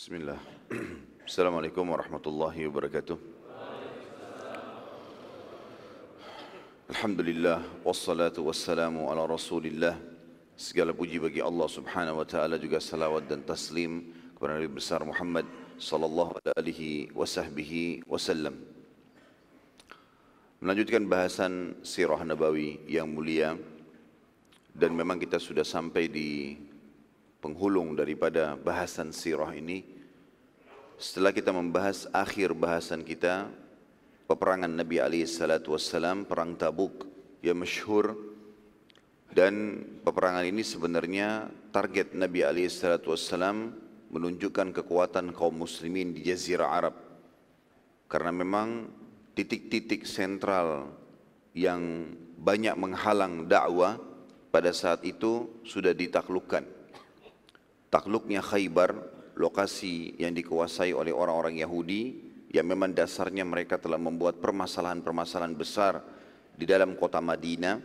Bismillah. Assalamualaikum warahmatullahi wabarakatuh. Alhamdulillah wassalatu wassalamu ala Rasulillah. Segala puji bagi Allah Subhanahu wa taala juga salawat dan taslim kepada Nabi besar Muhammad sallallahu alaihi wasahbihi wasallam. Melanjutkan bahasan sirah nabawi yang mulia dan memang kita sudah sampai di penghulung daripada bahasan sirah ini setelah kita membahas akhir bahasan kita peperangan Nabi alaihi salatu perang Tabuk yang masyhur dan peperangan ini sebenarnya target Nabi alaihi salatu menunjukkan kekuatan kaum muslimin di jazirah Arab karena memang titik-titik sentral yang banyak menghalang dakwah pada saat itu sudah ditaklukkan. Takluknya Khaybar, lokasi yang dikuasai oleh orang-orang Yahudi yang memang dasarnya mereka telah membuat permasalahan-permasalahan besar di dalam kota Madinah.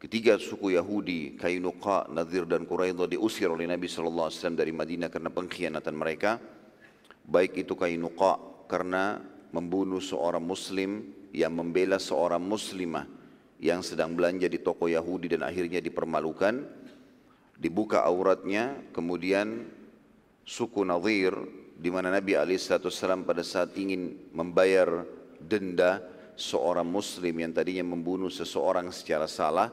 Ketiga suku Yahudi, Kainuqa, Nadir dan Quraidah diusir oleh Nabi SAW dari Madinah karena pengkhianatan mereka. Baik itu Kainuqa karena membunuh seorang muslim yang membela seorang muslimah yang sedang belanja di toko Yahudi dan akhirnya dipermalukan dibuka auratnya kemudian suku Nadir di mana Nabi SAW pada saat ingin membayar denda seorang muslim yang tadinya membunuh seseorang secara salah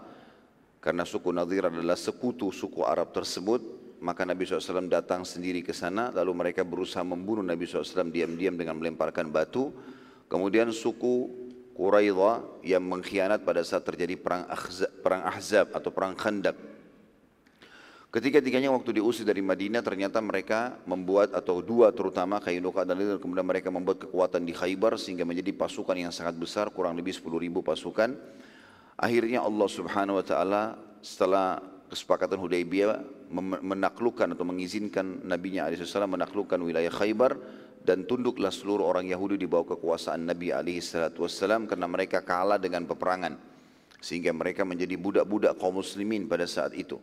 karena suku Nadir adalah sekutu suku Arab tersebut maka Nabi SAW datang sendiri ke sana lalu mereka berusaha membunuh Nabi SAW diam-diam dengan melemparkan batu kemudian suku Quraidah yang mengkhianat pada saat terjadi perang Ahzab, perang Ahzab atau perang Khandaq. Ketiga-tiganya waktu diusir dari Madinah ternyata mereka membuat atau dua terutama Kainuka dan Lidl kemudian mereka membuat kekuatan di Khaybar sehingga menjadi pasukan yang sangat besar kurang lebih 10 ribu pasukan. Akhirnya Allah Subhanahu Wa Taala setelah kesepakatan Hudaybiyah menaklukkan atau mengizinkan Nabi Nya SAW menaklukkan wilayah Khaybar dan tunduklah seluruh orang Yahudi di bawah kekuasaan Nabi alaihi salatu wassalam karena mereka kalah dengan peperangan sehingga mereka menjadi budak-budak kaum muslimin pada saat itu.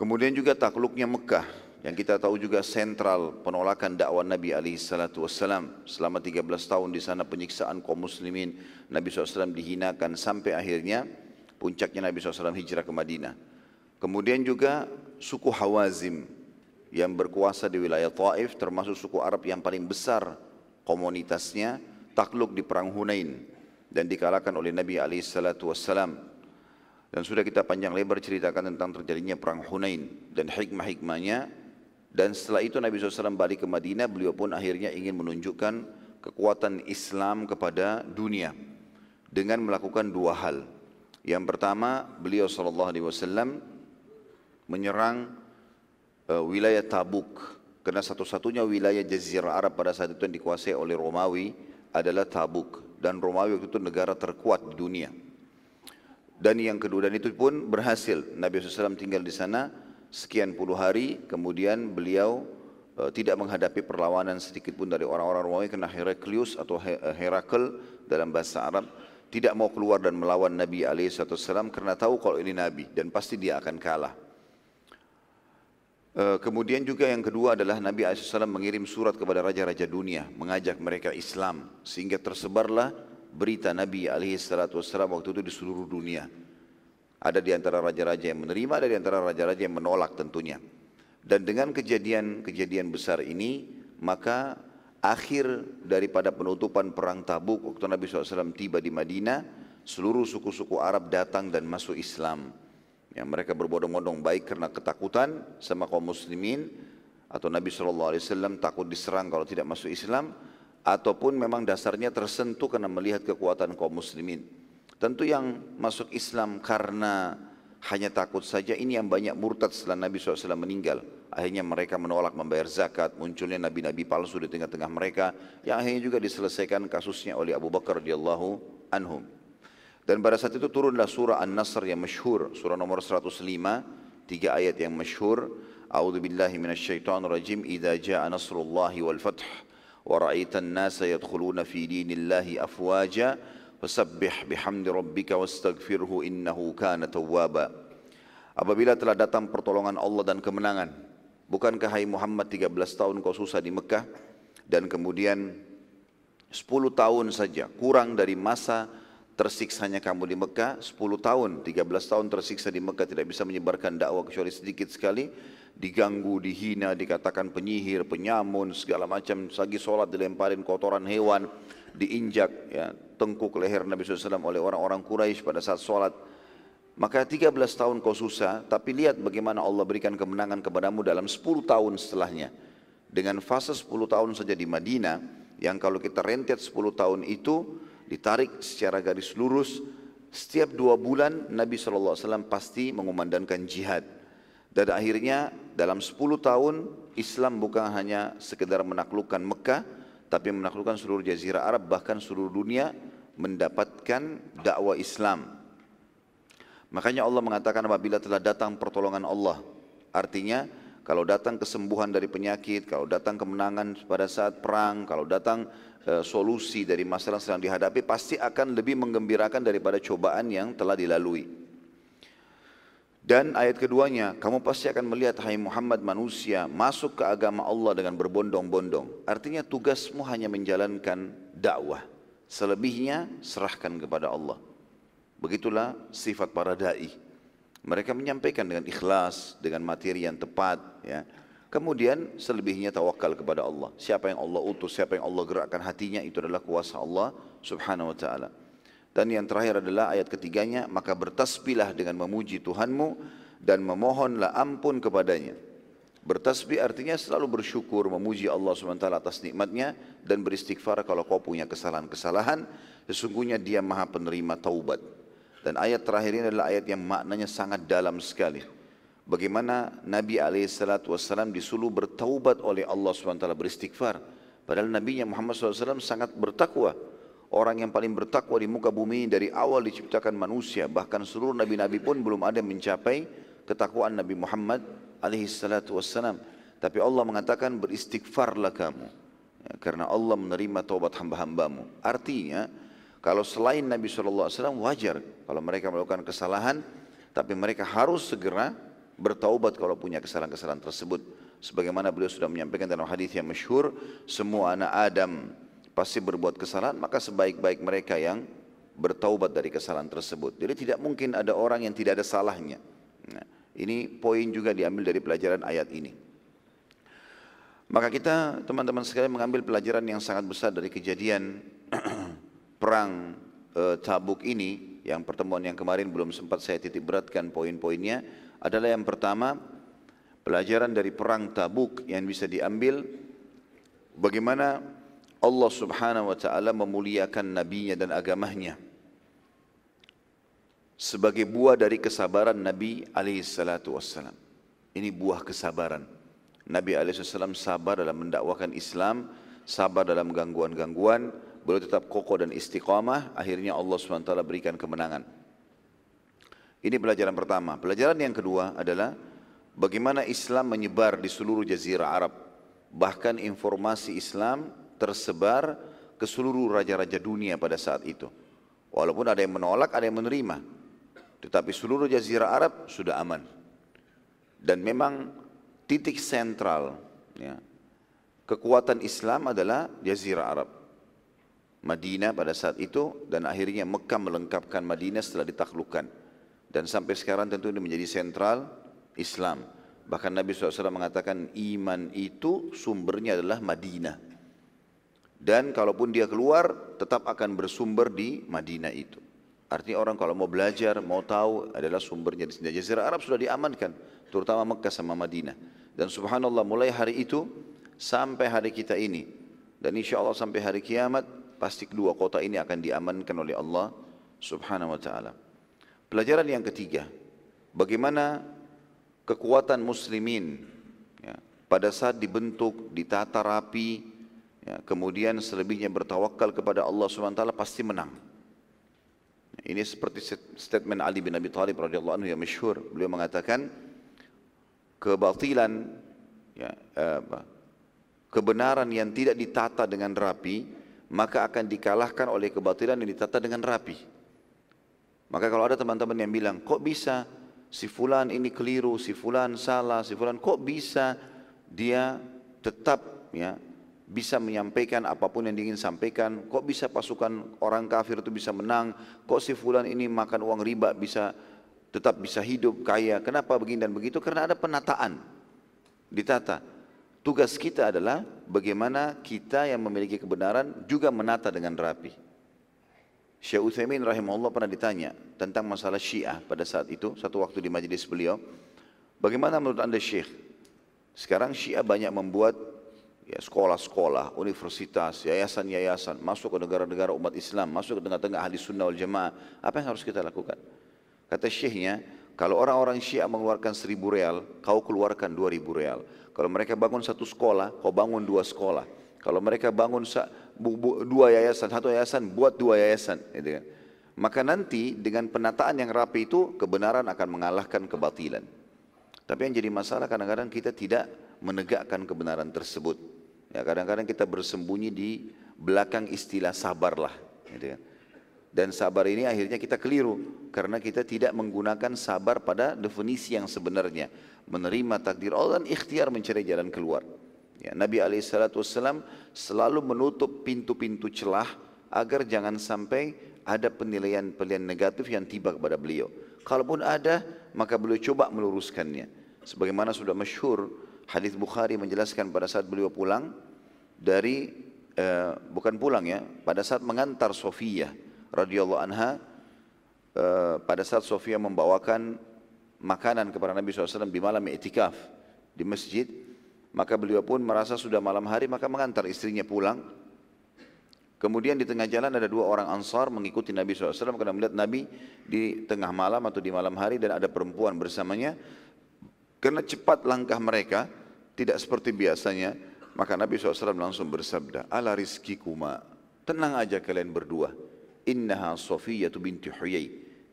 Kemudian juga takluknya Mekah yang kita tahu juga sentral penolakan dakwah Nabi alaihi wassalam selama 13 tahun di sana penyiksaan kaum muslimin Nabi SAW dihinakan sampai akhirnya puncaknya Nabi SAW hijrah ke Madinah. Kemudian juga suku Hawazim yang berkuasa di wilayah Taif termasuk suku Arab yang paling besar komunitasnya takluk di perang Hunain dan dikalahkan oleh Nabi alaihi wassalam dan sudah kita panjang lebar ceritakan tentang terjadinya perang Hunain. Dan hikmah-hikmahnya. Dan setelah itu Nabi SAW balik ke Madinah beliau pun akhirnya ingin menunjukkan kekuatan Islam kepada dunia. Dengan melakukan dua hal. Yang pertama beliau SAW menyerang uh, wilayah Tabuk. Karena satu-satunya wilayah Jazirah Arab pada saat itu yang dikuasai oleh Romawi adalah Tabuk. Dan Romawi waktu itu negara terkuat di dunia. Dan yang kedua dan itu pun berhasil. Nabi SAW tinggal di sana sekian puluh hari, kemudian beliau uh, tidak menghadapi perlawanan sedikit pun dari orang-orang Romawi karena Heraklius atau Herakel dalam bahasa Arab tidak mau keluar dan melawan Nabi SAW karena tahu kalau ini Nabi dan pasti dia akan kalah. Eh, kemudian juga yang kedua adalah Nabi SAW mengirim surat kepada raja-raja dunia mengajak mereka Islam sehingga tersebarlah berita Nabi SAW waktu itu di seluruh dunia. Ada di antara raja-raja yang menerima, ada di antara raja-raja yang menolak tentunya. Dan dengan kejadian-kejadian besar ini maka akhir daripada penutupan perang Tabuk waktu Nabi SAW tiba di Madinah seluruh suku-suku Arab datang dan masuk Islam. yang mereka berbondong-bondong baik karena ketakutan sama kaum muslimin atau Nabi SAW takut diserang kalau tidak masuk Islam ataupun memang dasarnya tersentuh karena melihat kekuatan kaum muslimin. Tentu yang masuk Islam karena hanya takut saja ini yang banyak murtad setelah Nabi SAW meninggal. Akhirnya mereka menolak membayar zakat, munculnya nabi-nabi palsu di tengah-tengah mereka yang akhirnya juga diselesaikan kasusnya oleh Abu Bakar radhiyallahu anhum. Dan pada saat itu turunlah surah An-Nasr yang masyhur, surah nomor 105, tiga ayat yang masyhur. A'udzu billahi rajim. Idza jaa nasrullahi wal fath wa ra'aitan nasa yadkhuluna fi dinillahi afwaja fasabbih bihamdi rabbika wastaghfirhu innahu kana tawwaba. Apabila telah datang pertolongan Allah dan kemenangan Bukankah hai Muhammad 13 tahun kau susah di Mekah dan kemudian 10 tahun saja kurang dari masa tersiksanya kamu di Mekah 10 tahun 13 tahun tersiksa di Mekah tidak bisa menyebarkan dakwah kecuali sedikit sekali diganggu, dihina, dikatakan penyihir, penyamun, segala macam lagi sholat dilemparin kotoran hewan diinjak ya, tengkuk leher Nabi SAW oleh orang-orang Quraisy pada saat sholat maka 13 tahun kau susah, tapi lihat bagaimana Allah berikan kemenangan kepadamu dalam 10 tahun setelahnya. Dengan fase 10 tahun saja di Madinah, yang kalau kita rentet 10 tahun itu, ditarik secara garis lurus, setiap dua bulan Nabi SAW pasti mengumandangkan jihad. Dan akhirnya dalam 10 tahun Islam bukan hanya sekedar menaklukkan Mekah, tapi menaklukkan seluruh jazirah Arab, bahkan seluruh dunia mendapatkan dakwah Islam Makanya Allah mengatakan apabila telah datang pertolongan Allah. Artinya kalau datang kesembuhan dari penyakit, kalau datang kemenangan pada saat perang, kalau datang e, solusi dari masalah yang sedang dihadapi, pasti akan lebih menggembirakan daripada cobaan yang telah dilalui. Dan ayat keduanya, kamu pasti akan melihat hai Muhammad manusia masuk ke agama Allah dengan berbondong-bondong. Artinya tugasmu hanya menjalankan dakwah. Selebihnya serahkan kepada Allah. Begitulah sifat para dai. Mereka menyampaikan dengan ikhlas, dengan materi yang tepat, ya. Kemudian selebihnya tawakal kepada Allah. Siapa yang Allah utus, siapa yang Allah gerakkan hatinya itu adalah kuasa Allah Subhanahu wa taala. Dan yang terakhir adalah ayat ketiganya, maka bertasbihlah dengan memuji Tuhanmu dan memohonlah ampun kepadanya. Bertasbih artinya selalu bersyukur, memuji Allah SWT atas nikmatnya dan beristighfar kalau kau punya kesalahan-kesalahan. Sesungguhnya dia maha penerima taubat. Dan ayat terakhir ini adalah ayat yang maknanya sangat dalam sekali. Bagaimana Nabi SAW disuruh bertaubat oleh Allah SWT beristighfar. Padahal Nabi Muhammad SAW sangat bertakwa. Orang yang paling bertakwa di muka bumi dari awal diciptakan manusia. Bahkan seluruh Nabi-Nabi pun belum ada mencapai ketakwaan Nabi Muhammad SAW. Tapi Allah mengatakan beristighfarlah kamu. Ya, karena Allah menerima taubat hamba-hambamu. Artinya kalau selain Nabi SAW wajar kalau mereka melakukan kesalahan, tapi mereka harus segera bertaubat kalau punya kesalahan-kesalahan tersebut. Sebagaimana beliau sudah menyampaikan dalam hadis yang masyhur, semua anak Adam pasti berbuat kesalahan, maka sebaik-baik mereka yang bertaubat dari kesalahan tersebut. Jadi tidak mungkin ada orang yang tidak ada salahnya. Nah, ini poin juga diambil dari pelajaran ayat ini. Maka kita teman-teman sekalian mengambil pelajaran yang sangat besar dari kejadian perang e, Tabuk ini yang pertemuan yang kemarin belum sempat saya titik beratkan poin-poinnya adalah yang pertama pelajaran dari perang Tabuk yang bisa diambil bagaimana Allah Subhanahu wa taala memuliakan nabinya dan agamanya sebagai buah dari kesabaran Nabi alaihi salatu wassalam. Ini buah kesabaran. Nabi alaihi sabar dalam mendakwakan Islam, sabar dalam gangguan-gangguan, beliau tetap kokoh dan istiqamah, akhirnya Allah SWT berikan kemenangan. Ini pelajaran pertama. Pelajaran yang kedua adalah bagaimana Islam menyebar di seluruh jazirah Arab. Bahkan informasi Islam tersebar ke seluruh raja-raja dunia pada saat itu. Walaupun ada yang menolak, ada yang menerima. Tetapi seluruh jazirah Arab sudah aman. Dan memang titik sentral ya, kekuatan Islam adalah jazirah Arab. Madinah pada saat itu dan akhirnya Mekah melengkapkan Madinah setelah ditaklukkan. Dan sampai sekarang tentu ini menjadi sentral Islam. Bahkan Nabi SAW mengatakan iman itu sumbernya adalah Madinah. Dan kalaupun dia keluar tetap akan bersumber di Madinah itu. Artinya orang kalau mau belajar, mau tahu adalah sumbernya di sini. Jazirah Arab sudah diamankan, terutama Mekah sama Madinah. Dan subhanallah mulai hari itu sampai hari kita ini. Dan insya Allah sampai hari kiamat pasti kedua kota ini akan diamankan oleh Allah Subhanahu wa taala. Pelajaran yang ketiga, bagaimana kekuatan muslimin ya, pada saat dibentuk, ditata rapi, ya, kemudian selebihnya bertawakal kepada Allah taala pasti menang. Ini seperti statement Ali bin Abi Thalib radhiyallahu anhu yang masyhur. Beliau mengatakan kebatilan ya, eh, kebenaran yang tidak ditata dengan rapi maka akan dikalahkan oleh kebatilan yang ditata dengan rapi. Maka kalau ada teman-teman yang bilang, kok bisa si fulan ini keliru, si fulan salah, si fulan kok bisa dia tetap ya bisa menyampaikan apa pun yang ingin sampaikan. Kok bisa pasukan orang kafir itu bisa menang? Kok si fulan ini makan uang riba bisa tetap bisa hidup kaya? Kenapa begini dan begitu? Karena ada penataan. Ditata. Tugas kita adalah bagaimana kita yang memiliki kebenaran juga menata dengan rapi. Syekh Utsaimin rahimahullah pernah ditanya tentang masalah Syiah pada saat itu, satu waktu di majelis beliau. Bagaimana menurut Anda Syekh? Sekarang Syiah banyak membuat ya sekolah-sekolah, universitas, yayasan-yayasan, masuk ke negara-negara umat Islam, masuk ke tengah-tengah ahli sunnah wal jamaah. Apa yang harus kita lakukan? Kata syekhnya, kalau orang-orang syiah mengeluarkan seribu real, kau keluarkan dua ribu real. Kalau mereka bangun satu sekolah, kau bangun dua sekolah. Kalau mereka bangun dua yayasan, satu yayasan, buat dua yayasan. Gitu kan. Maka nanti dengan penataan yang rapi itu, kebenaran akan mengalahkan kebatilan. Tapi yang jadi masalah kadang-kadang kita tidak menegakkan kebenaran tersebut. Ya kadang-kadang kita bersembunyi di belakang istilah sabarlah. Gitu kan. Dan sabar ini akhirnya kita keliru karena kita tidak menggunakan sabar pada definisi yang sebenarnya. Menerima takdir Allah dan ikhtiar mencari jalan keluar. Ya, Nabi SAW selalu menutup pintu-pintu celah agar jangan sampai ada penilaian-penilaian negatif yang tiba kepada beliau. Kalaupun ada, maka beliau coba meluruskannya. Sebagaimana sudah masyhur Hadis Bukhari menjelaskan pada saat beliau pulang dari uh, bukan pulang ya, pada saat mengantar Sofia radhiyallahu anha uh, pada saat Sofia membawakan makanan kepada Nabi SAW di malam etikaf di masjid, maka beliau pun merasa sudah malam hari maka mengantar istrinya pulang. Kemudian di tengah jalan ada dua orang ansar mengikuti Nabi SAW karena melihat Nabi di tengah malam atau di malam hari dan ada perempuan bersamanya. Karena cepat langkah mereka, tidak seperti biasanya, maka Nabi SAW langsung bersabda, ala rizkikuma, tenang aja kalian berdua. Innaha Sofiyah binti Huyai.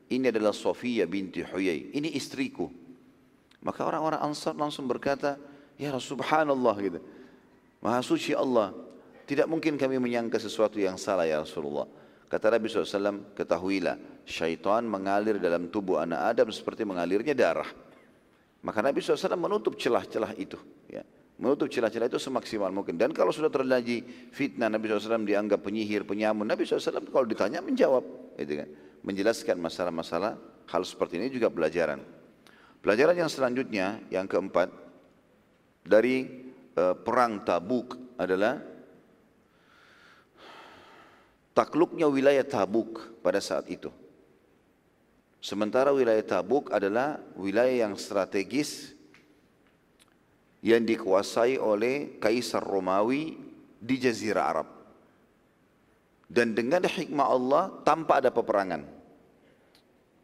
Ini adalah Sofiyah binti Huyai. Ini istriku. Maka orang-orang Ansar langsung berkata, Ya Subhanallah gitu. Maha suci Allah. Tidak mungkin kami menyangka sesuatu yang salah ya Rasulullah. Kata Nabi SAW, ketahuilah, syaitan mengalir dalam tubuh anak Adam seperti mengalirnya darah. Maka Nabi SAW menutup celah-celah itu. Ya. Menutup celah-celah itu semaksimal mungkin. Dan kalau sudah terjadi fitnah, Nabi SAW dianggap penyihir, penyamun. Nabi SAW kalau ditanya menjawab. Gitu kan. Menjelaskan masalah-masalah hal seperti ini juga pelajaran. Pelajaran yang selanjutnya, yang keempat, dari uh, perang Tabuk adalah takluknya wilayah Tabuk pada saat itu. Sementara wilayah Tabuk adalah wilayah yang strategis yang dikuasai oleh Kaisar Romawi di Jazirah Arab. Dan dengan hikmah Allah tanpa ada peperangan.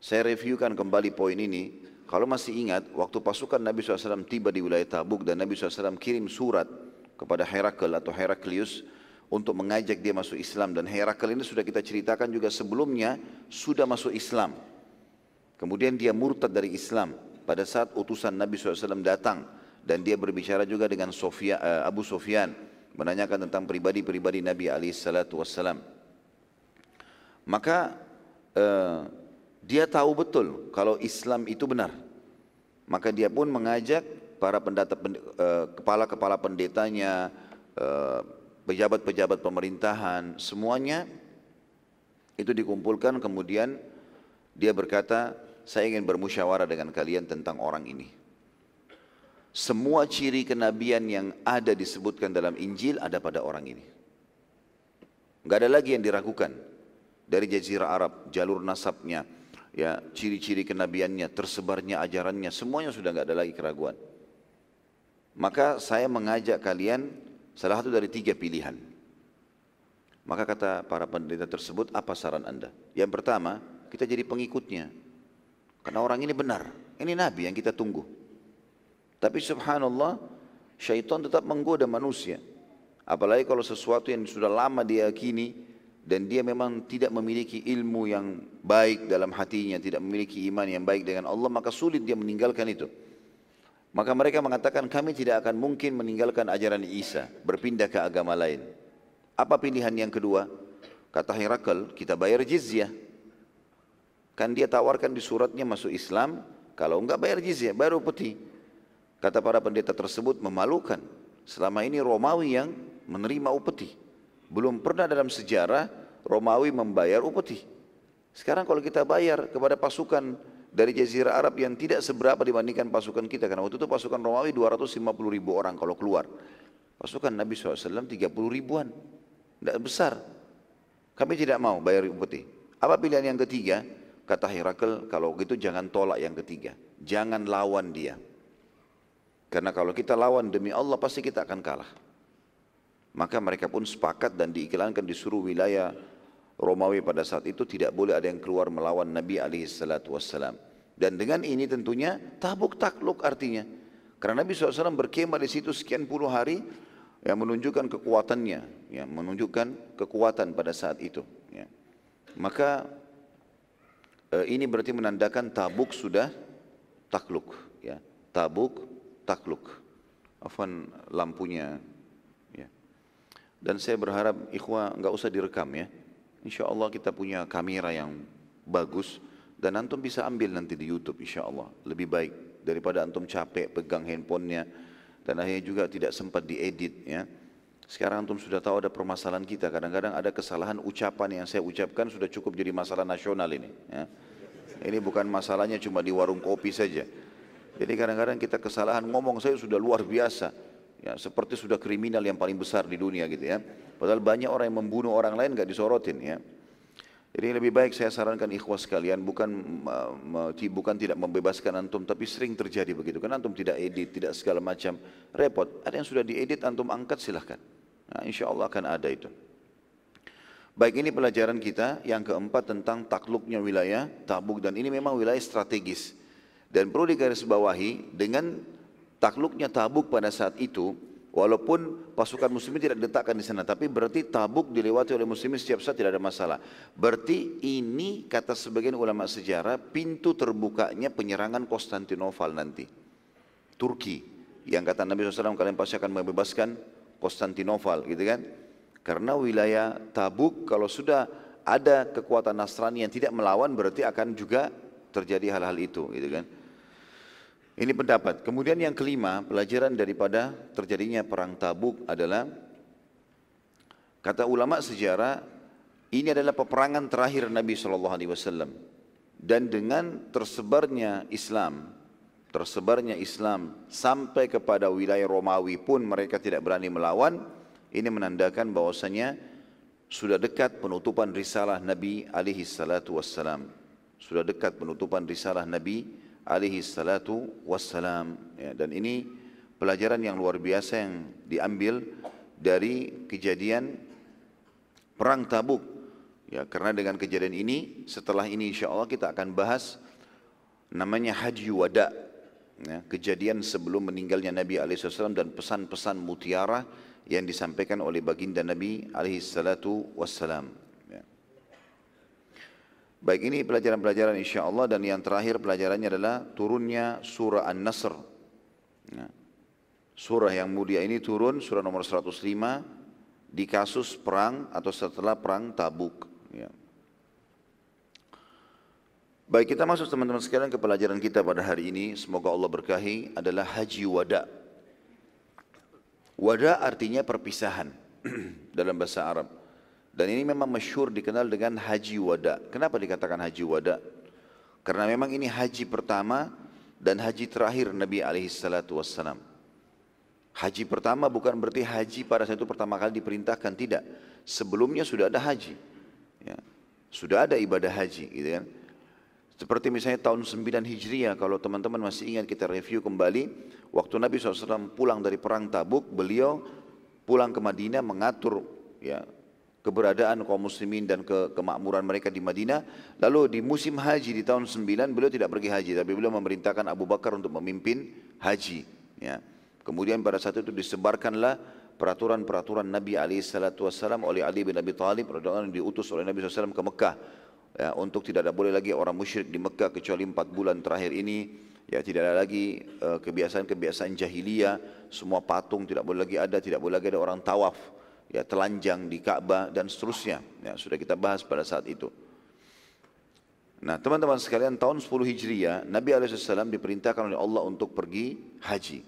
Saya reviewkan kembali poin ini. Kalau masih ingat, waktu pasukan Nabi SAW tiba di wilayah Tabuk dan Nabi SAW kirim surat kepada Herakl atau Heraklius untuk mengajak dia masuk Islam. Dan Herakl ini sudah kita ceritakan juga sebelumnya sudah masuk Islam. Kemudian dia murtad dari Islam pada saat utusan Nabi SAW datang dan dia berbicara juga dengan Sofia, uh, Abu Sofyan menanyakan tentang pribadi-pribadi Nabi SAW. Maka uh, dia tahu betul kalau Islam itu benar. Maka dia pun mengajak para pendata, uh, kepala-kepala pendetanya, pejabat-pejabat pemerintahan, semuanya itu dikumpulkan kemudian dia berkata saya ingin bermusyawarah dengan kalian tentang orang ini. Semua ciri kenabian yang ada disebutkan dalam Injil ada pada orang ini. Enggak ada lagi yang diragukan. Dari jazirah Arab, jalur nasabnya, ya ciri-ciri kenabiannya, tersebarnya ajarannya, semuanya sudah enggak ada lagi keraguan. Maka saya mengajak kalian salah satu dari tiga pilihan. Maka kata para pendeta tersebut, apa saran anda? Yang pertama, kita jadi pengikutnya. Karena orang ini benar. Ini Nabi yang kita tunggu. Tapi subhanallah, syaitan tetap menggoda manusia. Apalagi kalau sesuatu yang sudah lama diyakini dan dia memang tidak memiliki ilmu yang baik dalam hatinya, tidak memiliki iman yang baik dengan Allah, maka sulit dia meninggalkan itu. Maka mereka mengatakan kami tidak akan mungkin meninggalkan ajaran Isa, berpindah ke agama lain. Apa pilihan yang kedua? Kata Herakl, kita bayar jizyah. Kan dia tawarkan di suratnya masuk Islam, kalau enggak bayar jizyah, baru putih. kata para pendeta tersebut memalukan. Selama ini Romawi yang menerima upeti. Belum pernah dalam sejarah Romawi membayar upeti. Sekarang kalau kita bayar kepada pasukan dari Jazirah Arab yang tidak seberapa dibandingkan pasukan kita. Karena waktu itu pasukan Romawi 250 ribu orang kalau keluar. Pasukan Nabi SAW 30 ribuan. Tidak besar. Kami tidak mau bayar upeti. Apa pilihan yang ketiga? Kata Herakl, kalau gitu jangan tolak yang ketiga. Jangan lawan dia. Karena kalau kita lawan demi Allah pasti kita akan kalah. Maka mereka pun sepakat dan diiklankan di seluruh wilayah Romawi pada saat itu tidak boleh ada yang keluar melawan Nabi alaihi salatu. Dan dengan ini tentunya tabuk takluk artinya. Karena Nabi SAW berkemah di situ sekian puluh hari yang menunjukkan kekuatannya, yang menunjukkan kekuatan pada saat itu. Ya. Maka ini berarti menandakan tabuk sudah takluk. Ya. Tabuk takluk. Afan lampunya. Ya. Dan saya berharap ikhwah nggak usah direkam ya. Insya Allah kita punya kamera yang bagus dan antum bisa ambil nanti di YouTube insya Allah lebih baik daripada antum capek pegang handphonenya dan akhirnya juga tidak sempat diedit ya. Sekarang antum sudah tahu ada permasalahan kita. Kadang-kadang ada kesalahan ucapan yang saya ucapkan sudah cukup jadi masalah nasional ini. Ya. Ini bukan masalahnya cuma di warung kopi saja. Jadi kadang-kadang kita kesalahan ngomong saya sudah luar biasa. Ya, seperti sudah kriminal yang paling besar di dunia gitu ya. Padahal banyak orang yang membunuh orang lain nggak disorotin ya. Jadi lebih baik saya sarankan ikhwas sekalian bukan bukan tidak membebaskan antum tapi sering terjadi begitu. Kan antum tidak edit tidak segala macam repot. Ada yang sudah diedit antum angkat silahkan. Nah, insya Allah akan ada itu. Baik ini pelajaran kita. Yang keempat tentang takluknya wilayah Tabuk. Dan ini memang wilayah strategis. Dan perlu digarisbawahi dengan takluknya Tabuk pada saat itu, walaupun pasukan muslimin tidak diletakkan di sana, tapi berarti Tabuk dilewati oleh muslimin setiap saat tidak ada masalah. Berarti ini kata sebagian ulama sejarah pintu terbukanya penyerangan Konstantinopel nanti. Turki yang kata Nabi SAW kalian pasti akan membebaskan Konstantinopel gitu kan. Karena wilayah Tabuk kalau sudah ada kekuatan Nasrani yang tidak melawan berarti akan juga terjadi hal-hal itu gitu kan. Ini pendapat. Kemudian yang kelima, pelajaran daripada terjadinya perang Tabuk adalah kata ulama sejarah ini adalah peperangan terakhir Nabi Shallallahu Alaihi Wasallam dan dengan tersebarnya Islam, tersebarnya Islam sampai kepada wilayah Romawi pun mereka tidak berani melawan. Ini menandakan bahwasanya sudah dekat penutupan risalah Nabi alaihi salatu wassalam. Sudah dekat penutupan risalah Nabi alaihi salatu wassalam. Ya, dan ini pelajaran yang luar biasa yang diambil dari kejadian perang Tabuk. Ya karena dengan kejadian ini setelah ini insya Allah kita akan bahas namanya haji wada. Ya, kejadian sebelum meninggalnya Nabi wasallam dan pesan-pesan mutiara yang disampaikan oleh baginda Nabi alaihi salatu wassalam Baik ini pelajaran-pelajaran insya Allah dan yang terakhir pelajarannya adalah turunnya surah An-Nasr. Ya. Surah yang mulia ini turun surah nomor 105 di kasus perang atau setelah perang Tabuk. Ya. Baik kita masuk teman-teman sekalian ke pelajaran kita pada hari ini. Semoga Allah berkahi adalah haji wada. Wada artinya perpisahan dalam bahasa Arab. Dan ini memang masyur dikenal dengan haji wada. Kenapa dikatakan haji wada? Karena memang ini haji pertama dan haji terakhir Nabi alaihissalatu wassalam. Haji pertama bukan berarti haji pada saat itu pertama kali diperintahkan, tidak. Sebelumnya sudah ada haji. Ya. Sudah ada ibadah haji gitu kan. Seperti misalnya tahun 9 Hijriah, kalau teman-teman masih ingat kita review kembali, waktu Nabi SAW pulang dari perang Tabuk, beliau pulang ke Madinah mengatur ya keberadaan kaum muslimin dan ke kemakmuran mereka di Madinah. Lalu di musim haji di tahun 9 beliau tidak pergi haji tapi beliau memerintahkan Abu Bakar untuk memimpin haji. Ya. Kemudian pada saat itu disebarkanlah peraturan-peraturan Nabi SAW oleh Ali bin Abi Thalib yang diutus oleh Nabi SAW ke Mekah. Ya, untuk tidak ada boleh lagi orang musyrik di Mekah kecuali empat bulan terakhir ini ya tidak ada lagi eh, kebiasaan-kebiasaan jahiliyah semua patung tidak boleh lagi ada tidak boleh lagi ada orang tawaf ya telanjang di Ka'bah dan seterusnya. Ya, sudah kita bahas pada saat itu. Nah, teman-teman sekalian, tahun 10 Hijriah, Nabi SAW diperintahkan oleh Allah untuk pergi haji.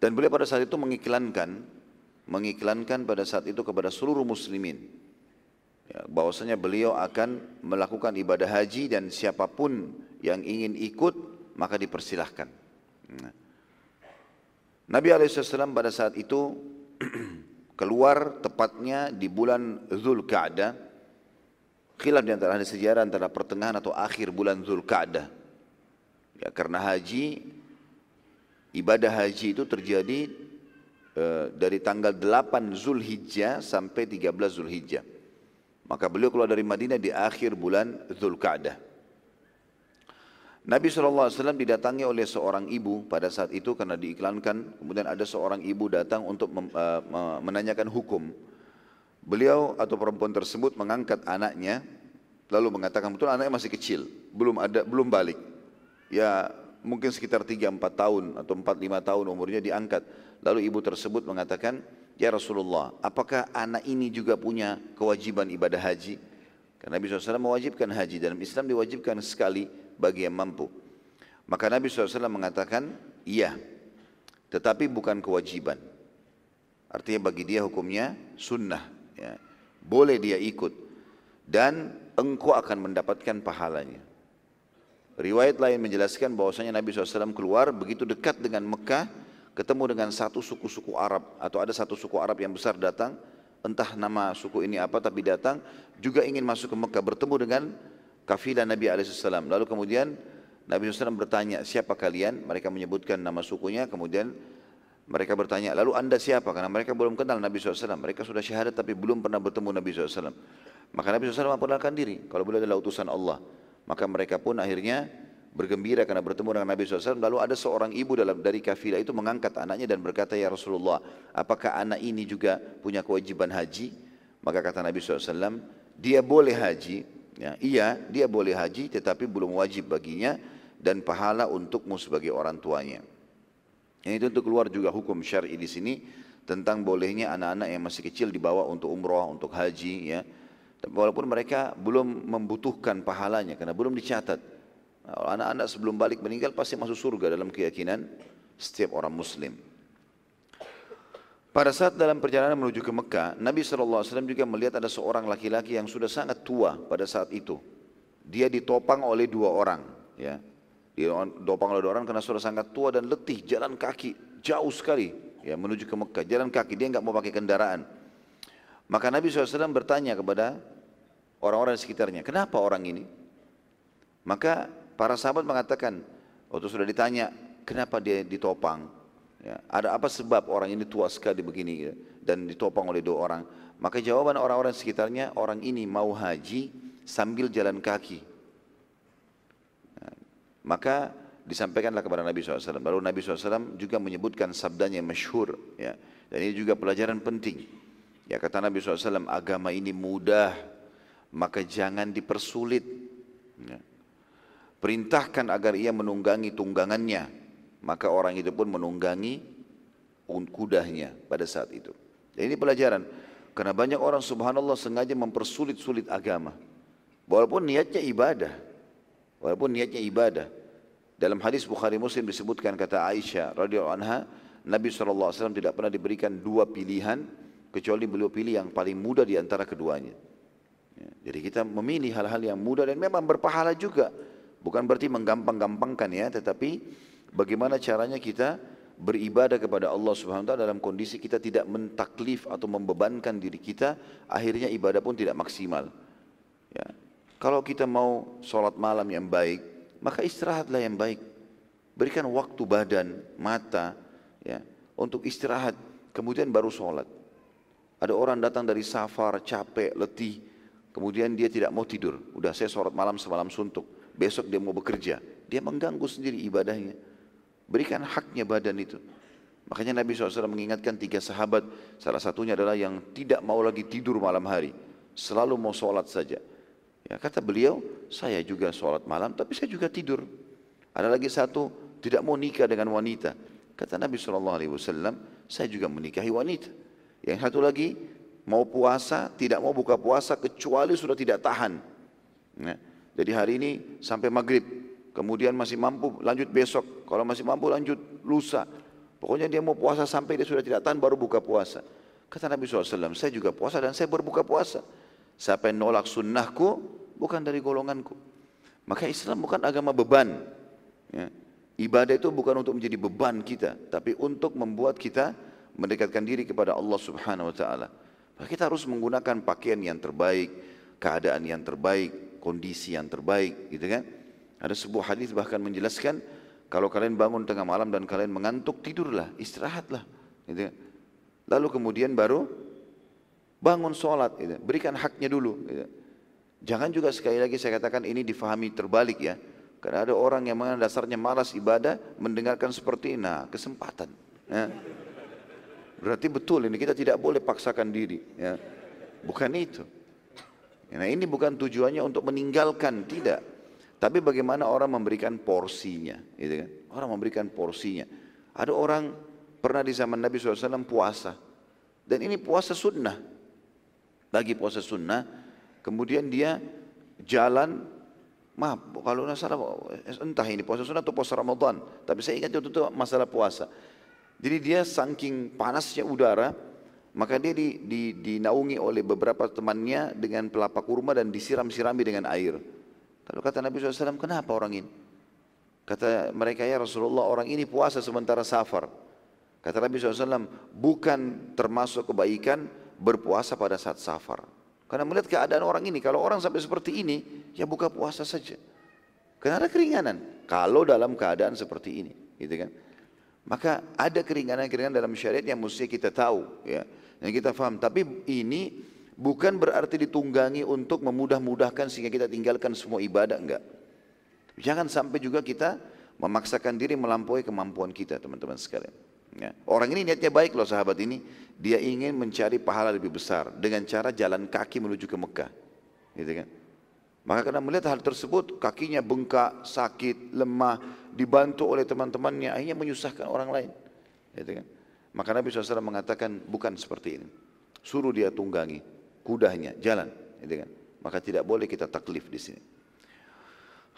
Dan beliau pada saat itu mengiklankan, mengiklankan pada saat itu kepada seluruh muslimin. Ya, bahwasanya beliau akan melakukan ibadah haji dan siapa pun yang ingin ikut maka dipersilahkan. Nah. Nabi SAW pada saat itu keluar tepatnya di bulan Zulkaadah. Khilaf di antara hadis sejarah antara pertengahan atau akhir bulan Zulkaadah. Ya, karena haji ibadah haji itu terjadi e, dari tanggal 8 Zulhijjah sampai 13 Zulhijjah. Maka beliau keluar dari Madinah di akhir bulan Zulkaadah. Nabi SAW didatangi oleh seorang ibu pada saat itu karena diiklankan. Kemudian ada seorang ibu datang untuk uh, menanyakan hukum. Beliau atau perempuan tersebut mengangkat anaknya lalu mengatakan betul anaknya masih kecil, belum ada belum balik. Ya mungkin sekitar 3 4 tahun atau 4 5 tahun umurnya diangkat. Lalu ibu tersebut mengatakan, "Ya Rasulullah, apakah anak ini juga punya kewajiban ibadah haji?" Karena Nabi SAW mewajibkan haji dalam Islam diwajibkan sekali bagi yang mampu. Maka Nabi SAW mengatakan, iya, tetapi bukan kewajiban. Artinya bagi dia hukumnya sunnah. Ya. Boleh dia ikut. Dan engkau akan mendapatkan pahalanya. Riwayat lain menjelaskan bahwasanya Nabi SAW keluar begitu dekat dengan Mekah, ketemu dengan satu suku-suku Arab atau ada satu suku Arab yang besar datang, entah nama suku ini apa tapi datang juga ingin masuk ke Mekah bertemu dengan kafilah Nabi SAW. Lalu kemudian Nabi SAW bertanya, siapa kalian? Mereka menyebutkan nama sukunya, kemudian mereka bertanya, lalu anda siapa? Karena mereka belum kenal Nabi SAW. Mereka sudah syahadat tapi belum pernah bertemu Nabi SAW. Maka Nabi SAW memperkenalkan diri, kalau beliau adalah utusan Allah. Maka mereka pun akhirnya bergembira karena bertemu dengan Nabi SAW. Lalu ada seorang ibu dalam dari kafilah itu mengangkat anaknya dan berkata, Ya Rasulullah, apakah anak ini juga punya kewajiban haji? Maka kata Nabi SAW, dia boleh haji, Ya, iya, dia boleh haji tetapi belum wajib baginya dan pahala untukmu sebagai orang tuanya. Yang itu untuk keluar juga hukum syar'i di sini tentang bolehnya anak-anak yang masih kecil dibawa untuk umroh, untuk haji ya. Walaupun mereka belum membutuhkan pahalanya karena belum dicatat. Anak-anak sebelum balik meninggal pasti masuk surga dalam keyakinan setiap orang muslim. Pada saat dalam perjalanan menuju ke Mekah, Nabi SAW juga melihat ada seorang laki-laki yang sudah sangat tua pada saat itu. Dia ditopang oleh dua orang. Ya. Ditopang oleh dua orang karena sudah sangat tua dan letih, jalan kaki jauh sekali ya, menuju ke Mekah. Jalan kaki, dia nggak mau pakai kendaraan. Maka Nabi SAW bertanya kepada orang-orang di sekitarnya, kenapa orang ini? Maka para sahabat mengatakan, waktu sudah ditanya, kenapa dia ditopang? Ya, ada apa sebab orang ini tua sekali begini ya, dan ditopang oleh dua orang? Maka jawaban orang-orang sekitarnya, orang ini mau haji sambil jalan kaki. Ya, maka disampaikanlah kepada Nabi SAW. Lalu Nabi SAW juga menyebutkan sabdanya masyhur. Ya. Dan ini juga pelajaran penting. Ya kata Nabi SAW, agama ini mudah, maka jangan dipersulit. Ya. Perintahkan agar ia menunggangi tunggangannya maka orang itu pun menunggangi kudanya pada saat itu. Dan ini pelajaran. Karena banyak orang subhanallah sengaja mempersulit-sulit agama. Walaupun niatnya ibadah. Walaupun niatnya ibadah. Dalam hadis Bukhari Muslim disebutkan kata Aisyah radhiyallahu anha, Nabi SAW tidak pernah diberikan dua pilihan kecuali beliau pilih yang paling mudah di antara keduanya. Ya, jadi kita memilih hal-hal yang mudah dan memang berpahala juga. Bukan berarti menggampang-gampangkan ya, tetapi bagaimana caranya kita beribadah kepada Allah Subhanahu wa taala dalam kondisi kita tidak mentaklif atau membebankan diri kita, akhirnya ibadah pun tidak maksimal. Ya. Kalau kita mau sholat malam yang baik, maka istirahatlah yang baik. Berikan waktu badan, mata, ya, untuk istirahat, kemudian baru sholat. Ada orang datang dari safar, capek, letih, kemudian dia tidak mau tidur. Udah saya sholat malam semalam suntuk, besok dia mau bekerja. Dia mengganggu sendiri ibadahnya. Berikan haknya badan itu. Makanya Nabi SAW mengingatkan tiga sahabat. Salah satunya adalah yang tidak mau lagi tidur malam hari. Selalu mau sholat saja. Ya, kata beliau, saya juga sholat malam tapi saya juga tidur. Ada lagi satu, tidak mau nikah dengan wanita. Kata Nabi SAW, saya juga menikahi wanita. Yang satu lagi, mau puasa, tidak mau buka puasa kecuali sudah tidak tahan. Ya, jadi hari ini sampai maghrib, kemudian masih mampu lanjut besok, kalau masih mampu lanjut lusa. Pokoknya dia mau puasa sampai dia sudah tidak tahan baru buka puasa. Kata Nabi SAW, saya juga puasa dan saya berbuka puasa. Siapa yang nolak sunnahku, bukan dari golonganku. Maka Islam bukan agama beban. Ya. Ibadah itu bukan untuk menjadi beban kita, tapi untuk membuat kita mendekatkan diri kepada Allah Subhanahu wa taala. Kita harus menggunakan pakaian yang terbaik, keadaan yang terbaik, kondisi yang terbaik, gitu kan? Ada sebuah hadis bahkan menjelaskan kalau kalian bangun tengah malam dan kalian mengantuk, tidurlah, istirahatlah, gitu kan? Lalu kemudian baru bangun sholat, gitu. berikan haknya dulu. Gitu. Jangan juga sekali lagi saya katakan ini difahami terbalik ya. Karena ada orang yang memang dasarnya malas ibadah mendengarkan seperti ini, nah kesempatan. Ya. Berarti betul ini kita tidak boleh paksakan diri. Ya. Bukan itu. Nah ini bukan tujuannya untuk meninggalkan, tidak. Tapi bagaimana orang memberikan porsinya, gitu kan? Orang memberikan porsinya. Ada orang pernah di zaman Nabi SAW puasa. Dan ini puasa sunnah. Bagi puasa sunnah, kemudian dia jalan Maaf, kalau nggak salah entah ini puasa sunnah atau puasa Ramadan. Tapi saya ingat itu, itu masalah puasa. Jadi dia saking panasnya udara, maka dia di, di, dinaungi oleh beberapa temannya dengan pelapa kurma dan disiram-sirami dengan air. Lalu kata Nabi SAW, kenapa orang ini? Kata mereka, ya Rasulullah orang ini puasa sementara safar. Kata Nabi SAW, bukan termasuk kebaikan berpuasa pada saat safar. Karena melihat keadaan orang ini, kalau orang sampai seperti ini, ya buka puasa saja. Karena ada keringanan. Kalau dalam keadaan seperti ini, gitu kan? Maka ada keringanan-keringanan dalam syariat yang mesti kita tahu, ya, yang kita faham. Tapi ini bukan berarti ditunggangi untuk memudah-mudahkan sehingga kita tinggalkan semua ibadah, enggak. Jangan sampai juga kita memaksakan diri melampaui kemampuan kita, teman-teman sekalian. Ya. Orang ini niatnya baik loh sahabat ini. Dia ingin mencari pahala lebih besar dengan cara jalan kaki menuju ke Mekah. Gitu kan? Maka karena melihat hal tersebut, kakinya bengkak, sakit, lemah, dibantu oleh teman-temannya, akhirnya menyusahkan orang lain. Gitu kan? Maka Nabi SAW mengatakan bukan seperti ini. Suruh dia tunggangi kudanya, jalan. Gitu kan? Maka tidak boleh kita taklif di sini.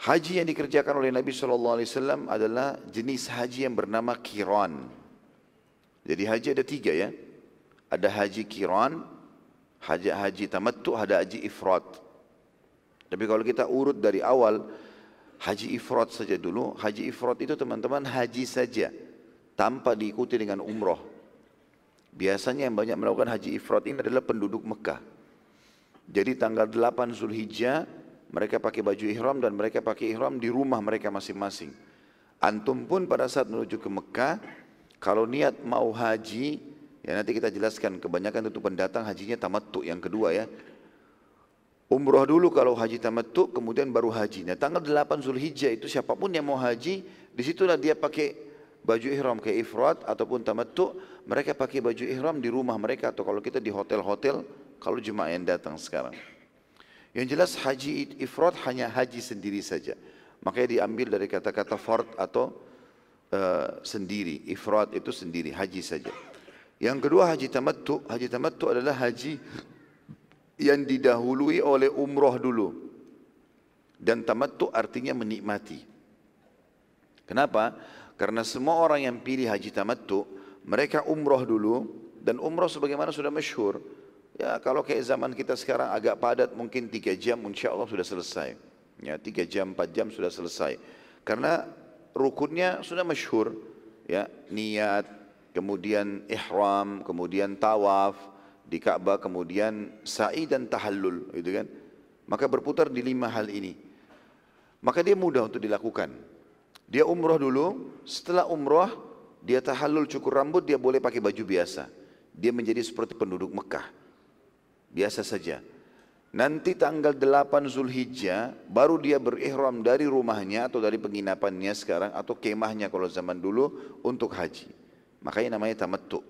Haji yang dikerjakan oleh Nabi SAW adalah jenis haji yang bernama kiran. Jadi haji ada tiga ya. Ada haji kiran, haji haji tamattu, ada haji ifrat. Tapi kalau kita urut dari awal, haji ifrat saja dulu. Haji ifrat itu teman-teman haji saja, tanpa diikuti dengan umroh. Biasanya yang banyak melakukan haji ifrat ini adalah penduduk Mekah. Jadi tanggal 8 Zulhijjah mereka pakai baju ihram dan mereka pakai ihram di rumah mereka masing-masing. Antum pun pada saat menuju ke Mekah, kalau niat mau haji, Ya nanti kita jelaskan kebanyakan itu pendatang hajinya tamattu yang kedua ya. Umroh dulu kalau haji tamattu kemudian baru haji. Nah tanggal 8 Zulhijjah itu siapa pun yang mau haji di situlah dia pakai baju ihram kayak ifrat ataupun tamattu mereka pakai baju ihram di rumah mereka atau kalau kita di hotel-hotel kalau jemaah yang datang sekarang. Yang jelas haji ifrat hanya haji sendiri saja. Makanya diambil dari kata-kata fard atau uh, sendiri. Ifrat itu sendiri, haji saja. Yang kedua haji tamattu. Haji tamattu adalah haji yang didahului oleh umroh dulu. Dan tamattu artinya menikmati. Kenapa? Karena semua orang yang pilih haji tamattu, mereka umroh dulu. Dan umroh sebagaimana sudah masyhur. Ya kalau kayak zaman kita sekarang agak padat mungkin tiga jam insya Allah sudah selesai. Ya tiga jam, empat jam sudah selesai. Karena rukunnya sudah masyhur. Ya niat, kemudian ihram, kemudian tawaf di Ka'bah, kemudian sa'i dan tahallul, gitu kan? Maka berputar di lima hal ini. Maka dia mudah untuk dilakukan. Dia umroh dulu, setelah umroh dia tahallul cukur rambut, dia boleh pakai baju biasa. Dia menjadi seperti penduduk Mekah. Biasa saja. Nanti tanggal 8 Zulhijjah baru dia berihram dari rumahnya atau dari penginapannya sekarang atau kemahnya kalau zaman dulu untuk haji. Makanya namanya tamattu.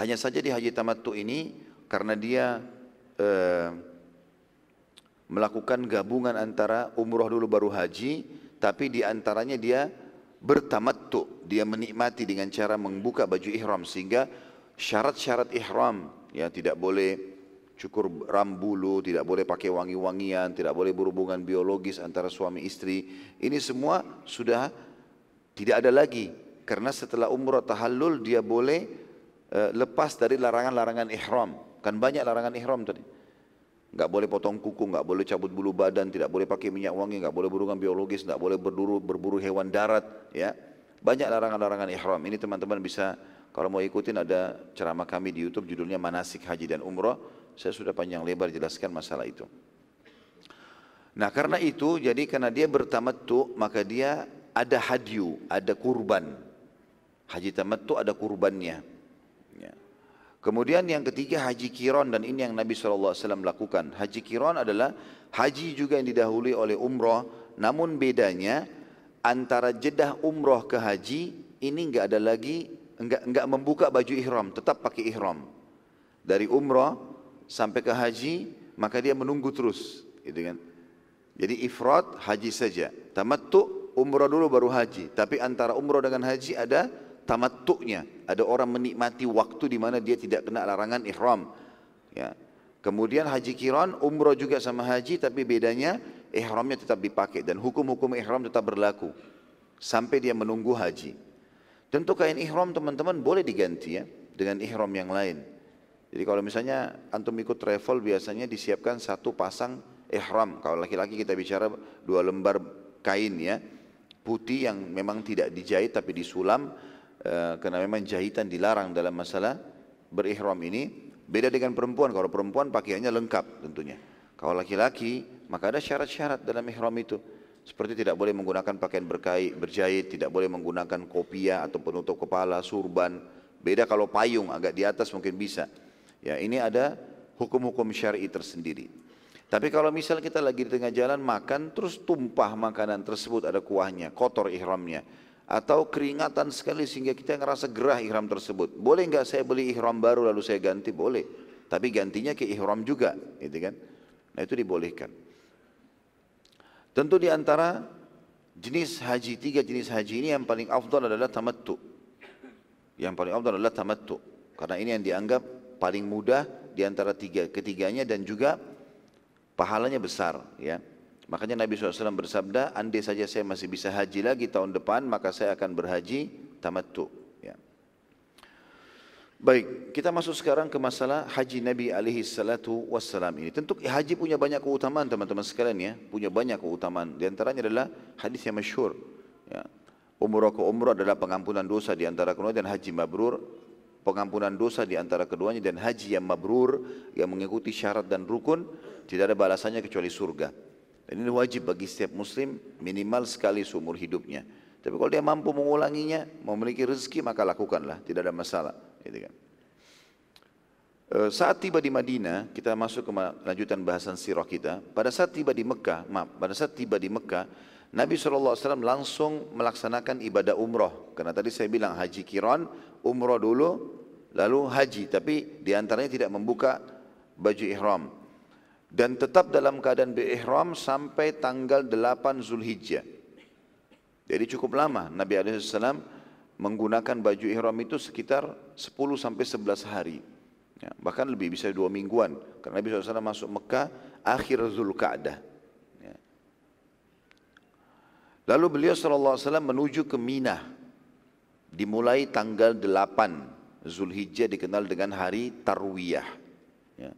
Hanya saja di haji tamattu ini karena dia eh, melakukan gabungan antara umroh dulu baru haji, tapi di antaranya dia bertamattu, dia menikmati dengan cara membuka baju ihram sehingga syarat-syarat ihram ya tidak boleh cukur rambulu, tidak boleh pakai wangi-wangian, tidak boleh berhubungan biologis antara suami istri. Ini semua sudah tidak ada lagi karena setelah umrah tahallul dia boleh uh, lepas dari larangan-larangan ihram. Kan banyak larangan ihram tadi. Enggak boleh potong kuku, enggak boleh cabut bulu badan, tidak boleh pakai minyak wangi, enggak boleh berhubungan biologis, enggak boleh berburu, berburu hewan darat, ya. Banyak larangan-larangan ihram. Ini teman-teman bisa kalau mau ikutin ada ceramah kami di YouTube judulnya Manasik Haji dan Umrah. Saya sudah panjang lebar jelaskan masalah itu. Nah karena itu jadi karena dia bertamattu maka dia ada hadyu, ada kurban. Haji tamattu ada kurbannya. Ya. Kemudian yang ketiga haji kiron dan ini yang Nabi SAW lakukan. Haji kiron adalah haji juga yang didahului oleh umrah. Namun bedanya antara jedah umrah ke haji ini enggak ada lagi enggak enggak membuka baju ihram, tetap pakai ihram. Dari umrah sampai ke haji maka dia menunggu terus, gitu kan? Jadi ifrat haji saja. Tamattu umrah dulu baru haji. Tapi antara umrah dengan haji ada tamattu'nya. Ada orang menikmati waktu di mana dia tidak kena larangan ihram. Ya. Kemudian haji kiran umrah juga sama haji tapi bedanya ihramnya tetap dipakai dan hukum-hukum ihram tetap berlaku sampai dia menunggu haji. Tentu kain ihram teman-teman boleh diganti ya dengan ihram yang lain. Jadi kalau misalnya antum ikut travel biasanya disiapkan satu pasang ihram. Kalau laki-laki kita bicara dua lembar kain ya, putih yang memang tidak dijahit tapi disulam e, karena memang jahitan dilarang dalam masalah berihram ini. Beda dengan perempuan, kalau perempuan pakaiannya lengkap tentunya. Kalau laki-laki maka ada syarat-syarat dalam ihram itu. Seperti tidak boleh menggunakan pakaian berkait, berjahit, tidak boleh menggunakan kopiah atau penutup kepala, surban. Beda kalau payung agak di atas mungkin bisa. Ya, ini ada hukum-hukum syar'i tersendiri. Tapi kalau misal kita lagi di tengah jalan makan terus tumpah makanan tersebut ada kuahnya, kotor ihramnya. Atau keringatan sekali sehingga kita ngerasa gerah ihram tersebut. Boleh nggak saya beli ihram baru lalu saya ganti? Boleh. Tapi gantinya ke ihram juga, gitu kan? Nah itu dibolehkan. Tentu di antara jenis haji, tiga jenis haji ini yang paling afdal adalah tamattu. Yang paling afdal adalah tamattu. Karena ini yang dianggap paling mudah di antara tiga ketiganya dan juga pahalanya besar ya. Makanya Nabi SAW bersabda, andai saja saya masih bisa haji lagi tahun depan, maka saya akan berhaji tamattu. Baik, kita masuk sekarang ke masalah haji Nabi alaihi salatu wassalam ini. Tentu haji punya banyak keutamaan teman-teman sekalian ya, punya banyak keutamaan. Di antaranya adalah hadis yang masyhur. Ya. Umrah ke umrah adalah pengampunan dosa di antara keduanya dan haji mabrur pengampunan dosa di antara keduanya dan haji yang mabrur yang mengikuti syarat dan rukun tidak ada balasannya kecuali surga. Dan ini wajib bagi setiap muslim minimal sekali seumur hidupnya. Tapi kalau dia mampu mengulanginya, memiliki rezeki maka lakukanlah, tidak ada masalah. Gitu kan. E, saat tiba di Madinah, kita masuk ke lanjutan bahasan sirah kita. Pada saat tiba di Mekah, maaf, pada saat tiba di Mekah, Nabi SAW langsung melaksanakan ibadah umroh. Karena tadi saya bilang haji kiran, umroh dulu, lalu haji. Tapi di antaranya tidak membuka baju ihram. Dan tetap dalam keadaan berihram sampai tanggal 8 Zulhijjah. Jadi cukup lama Nabi SAW menggunakan baju ihram itu sekitar 10 sampai 11 hari. Ya, bahkan lebih bisa dua mingguan. Karena Nabi SAW masuk Mekah akhir Zulkaadah. Ya. Lalu beliau SAW menuju ke Mina dimulai tanggal 8 Zulhijjah dikenal dengan hari Tarwiyah. Ya.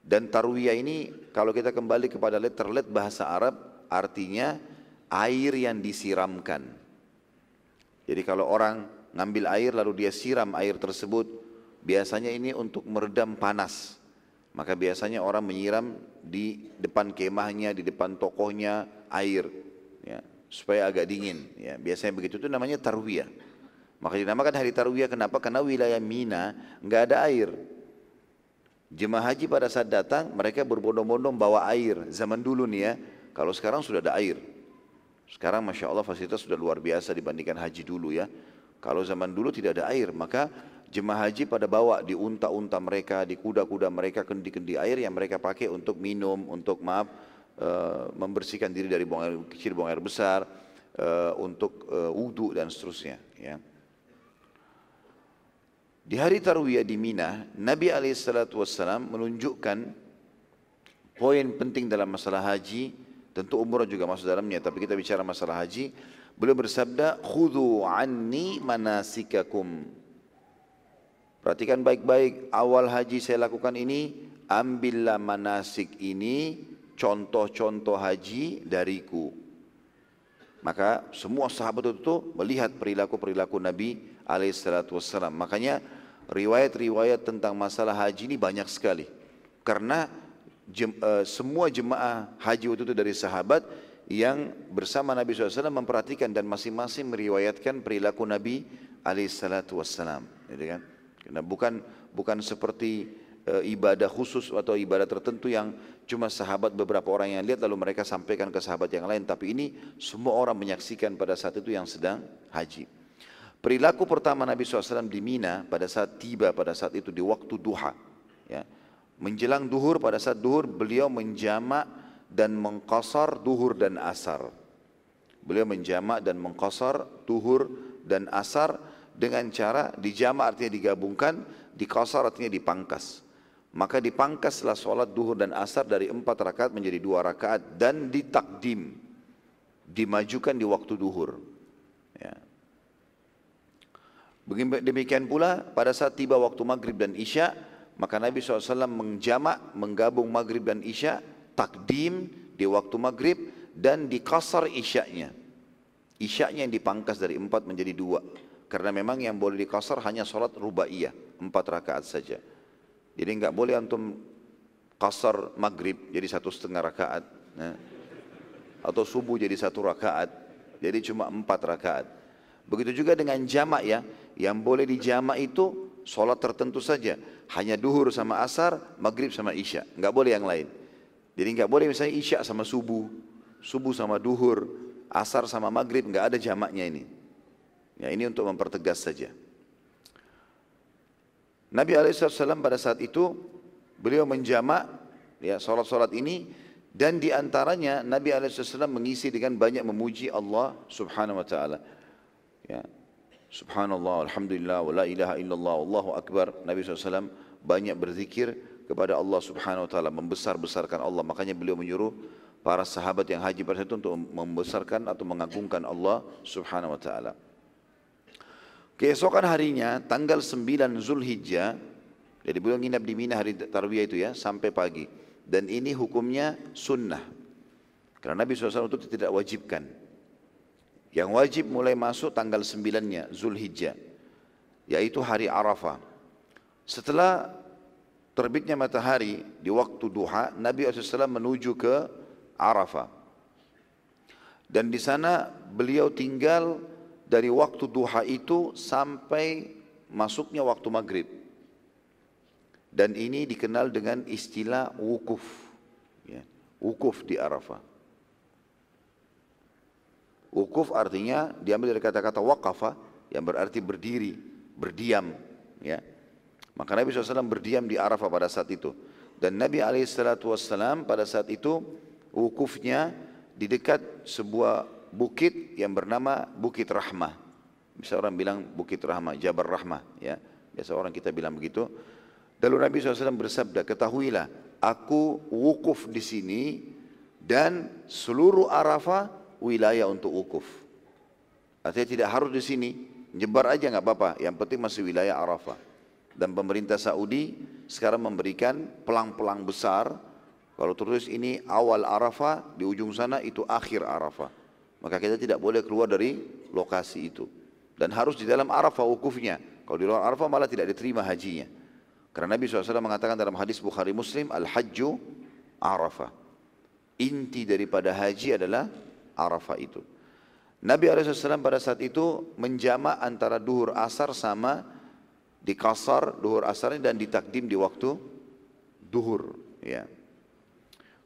Dan Tarwiyah ini kalau kita kembali kepada letterlet bahasa Arab artinya air yang disiramkan. Jadi kalau orang ngambil air lalu dia siram air tersebut biasanya ini untuk meredam panas. Maka biasanya orang menyiram di depan kemahnya, di depan tokohnya air ya, supaya agak dingin. Ya, biasanya begitu itu namanya tarwiyah. Maka dinamakan hari Tarwiyah kenapa? Karena wilayah Mina enggak ada air. Jemaah haji pada saat datang mereka berbondong-bondong bawa air. Zaman dulu nih ya, kalau sekarang sudah ada air. Sekarang Masya Allah fasilitas sudah luar biasa dibandingkan haji dulu ya. Kalau zaman dulu tidak ada air, maka jemaah haji pada bawa di unta-unta mereka, di kuda-kuda mereka, kendi-kendi air yang mereka pakai untuk minum, untuk maaf, uh, membersihkan diri dari buang air kecil, buang air besar, uh, untuk uh, wudhu dan seterusnya. Ya. Di hari Tarwiyah di Mina, Nabi SAW menunjukkan poin penting dalam masalah haji, tentu umrah juga masuk dalamnya, tapi kita bicara masalah haji, Beliau bersabda, "Khudhu anni manasikakum." Perhatikan baik-baik, awal haji saya lakukan ini, ambillah manasik ini, contoh-contoh haji dariku. Maka semua sahabat itu melihat perilaku-perilaku Nabi alaihissalatu. Makanya riwayat-riwayat tentang masalah haji ini banyak sekali. Karena jem, uh, semua jemaah haji waktu itu dari sahabat yang bersama Nabi SAW memperhatikan dan masing-masing meriwayatkan perilaku Nabi alaihissalatu wassalam. Gitu kan? Karena bukan bukan seperti e, ibadah khusus atau ibadah tertentu yang cuma sahabat beberapa orang yang lihat lalu mereka sampaikan ke sahabat yang lain. Tapi ini semua orang menyaksikan pada saat itu yang sedang haji. Perilaku pertama Nabi SAW di Mina pada saat tiba pada saat itu di waktu duha. Ya. Menjelang duhur pada saat duhur beliau menjamak dan mengkosar duhur dan asar. Beliau menjamak dan mengkosar duhur dan asar dengan cara dijama artinya digabungkan, dikosar artinya dipangkas. Maka dipangkaslah sholat duhur dan asar dari empat rakaat menjadi dua rakaat dan ditakdim, dimajukan di waktu duhur. Ya. Demikian pula pada saat tiba waktu maghrib dan isya, maka Nabi SAW menjamak, menggabung maghrib dan isya, takdim di waktu maghrib dan dikasar isyaknya. Isyaknya yang dipangkas dari empat menjadi dua. Karena memang yang boleh dikasar hanya sholat rubaiyah, empat rakaat saja. Jadi enggak boleh antum kasar maghrib jadi satu setengah rakaat. Ya. Atau subuh jadi satu rakaat. Jadi cuma empat rakaat. Begitu juga dengan jamak ya. Yang boleh dijamak itu sholat tertentu saja. Hanya duhur sama asar, maghrib sama isya. Enggak boleh yang lain. Jadi enggak boleh misalnya isya sama subuh. Subuh sama duhur. Asar sama maghrib. Enggak ada jamaknya ini. Ya ini untuk mempertegas saja. Nabi SAW pada saat itu beliau menjamak ya solat-solat ini dan di antaranya Nabi SAW mengisi dengan banyak memuji Allah Subhanahu Wa Taala. Ya, Subhanallah, Alhamdulillah, wa la ilaha illallah, Allahu Akbar. Nabi SAW banyak berzikir kepada Allah Subhanahu Wa Taala, membesar-besarkan Allah. Makanya beliau menyuruh para sahabat yang haji pada itu untuk membesarkan atau mengagungkan Allah Subhanahu Wa Taala. Keesokan harinya tanggal 9 Zulhijjah, jadi beliau nginap di Mina hari Tarwiyah itu ya sampai pagi. Dan ini hukumnya sunnah. Karena Nabi SAW itu tidak wajibkan. Yang wajib mulai masuk tanggal 9-nya Zulhijjah, yaitu hari Arafah. Setelah terbitnya matahari di waktu duha, Nabi SAW menuju ke Arafah. Dan di sana beliau tinggal dari waktu duha itu sampai masuknya waktu maghrib. Dan ini dikenal dengan istilah wukuf. Ya, wukuf di Arafah. Wukuf artinya diambil dari kata-kata waqafa yang berarti berdiri, berdiam. Ya. Maka Nabi SAW berdiam di Arafah pada saat itu. Dan Nabi SAW pada saat itu wukufnya di dekat sebuah bukit yang bernama Bukit Rahmah. Bisa orang bilang Bukit Rahmah, Jabar Rahmah. Ya. Biasa orang kita bilang begitu. Lalu Nabi SAW bersabda, ketahuilah, aku wukuf di sini dan seluruh Arafah wilayah untuk wukuf. Artinya tidak harus di sini, nyebar aja nggak apa-apa. Yang penting masih wilayah Arafah. Dan pemerintah Saudi sekarang memberikan pelang-pelang besar. Kalau terus ini awal Arafah, di ujung sana itu akhir Arafah. Maka kita tidak boleh keluar dari lokasi itu. Dan harus di dalam Arafah wukufnya. Kalau di luar Arafah malah tidak diterima hajinya. Karena Nabi SAW mengatakan dalam hadis Bukhari Muslim, Al-Hajju Arafah. Inti daripada haji adalah Arafah itu. Nabi SAW pada saat itu menjamak antara duhur asar sama di kasar duhur asarnya dan ditakdim di waktu duhur. Ya.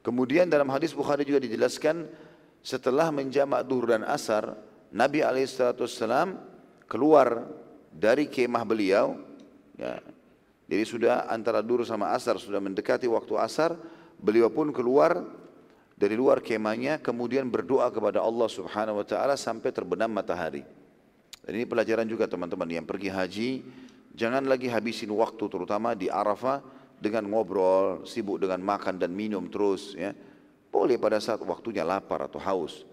Kemudian dalam hadis Bukhari juga dijelaskan setelah menjamak duhur dan asar, Nabi Alaihissalam keluar dari kemah beliau. Ya, jadi sudah antara duhur sama asar sudah mendekati waktu asar, beliau pun keluar dari luar kemahnya kemudian berdoa kepada Allah Subhanahu wa taala sampai terbenam matahari. Dan ini pelajaran juga teman-teman yang pergi haji, jangan lagi habisin waktu terutama di Arafah dengan ngobrol, sibuk dengan makan dan minum terus ya. Boleh pada saat waktunya lapar atau haus.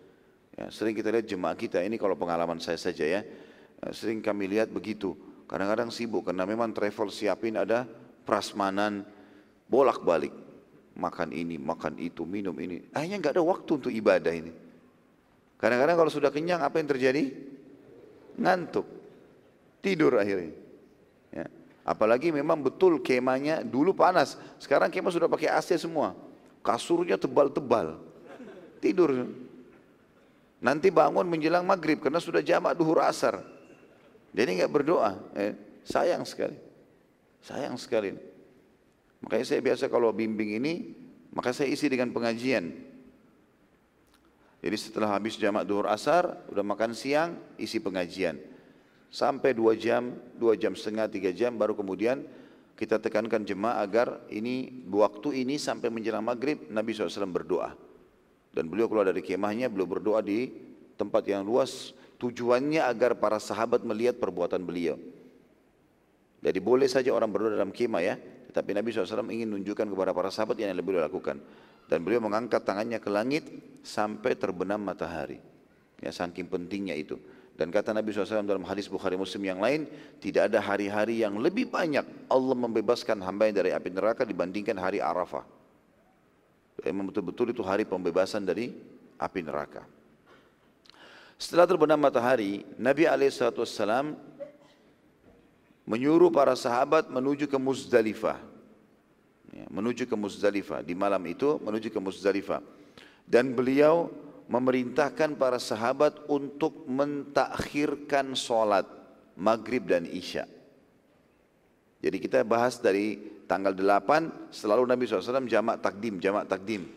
Ya, sering kita lihat jemaah kita ini kalau pengalaman saya saja ya, eh, sering kami lihat begitu. Kadang-kadang sibuk karena memang travel siapin ada prasmanan bolak-balik makan ini, makan itu, minum ini. Akhirnya nggak ada waktu untuk ibadah ini. Kadang-kadang kalau sudah kenyang apa yang terjadi? Ngantuk, tidur akhirnya. Ya. Apalagi memang betul kemahnya dulu panas, sekarang kemah sudah pakai AC semua, kasurnya tebal-tebal, tidur. Nanti bangun menjelang maghrib karena sudah jamak duhur asar. Jadi nggak berdoa. Eh, sayang sekali. Sayang sekali. Makanya saya biasa kalau bimbing ini, maka saya isi dengan pengajian. Jadi setelah habis jamak duhur asar, udah makan siang, isi pengajian. Sampai dua jam, dua jam setengah, tiga jam, baru kemudian kita tekankan jemaah agar ini waktu ini sampai menjelang maghrib Nabi SAW berdoa. Dan beliau keluar dari kemahnya, beliau berdoa di tempat yang luas. Tujuannya agar para sahabat melihat perbuatan beliau. Jadi boleh saja orang berdoa dalam kemah ya. Tetapi Nabi SAW ingin menunjukkan kepada para sahabat yang lebih beliau lakukan. Dan beliau mengangkat tangannya ke langit sampai terbenam matahari. Ya, saking pentingnya itu. Dan kata Nabi SAW dalam hadis Bukhari Muslim yang lain, tidak ada hari-hari yang lebih banyak Allah membebaskan hamba dari api neraka dibandingkan hari Arafah. Memang betul-betul itu hari pembebasan dari api neraka. Setelah terbenam matahari, Nabi SAW menyuruh para sahabat menuju ke Muzdalifah. Ya, menuju ke Muzdalifah. Di malam itu menuju ke Muzdalifah. Dan beliau memerintahkan para sahabat untuk mentakhirkan sholat maghrib dan isya. Jadi kita bahas dari tanggal 8 selalu Nabi SAW jamak takdim, jamak takdim.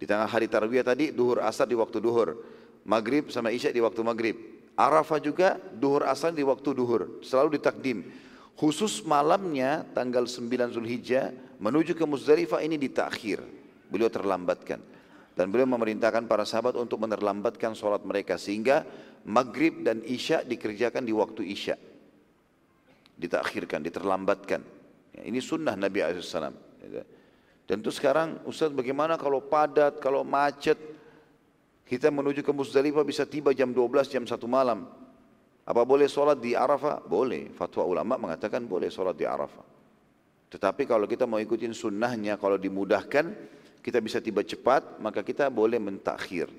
Di tanggal hari tarwiyah tadi duhur asar di waktu duhur. Maghrib sama isya di waktu maghrib. Arafah juga duhur asar di waktu duhur. Selalu ditakdim. Khusus malamnya tanggal 9 Zulhijjah menuju ke Muzdalifah ini ditakhir. Beliau terlambatkan. Dan beliau memerintahkan para sahabat untuk menerlambatkan sholat mereka. Sehingga maghrib dan isya dikerjakan di waktu isya ditakhirkan, diterlambatkan. Ya, ini sunnah Nabi SAW. Dan itu sekarang Ustaz bagaimana kalau padat, kalau macet, kita menuju ke Musdalifah bisa tiba jam 12, jam 1 malam. Apa boleh sholat di Arafah? Boleh. Fatwa ulama mengatakan boleh sholat di Arafah. Tetapi kalau kita mau ikutin sunnahnya, kalau dimudahkan, kita bisa tiba cepat, maka kita boleh mentakhir.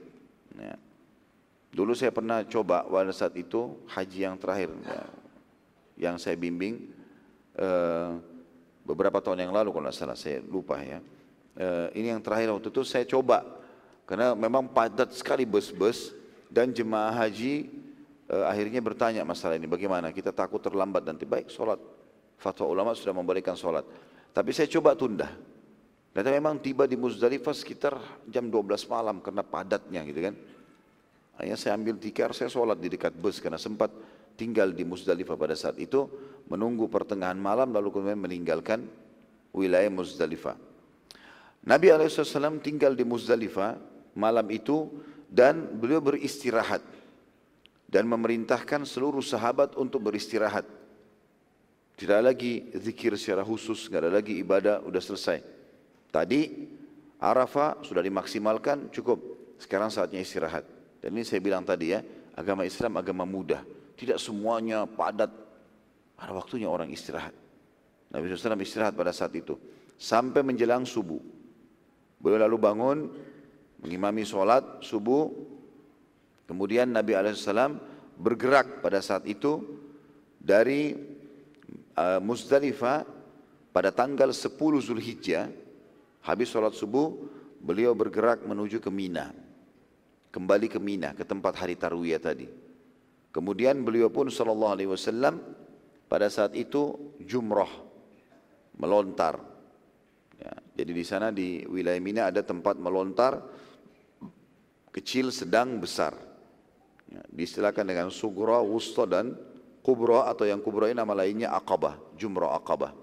Ya. Dulu saya pernah coba pada saat itu haji yang terakhir. Ya yang saya bimbing uh, beberapa tahun yang lalu kalau tidak salah saya lupa ya. Uh, ini yang terakhir waktu itu saya coba karena memang padat sekali bus-bus dan jemaah haji uh, akhirnya bertanya masalah ini bagaimana? Kita takut terlambat nanti. Baik sholat. Fatwa ulama sudah memberikan sholat. Tapi saya coba tunda. Dan memang tiba di Muzdalifah sekitar jam 12 malam karena padatnya gitu kan? Akhirnya saya ambil tikar saya sholat di dekat bus karena sempat tinggal di Muzdalifah pada saat itu menunggu pertengahan malam lalu kemudian meninggalkan wilayah Muzdalifah. Nabi SAW tinggal di Muzdalifah malam itu dan beliau beristirahat dan memerintahkan seluruh sahabat untuk beristirahat. Tidak lagi zikir secara khusus, tidak ada lagi ibadah, sudah selesai. Tadi Arafah sudah dimaksimalkan, cukup. Sekarang saatnya istirahat. Dan ini saya bilang tadi ya, agama Islam agama mudah. Tidak semuanya padat. Ada waktunya orang istirahat. Nabi SAW istirahat pada saat itu. Sampai menjelang subuh. Beliau lalu bangun, mengimami sholat subuh. Kemudian Nabi SAW bergerak pada saat itu dari uh, Muzdalifah pada tanggal 10 Zulhijjah. Habis sholat subuh, beliau bergerak menuju ke Mina. Kembali ke Mina, ke tempat hari Tarwiyah tadi. Kemudian beliau pun sallallahu alaihi wasallam pada saat itu jumrah melontar. Ya, jadi di sana di wilayah Mina ada tempat melontar kecil, sedang, besar. Ya, dengan sugra, wusta dan kubra atau yang kubra ini nama lainnya akabah, jumrah akabah.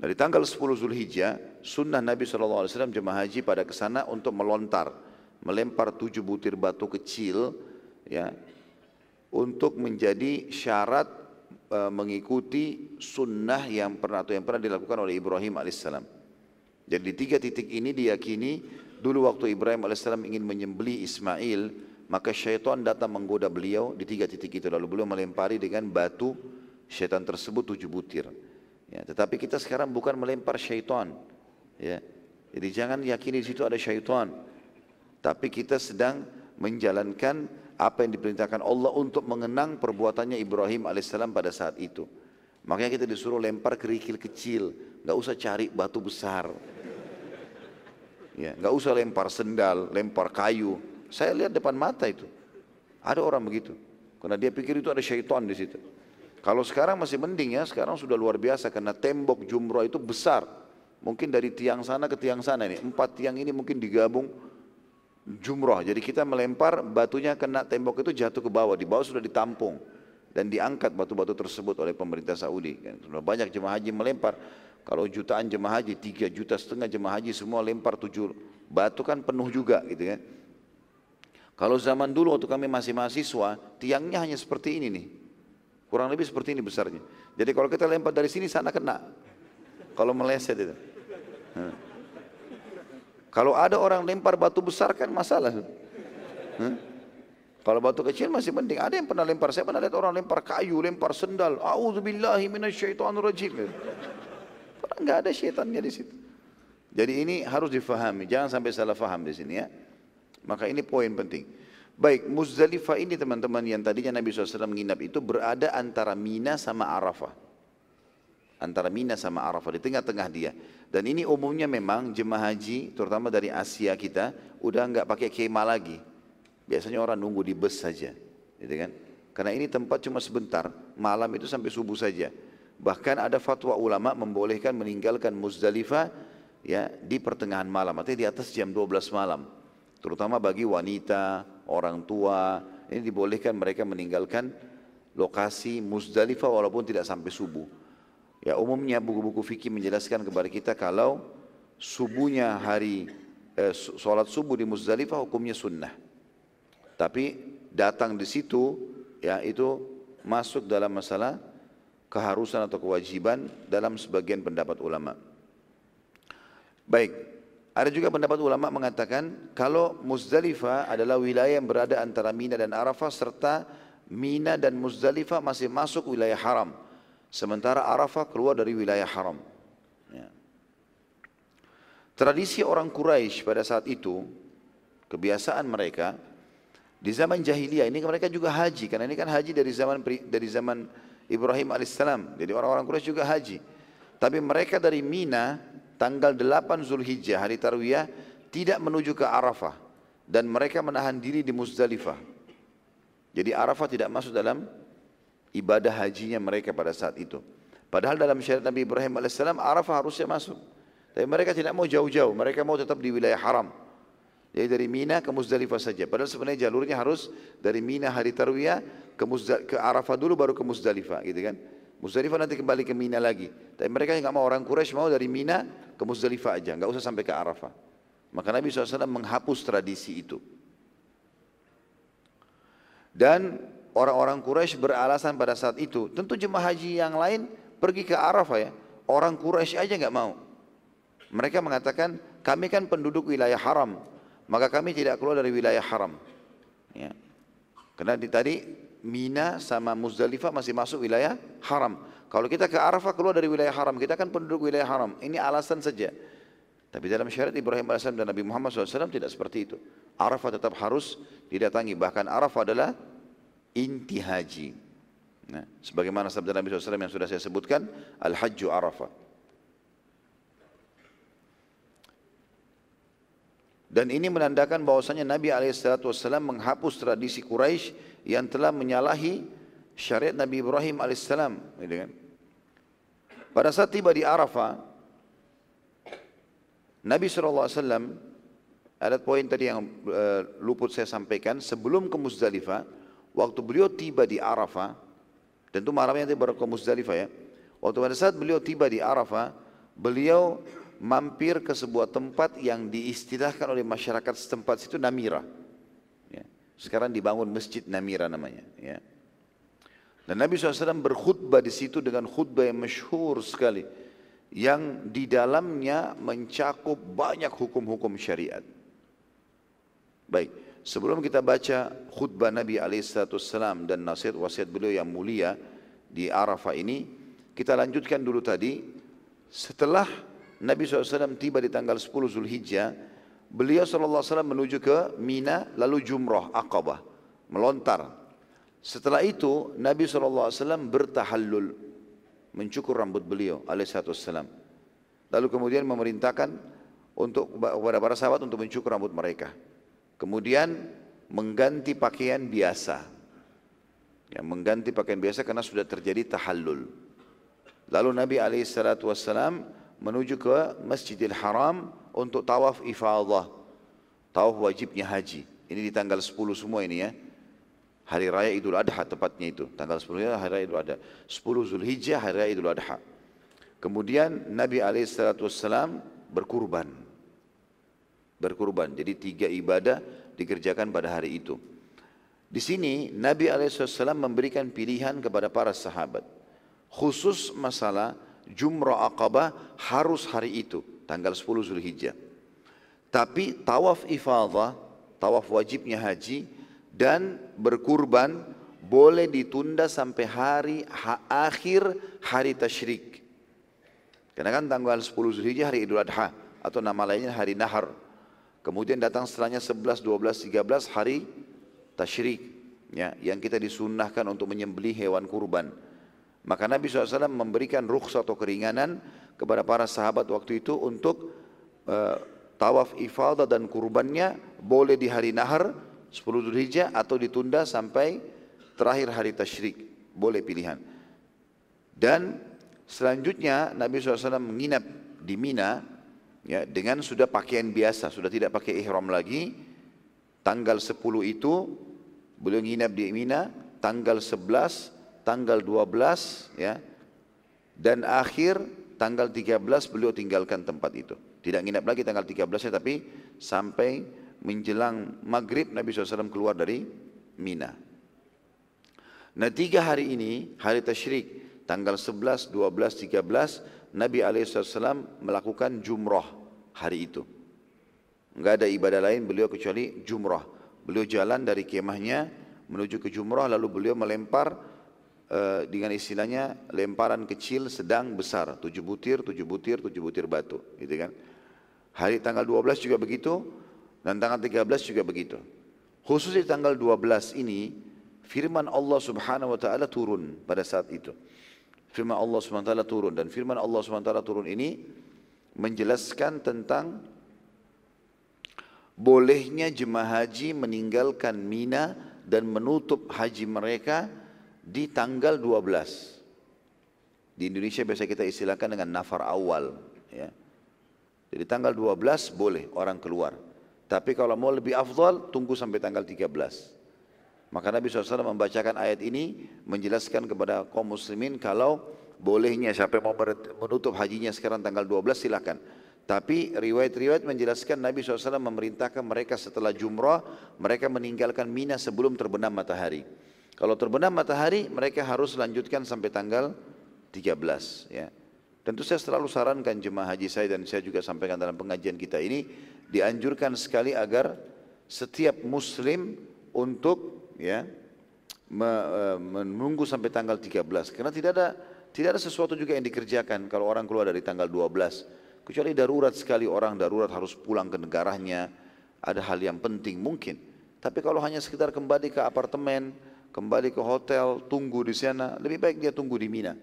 Nah di tanggal 10 Zulhijjah, sunnah Nabi SAW jemaah haji pada ke sana untuk melontar, melempar tujuh butir batu kecil, ya, untuk menjadi syarat e, mengikuti sunnah yang pernah atau yang pernah dilakukan oleh Ibrahim alaihissalam. Jadi di tiga titik ini diyakini dulu waktu Ibrahim alaihissalam ingin menyembeli Ismail maka syaitan datang menggoda beliau di tiga titik itu. Lalu beliau melempari dengan batu syaitan tersebut tujuh butir. Ya, tetapi kita sekarang bukan melempar syaitan. Ya jadi jangan yakini di situ ada syaitan. Tapi kita sedang menjalankan apa yang diperintahkan Allah untuk mengenang perbuatannya Ibrahim alaihissalam pada saat itu. Makanya kita disuruh lempar kerikil kecil. Nggak usah cari batu besar. Ya nggak usah lempar sendal lempar kayu saya lihat depan mata itu. Ada orang begitu. Karena dia pikir itu ada syaitan di situ. Kalau sekarang masih mending ya, sekarang sudah luar biasa karena tembok jumroh itu besar. Mungkin dari tiang sana ke tiang sana ini. Empat tiang ini mungkin digabung jumroh. Jadi kita melempar batunya kena tembok itu jatuh ke bawah. Di bawah sudah ditampung. Dan diangkat batu-batu tersebut oleh pemerintah Saudi. Sudah banyak jemaah haji melempar. Kalau jutaan jemaah haji, tiga juta setengah jemaah haji semua lempar tujuh batu kan penuh juga gitu kan. Kalau zaman dulu waktu kami masih mahasiswa, tiangnya hanya seperti ini nih. Kurang lebih seperti ini besarnya. Jadi kalau kita lempar dari sini sana kena. Kalau meleset itu. Kalau ada orang lempar batu besar kan masalah. Kalau batu kecil masih penting. Ada yang pernah lempar. Saya pernah lihat orang lempar kayu, lempar sendal. A'udzubillahi minasyaitonirrajim. Padahal enggak ada syaitannya di situ. Jadi ini harus difahami. Jangan sampai salah faham di sini ya. Maka ini poin penting. Baik, Muzdalifah ini teman-teman yang tadinya Nabi SAW menginap itu berada antara Mina sama Arafah. Antara Mina sama Arafah, di tengah-tengah dia. Dan ini umumnya memang jemaah haji, terutama dari Asia kita, udah nggak pakai kemah lagi. Biasanya orang nunggu di bus saja. Gitu kan? Karena ini tempat cuma sebentar, malam itu sampai subuh saja. Bahkan ada fatwa ulama membolehkan meninggalkan Muzdalifah ya di pertengahan malam, artinya di atas jam 12 malam terutama bagi wanita, orang tua, ini dibolehkan mereka meninggalkan lokasi Muzdalifah walaupun tidak sampai subuh. Ya umumnya buku-buku fikih menjelaskan kepada kita kalau subuhnya hari eh, sholat subuh di Muzdalifah hukumnya sunnah. Tapi datang di situ ya itu masuk dalam masalah keharusan atau kewajiban dalam sebagian pendapat ulama. Baik, ada juga pendapat ulama mengatakan kalau Muzdalifah adalah wilayah yang berada antara Mina dan Arafah serta Mina dan Muzdalifah masih masuk wilayah haram. Sementara Arafah keluar dari wilayah haram. Ya. Tradisi orang Quraisy pada saat itu, kebiasaan mereka di zaman jahiliyah ini mereka juga haji karena ini kan haji dari zaman dari zaman Ibrahim alaihissalam. Jadi orang-orang Quraisy juga haji. Tapi mereka dari Mina tanggal 8 Zulhijjah hari Tarwiyah tidak menuju ke Arafah dan mereka menahan diri di Muzdalifah. Jadi Arafah tidak masuk dalam ibadah hajinya mereka pada saat itu. Padahal dalam syariat Nabi Ibrahim AS Arafah harusnya masuk. Tapi mereka tidak mau jauh-jauh, mereka mau tetap di wilayah haram. Jadi dari Mina ke Muzdalifah saja. Padahal sebenarnya jalurnya harus dari Mina hari Tarwiyah ke, ke Arafah dulu baru ke Muzdalifah gitu kan. Muzdalifah nanti kembali ke Mina lagi. Tapi mereka yang nggak mau orang Quraisy mau dari Mina ke Muzdalifah aja, nggak usah sampai ke Arafah. Maka Nabi SAW menghapus tradisi itu. Dan orang-orang Quraisy beralasan pada saat itu, tentu jemaah haji yang lain pergi ke Arafah ya. Orang Quraisy aja nggak mau. Mereka mengatakan, kami kan penduduk wilayah haram, maka kami tidak keluar dari wilayah haram. Ya. Karena di, tadi Mina sama Muzdalifah masih masuk wilayah haram. Kalau kita ke Arafah keluar dari wilayah haram, kita kan penduduk wilayah haram. Ini alasan saja. Tapi dalam syariat Ibrahim AS dan Nabi Muhammad SAW tidak seperti itu. Arafah tetap harus didatangi. Bahkan Arafah adalah inti haji. Nah, sebagaimana sabda Nabi SAW yang sudah saya sebutkan, Al-Hajju Arafah. Dan ini menandakan bahwasanya Nabi SAW menghapus tradisi Quraisy yang telah menyalahi syariat Nabi Ibrahim alaihissalam. Gitu kan? Pada saat tiba di Arafah, Nabi SAW ada poin tadi yang uh, luput saya sampaikan sebelum ke Muzdalifah, waktu beliau tiba di Arafah, tentu malamnya nanti baru ke Muzdalifah ya. Waktu pada saat beliau tiba di Arafah, beliau mampir ke sebuah tempat yang diistilahkan oleh masyarakat setempat itu Namira. Sekarang dibangun Masjid Namira namanya. Ya. Dan Nabi SAW berkhutbah di situ dengan khutbah yang masyhur sekali. Yang di dalamnya mencakup banyak hukum-hukum syariat. Baik, Sebelum kita baca khutbah Nabi Alaihissalam dan nasihat wasiat beliau yang mulia di Arafah ini, kita lanjutkan dulu tadi. Setelah Nabi SAW tiba di tanggal 10 Zulhijjah, beliau SAW menuju ke Mina lalu Jumrah Aqabah, melontar. Setelah itu Nabi SAW bertahallul, mencukur rambut beliau Alaihissalam. Lalu kemudian memerintahkan untuk kepada para sahabat untuk mencukur rambut mereka. Kemudian mengganti pakaian biasa. Ya, mengganti pakaian biasa karena sudah terjadi tahallul. Lalu Nabi SAW menuju ke Masjidil Haram untuk tawaf ifadah. Tawaf wajibnya haji. Ini di tanggal 10 semua ini ya. Hari Raya Idul Adha tepatnya itu. Tanggal 10 ya Hari Raya Idul Adha. 10 Zulhijjah Hari Raya Idul Adha. Kemudian Nabi SAW berkurban berkurban. Jadi tiga ibadah dikerjakan pada hari itu. Di sini Nabi SAW memberikan pilihan kepada para sahabat. Khusus masalah Jumrah Aqabah harus hari itu, tanggal 10 Zulhijjah. Tapi tawaf ifadah, tawaf wajibnya haji, dan berkurban boleh ditunda sampai hari ha, akhir hari tasyrik. Karena kan tanggal 10 Zulhijjah hari Idul Adha atau nama lainnya hari Nahar. Kemudian datang setelahnya 11, 12, 13 hari tasyrik ya, yang kita disunnahkan untuk menyembelih hewan kurban. Maka Nabi SAW memberikan rukhsah atau keringanan kepada para sahabat waktu itu untuk uh, tawaf ifadah dan kurbannya boleh di hari nahar 10 Dzulhijjah atau ditunda sampai terakhir hari tasyrik. Boleh pilihan. Dan selanjutnya Nabi SAW menginap di Mina ya dengan sudah pakaian biasa, sudah tidak pakai ihram lagi. Tanggal 10 itu beliau nginap di Mina, tanggal 11, tanggal 12 ya. Dan akhir tanggal 13 beliau tinggalkan tempat itu. Tidak nginap lagi tanggal 13 ya, tapi sampai menjelang maghrib Nabi SAW keluar dari Mina. Nah tiga hari ini, hari tasyrik, tanggal 11, 12, 13, Nabi SAW melakukan jumrah hari itu. Enggak ada ibadah lain beliau kecuali jumrah. Beliau jalan dari kemahnya menuju ke jumrah lalu beliau melempar uh, dengan istilahnya lemparan kecil, sedang, besar. Tujuh butir, tujuh butir, tujuh butir batu. Gitu kan. Hari tanggal 12 juga begitu dan tanggal 13 juga begitu. Khusus di tanggal 12 ini firman Allah Subhanahu wa taala turun pada saat itu firman Allah SWT turun dan firman Allah SWT turun ini menjelaskan tentang bolehnya jemaah haji meninggalkan Mina dan menutup haji mereka di tanggal 12. Di Indonesia biasa kita istilahkan dengan nafar awal. Ya. Jadi tanggal 12 boleh orang keluar. Tapi kalau mau lebih afdal, tunggu sampai tanggal 13. Maka Nabi SAW membacakan ayat ini menjelaskan kepada kaum muslimin kalau bolehnya siapa yang mau menutup hajinya sekarang tanggal 12 silakan. Tapi riwayat-riwayat menjelaskan Nabi SAW memerintahkan mereka setelah jumrah mereka meninggalkan Mina sebelum terbenam matahari. Kalau terbenam matahari mereka harus lanjutkan sampai tanggal 13 ya. Tentu saya selalu sarankan jemaah haji saya dan saya juga sampaikan dalam pengajian kita ini dianjurkan sekali agar setiap muslim untuk ya eh, menunggu sampai tanggal 13 karena tidak ada tidak ada sesuatu juga yang dikerjakan kalau orang keluar dari tanggal 12 kecuali darurat sekali orang darurat harus pulang ke negaranya. Ada hal yang penting mungkin. Tapi kalau hanya sekitar kembali ke apartemen kembali ke hotel tunggu di sana lebih baik dia tunggu di Mina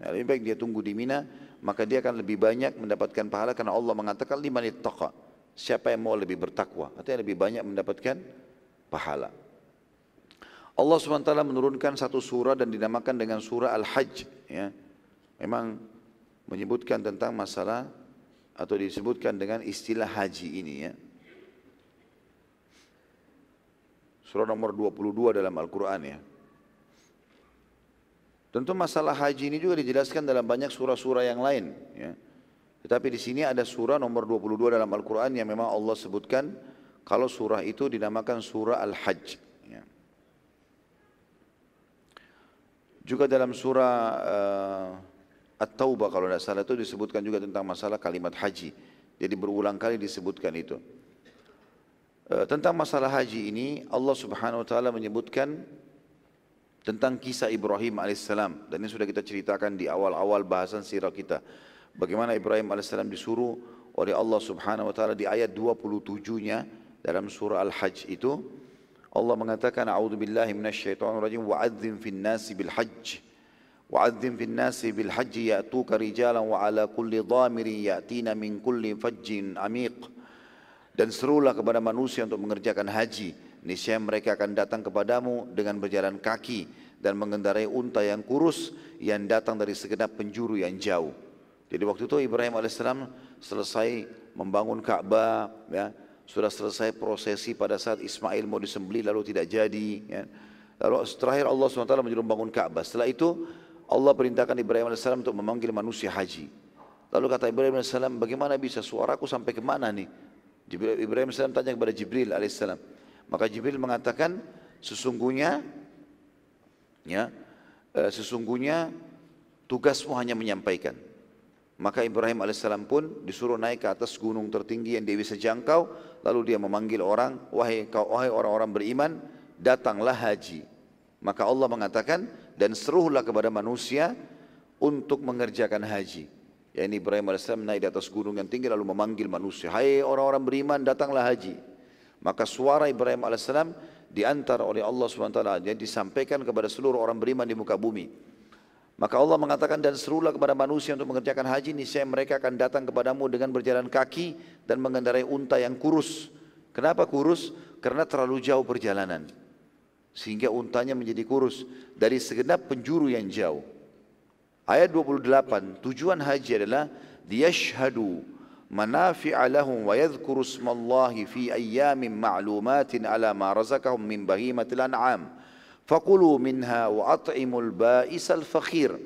ya, lebih baik dia tunggu di Mina maka dia akan lebih banyak mendapatkan pahala karena Allah mengatakan lima ittaqa siapa yang mau lebih bertakwa artinya lebih banyak mendapatkan pahala Allah SWT menurunkan satu surah dan dinamakan dengan surah Al-Hajj. Ya. Memang menyebutkan tentang masalah atau disebutkan dengan istilah haji ini ya. Surah nomor 22 dalam Al-Quran ya. Tentu masalah haji ini juga dijelaskan dalam banyak surah-surah yang lain. Ya. Tetapi di sini ada surah nomor 22 dalam Al-Quran yang memang Allah sebutkan kalau surah itu dinamakan surah Al-Hajj. Juga dalam surah uh, At-Taubah kalau tidak salah itu disebutkan juga tentang masalah kalimat haji. Jadi berulang kali disebutkan itu. Eh, tentang masalah haji ini Allah Subhanahu wa taala menyebutkan tentang kisah Ibrahim alaihissalam. Dan ini sudah kita ceritakan di awal-awal bahasan sirah kita. Bagaimana Ibrahim alaihissalam disuruh oleh Allah Subhanahu wa taala di ayat 27-nya dalam surah Al-Hajj itu Allah mengatakan a'udzubillahi minasyaitonirrajim wa'adzim fin nasi bil hajj. Wa'adzim fin nasi bil hajj ya'tuka rijalan wa ala kulli dhamirin ya'tina min kulli fajjin amiq dan serulah kepada manusia untuk mengerjakan haji. Niscaya mereka akan datang kepadamu dengan berjalan kaki dan mengendarai unta yang kurus yang datang dari segenap penjuru yang jauh. Jadi waktu itu Ibrahim alaihissalam selesai membangun Ka'bah, ya, sudah selesai prosesi pada saat Ismail mau disembelih lalu tidak jadi. Ya. Lalu terakhir Allah SWT menyuruh membangun Ka'bah. Setelah itu Allah perintahkan Ibrahim alaihissalam untuk memanggil manusia haji. Lalu kata Ibrahim alaihissalam, bagaimana bisa suaraku sampai ke mana nih? Ibrahim AS tanya kepada Jibril AS. Maka Jibril mengatakan, sesungguhnya, ya, eh, sesungguhnya tugasmu hanya menyampaikan. Maka Ibrahim AS pun disuruh naik ke atas gunung tertinggi yang dia bisa jangkau. Lalu dia memanggil orang, wahai wahai orang-orang beriman, datanglah haji. Maka Allah mengatakan, dan seruhlah kepada manusia untuk mengerjakan haji. Ya ini Ibrahim AS naik di atas gunung yang tinggi lalu memanggil manusia. Hai orang-orang beriman datanglah haji. Maka suara Ibrahim AS diantar oleh Allah SWT yang disampaikan kepada seluruh orang beriman di muka bumi. Maka Allah mengatakan dan serulah kepada manusia untuk mengerjakan haji. Niscaya mereka akan datang kepadamu dengan berjalan kaki dan mengendarai unta yang kurus. Kenapa kurus? Karena terlalu jauh perjalanan. Sehingga untanya menjadi kurus dari segenap penjuru yang jauh. Ayat 28, tujuan haji adalah liyashhadu manafi'a lahum wa yadhkuru ismallahi fi ayyamin ma'lumatin ala ma razaqahum min bahimatil an'am. Fakulu minha wa at'imul ba'isal fakhir.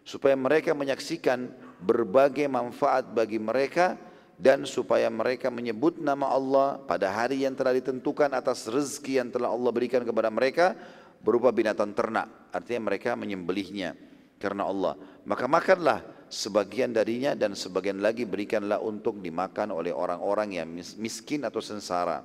Supaya mereka menyaksikan berbagai manfaat bagi mereka dan supaya mereka menyebut nama Allah pada hari yang telah ditentukan atas rezeki yang telah Allah berikan kepada mereka berupa binatang ternak. Artinya mereka menyembelihnya karena Allah. Maka makanlah sebagian darinya dan sebagian lagi berikanlah untuk dimakan oleh orang-orang yang miskin atau sengsara.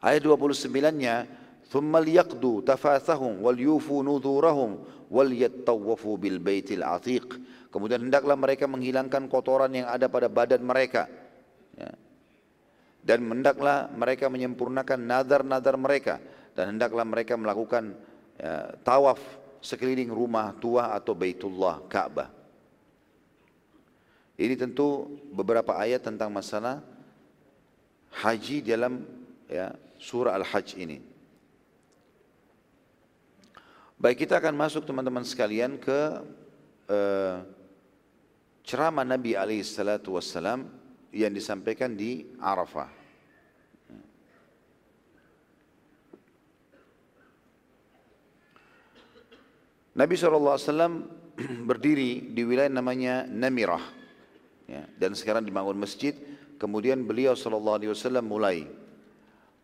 Ayat 29-nya, ثُمَّ لِيَقْدُوا تَفَاثَهُمْ وَلْيُوفُوا نُذُورَهُمْ وَلْيَتَّوَّفُوا بِالْبَيْتِ الْعَتِيقِ Kemudian hendaklah mereka menghilangkan kotoran yang ada pada badan mereka. Ya. Dan hendaklah mereka menyempurnakan nadar-nadar mereka. Dan hendaklah mereka melakukan ya, tawaf sekeliling rumah tua atau Baitullah Ka'bah. Ini tentu beberapa ayat tentang masalah haji dalam ya, surah Al-Hajj ini. Baik kita akan masuk teman-teman sekalian ke uh, ceramah Nabi alaihissalatu wassalam yang disampaikan di Arafah. Nabi SAW berdiri di wilayah namanya Namirah. Ya, dan sekarang dibangun masjid. Kemudian beliau SAW mulai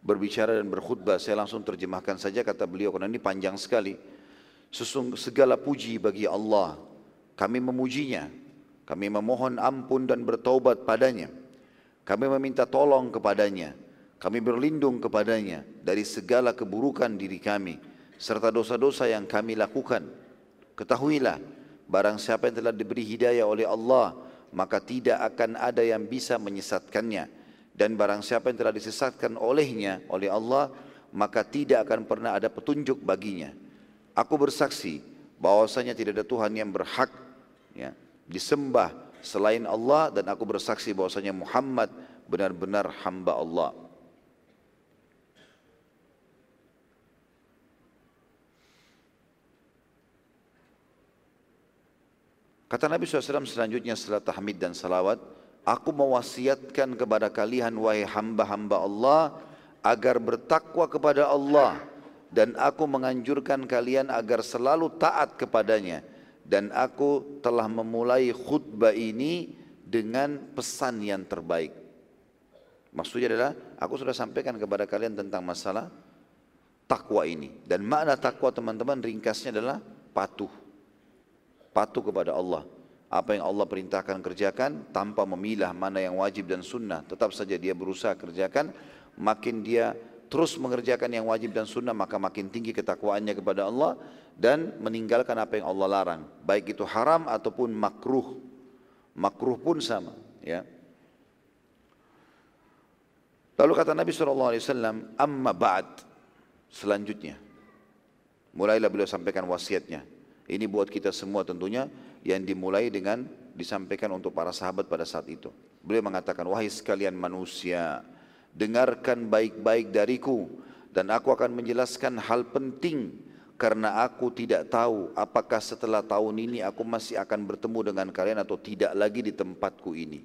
berbicara dan berkhutbah. Saya langsung terjemahkan saja kata beliau karena ini panjang sekali. Sesung, segala puji bagi Allah. Kami memujinya. Kami memohon ampun dan bertaubat padanya. Kami meminta tolong kepadanya. Kami berlindung kepadanya dari segala keburukan diri kami serta dosa-dosa yang kami lakukan. Ketahuilah, barang siapa yang telah diberi hidayah oleh Allah, maka tidak akan ada yang bisa menyesatkannya. Dan barang siapa yang telah disesatkan olehnya, oleh Allah, maka tidak akan pernah ada petunjuk baginya. Aku bersaksi bahwasanya tidak ada Tuhan yang berhak ya, disembah selain Allah dan aku bersaksi bahwasanya Muhammad benar-benar hamba Allah. Kata Nabi SAW selanjutnya setelah tahmid dan salawat, Aku mewasiatkan kepada kalian wahai hamba-hamba Allah agar bertakwa kepada Allah dan aku menganjurkan kalian agar selalu taat kepadanya dan aku telah memulai khutbah ini dengan pesan yang terbaik. Maksudnya adalah aku sudah sampaikan kepada kalian tentang masalah takwa ini dan makna takwa teman-teman ringkasnya adalah patuh patuh kepada Allah. Apa yang Allah perintahkan kerjakan. Tanpa memilah mana yang wajib dan sunnah. Tetap saja dia berusaha kerjakan. Makin dia terus mengerjakan yang wajib dan sunnah maka makin tinggi ketakwaannya kepada Allah dan meninggalkan apa yang Allah larang. Baik itu haram ataupun makruh. Makruh pun sama ya. Lalu kata Nabi SAW amma ba'd. Selanjutnya. Mulailah beliau sampaikan wasiatnya ini buat kita semua tentunya yang dimulai dengan disampaikan untuk para sahabat pada saat itu beliau mengatakan wahai sekalian manusia dengarkan baik-baik dariku dan aku akan menjelaskan hal penting karena aku tidak tahu apakah setelah tahun ini aku masih akan bertemu dengan kalian atau tidak lagi di tempatku ini.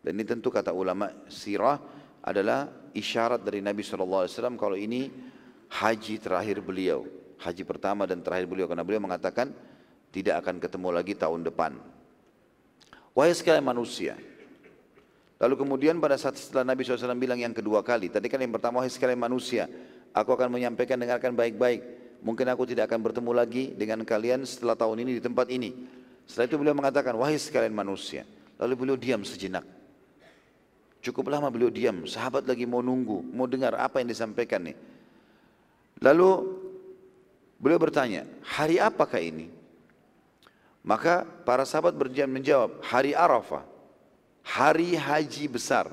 Dan ini tentu kata ulama sirah adalah isyarat dari Nabi SAW kalau ini haji terakhir beliau. Haji pertama dan terakhir beliau karena beliau mengatakan tidak akan ketemu lagi tahun depan. Wahai sekalian manusia, Lalu kemudian pada saat setelah Nabi SAW bilang yang kedua kali, tadi kan yang pertama, wahai sekalian manusia, aku akan menyampaikan dengarkan baik-baik. Mungkin aku tidak akan bertemu lagi dengan kalian setelah tahun ini di tempat ini. Setelah itu beliau mengatakan, wahai sekalian manusia. Lalu beliau diam sejenak. Cukup lama beliau diam, sahabat lagi mau nunggu, mau dengar apa yang disampaikan nih. Lalu beliau bertanya, hari apakah ini? Maka para sahabat berjam menjawab, hari Arafah hari haji besar.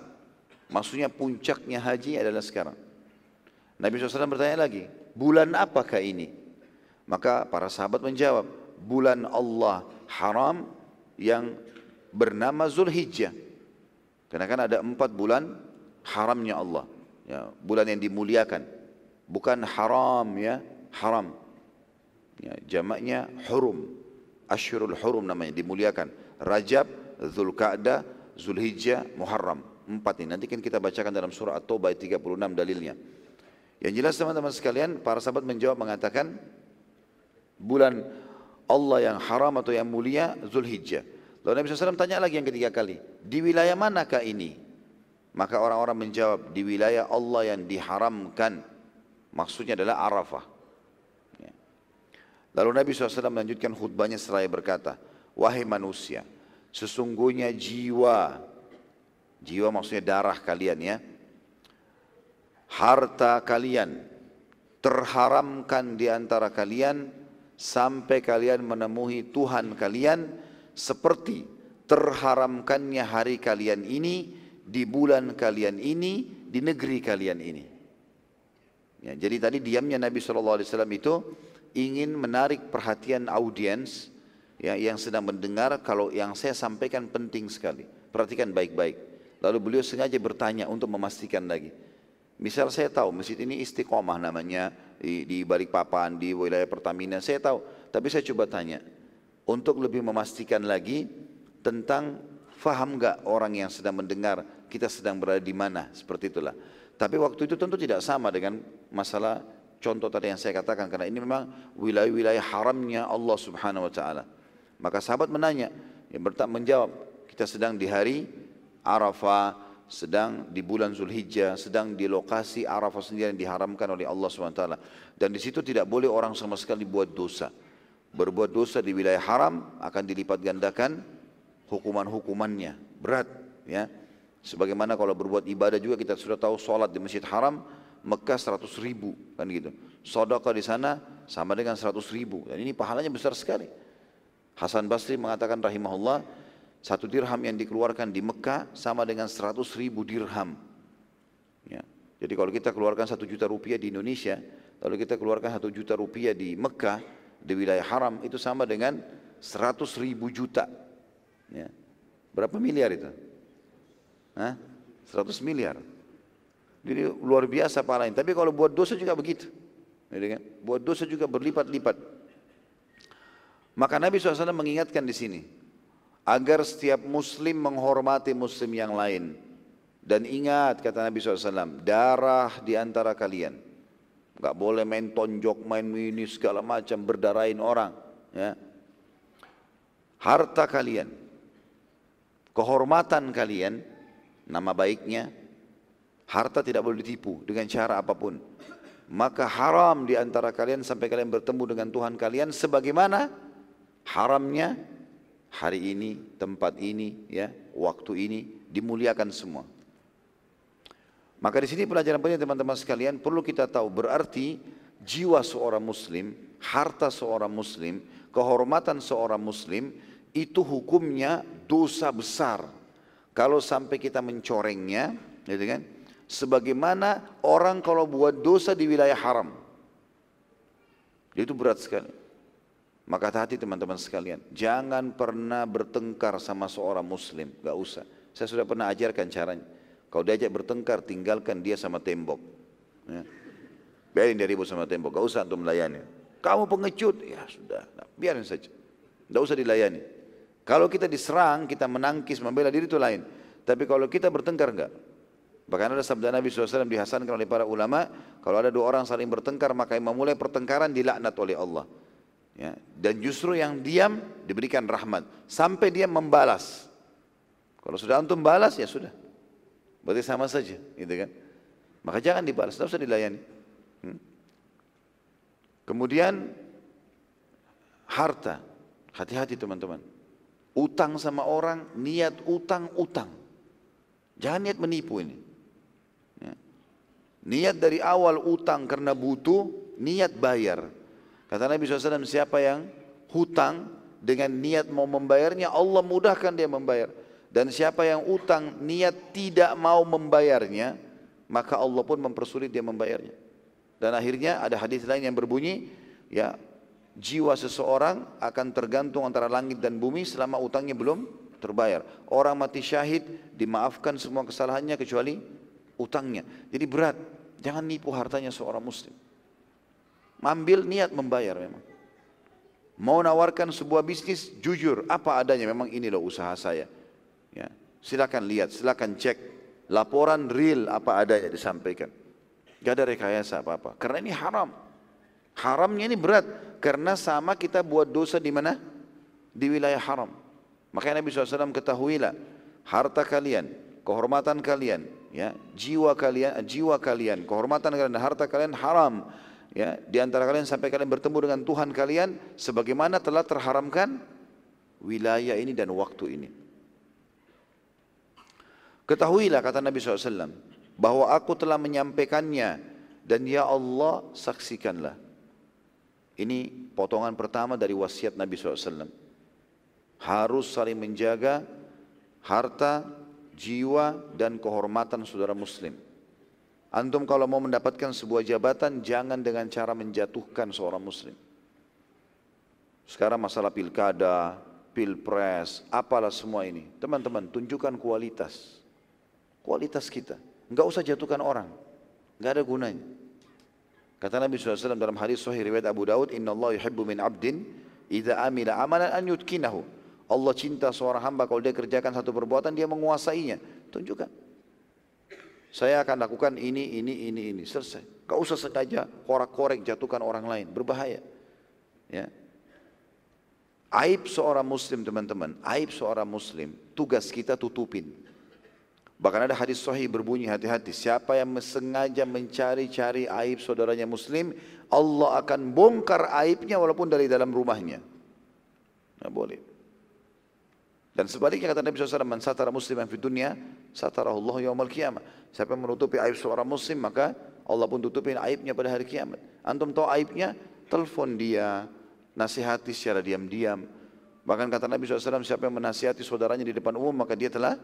Maksudnya puncaknya haji adalah sekarang. Nabi SAW bertanya lagi, bulan apakah ini? Maka para sahabat menjawab, bulan Allah haram yang bernama Zulhijjah. Karena kan ada empat bulan haramnya Allah. Ya, bulan yang dimuliakan. Bukan haram ya, haram. Ya, jamaknya hurum. Ashurul hurum namanya, dimuliakan. Rajab, Zulkaadah, Zulhijjah, Muharram. Empat ini. Nanti kan kita bacakan dalam surah At-Taubah 36 dalilnya. Yang jelas teman-teman sekalian, para sahabat menjawab mengatakan, bulan Allah yang haram atau yang mulia, Zulhijjah. Lalu Nabi SAW tanya lagi yang ketiga kali, di wilayah manakah ini? Maka orang-orang menjawab, di wilayah Allah yang diharamkan. Maksudnya adalah Arafah. Lalu Nabi SAW melanjutkan khutbahnya seraya berkata, Wahai manusia, Sesungguhnya jiwa, jiwa maksudnya darah kalian ya, harta kalian terharamkan di antara kalian sampai kalian menemui Tuhan kalian seperti terharamkannya hari kalian ini di bulan kalian ini di negeri kalian ini. Ya, jadi tadi diamnya Nabi SAW itu ingin menarik perhatian audiens ya, yang sedang mendengar kalau yang saya sampaikan penting sekali. Perhatikan baik-baik. Lalu beliau sengaja bertanya untuk memastikan lagi. Misal saya tahu masjid ini istiqomah namanya di, di Balikpapan, di wilayah Pertamina, saya tahu. Tapi saya coba tanya, untuk lebih memastikan lagi tentang faham nggak orang yang sedang mendengar kita sedang berada di mana, seperti itulah. Tapi waktu itu tentu tidak sama dengan masalah contoh tadi yang saya katakan karena ini memang wilayah-wilayah haramnya Allah Subhanahu wa taala. Maka sahabat menanya, yang bertak menjawab, kita sedang di hari Arafah, sedang di bulan Zulhijjah, sedang di lokasi Arafah sendiri yang diharamkan oleh Allah SWT. Dan di situ tidak boleh orang sama sekali buat dosa. Berbuat dosa di wilayah haram akan dilipat gandakan hukuman-hukumannya. Berat. ya. Sebagaimana kalau berbuat ibadah juga kita sudah tahu sholat di masjid haram, Mekah 100 ribu kan gitu. Sodaka di sana sama dengan 100 ribu. Dan ini pahalanya besar sekali. Hasan Basri mengatakan rahimahullah, satu dirham yang dikeluarkan di Mekah sama dengan seratus ribu dirham. Ya. Jadi kalau kita keluarkan satu juta rupiah di Indonesia, lalu kita keluarkan satu juta rupiah di Mekah, di wilayah haram, itu sama dengan seratus ribu juta. Ya. Berapa miliar itu? Hah? 100 miliar. Jadi luar biasa pahalanya. Tapi kalau buat dosa juga begitu. Jadi kan? Buat dosa juga berlipat-lipat. Maka Nabi SAW mengingatkan di sini agar setiap muslim menghormati muslim yang lain. Dan ingat kata Nabi SAW, darah di antara kalian. Gak boleh main tonjok, main mini segala macam, berdarahin orang. Ya. Harta kalian, kehormatan kalian, nama baiknya, harta tidak boleh ditipu dengan cara apa pun. Maka haram di antara kalian sampai kalian bertemu dengan Tuhan kalian sebagaimana haramnya hari ini, tempat ini, ya, waktu ini dimuliakan semua. Maka di sini pelajaran penting teman-teman sekalian perlu kita tahu berarti jiwa seorang muslim, harta seorang muslim, kehormatan seorang muslim itu hukumnya dosa besar. Kalau sampai kita mencorengnya, gitu kan? Sebagaimana orang kalau buat dosa di wilayah haram. Itu berat sekali. Maka hati teman-teman sekalian, jangan pernah bertengkar sama seorang muslim, gak usah. Saya sudah pernah ajarkan caranya. Kalau diajak bertengkar, tinggalkan dia sama tembok. Ya. Biarin dia ribut sama tembok, gak usah untuk melayani. Kamu pengecut, ya sudah, nah, biarin saja. Gak usah dilayani. Kalau kita diserang, kita menangkis, membela diri itu lain. Tapi kalau kita bertengkar enggak. Bahkan ada sabda Nabi SAW dihasankan oleh para ulama, kalau ada dua orang saling bertengkar, maka yang memulai pertengkaran dilaknat oleh Allah. Ya, dan justru yang diam diberikan rahmat sampai dia membalas. Kalau sudah antum balas ya sudah. Berarti sama saja, gitu kan? Maka jangan dibalas, tidak usah dilayani. Hmm? Kemudian harta, hati-hati teman-teman. Utang sama orang, niat utang utang. Jangan niat menipu ini. Niat dari awal utang karena butuh, niat bayar. Kata Nabi SAW, siapa yang hutang dengan niat mau membayarnya, Allah mudahkan dia membayar. Dan siapa yang utang niat tidak mau membayarnya, maka Allah pun mempersulit dia membayarnya. Dan akhirnya ada hadis lain yang berbunyi, ya jiwa seseorang akan tergantung antara langit dan bumi selama utangnya belum terbayar. Orang mati syahid dimaafkan semua kesalahannya kecuali utangnya. Jadi berat. Jangan nipu hartanya seorang muslim. Ambil niat membayar memang. Mau nawarkan sebuah bisnis jujur apa adanya memang ini loh usaha saya. Ya, silakan lihat, silakan cek laporan real apa adanya disampaikan. Gak ada rekayasa apa-apa. Karena ini haram. Haramnya ini berat karena sama kita buat dosa di mana? Di wilayah haram. Makanya Nabi SAW ketahuilah harta kalian, kehormatan kalian, ya, jiwa kalian, jiwa kalian, kehormatan kalian dan harta kalian haram ya di antara kalian sampai kalian bertemu dengan Tuhan kalian sebagaimana telah terharamkan wilayah ini dan waktu ini. Ketahuilah kata Nabi SAW bahwa aku telah menyampaikannya dan ya Allah saksikanlah. Ini potongan pertama dari wasiat Nabi SAW. Harus saling menjaga harta, jiwa dan kehormatan saudara muslim. Antum kalau mau mendapatkan sebuah jabatan jangan dengan cara menjatuhkan seorang muslim. Sekarang masalah pilkada, pilpres, apalah semua ini. Teman-teman tunjukkan kualitas. Kualitas kita. Enggak usah jatuhkan orang. Enggak ada gunanya. Kata Nabi SAW dalam hadis sahih riwayat Abu Daud, Inna Allah yuhibbu min abdin, idha amila amalan an yutkinahu. Allah cinta seorang hamba kalau dia kerjakan satu perbuatan, dia menguasainya. Tunjukkan. Saya akan lakukan ini, ini, ini, ini. Selesai. Gak usah sengaja korek-korek jatuhkan orang lain. Berbahaya. Ya. Aib seorang muslim teman-teman. Aib seorang muslim. Tugas kita tutupin. Bahkan ada hadis sahih berbunyi hati-hati. Siapa yang sengaja mencari-cari aib saudaranya muslim. Allah akan bongkar aibnya walaupun dari dalam rumahnya. Tidak boleh. Dan sebaliknya kata Nabi SAW, Man satara musliman fi dunia, satarahullahu yawmal qiyamah. Siapa yang menutupi aib seorang muslim, maka Allah pun tutupi aibnya pada hari kiamat. Antum tahu aibnya, telepon dia, nasihati secara diam-diam. Bahkan kata Nabi SAW, siapa yang menasihati saudaranya di depan umum, maka dia telah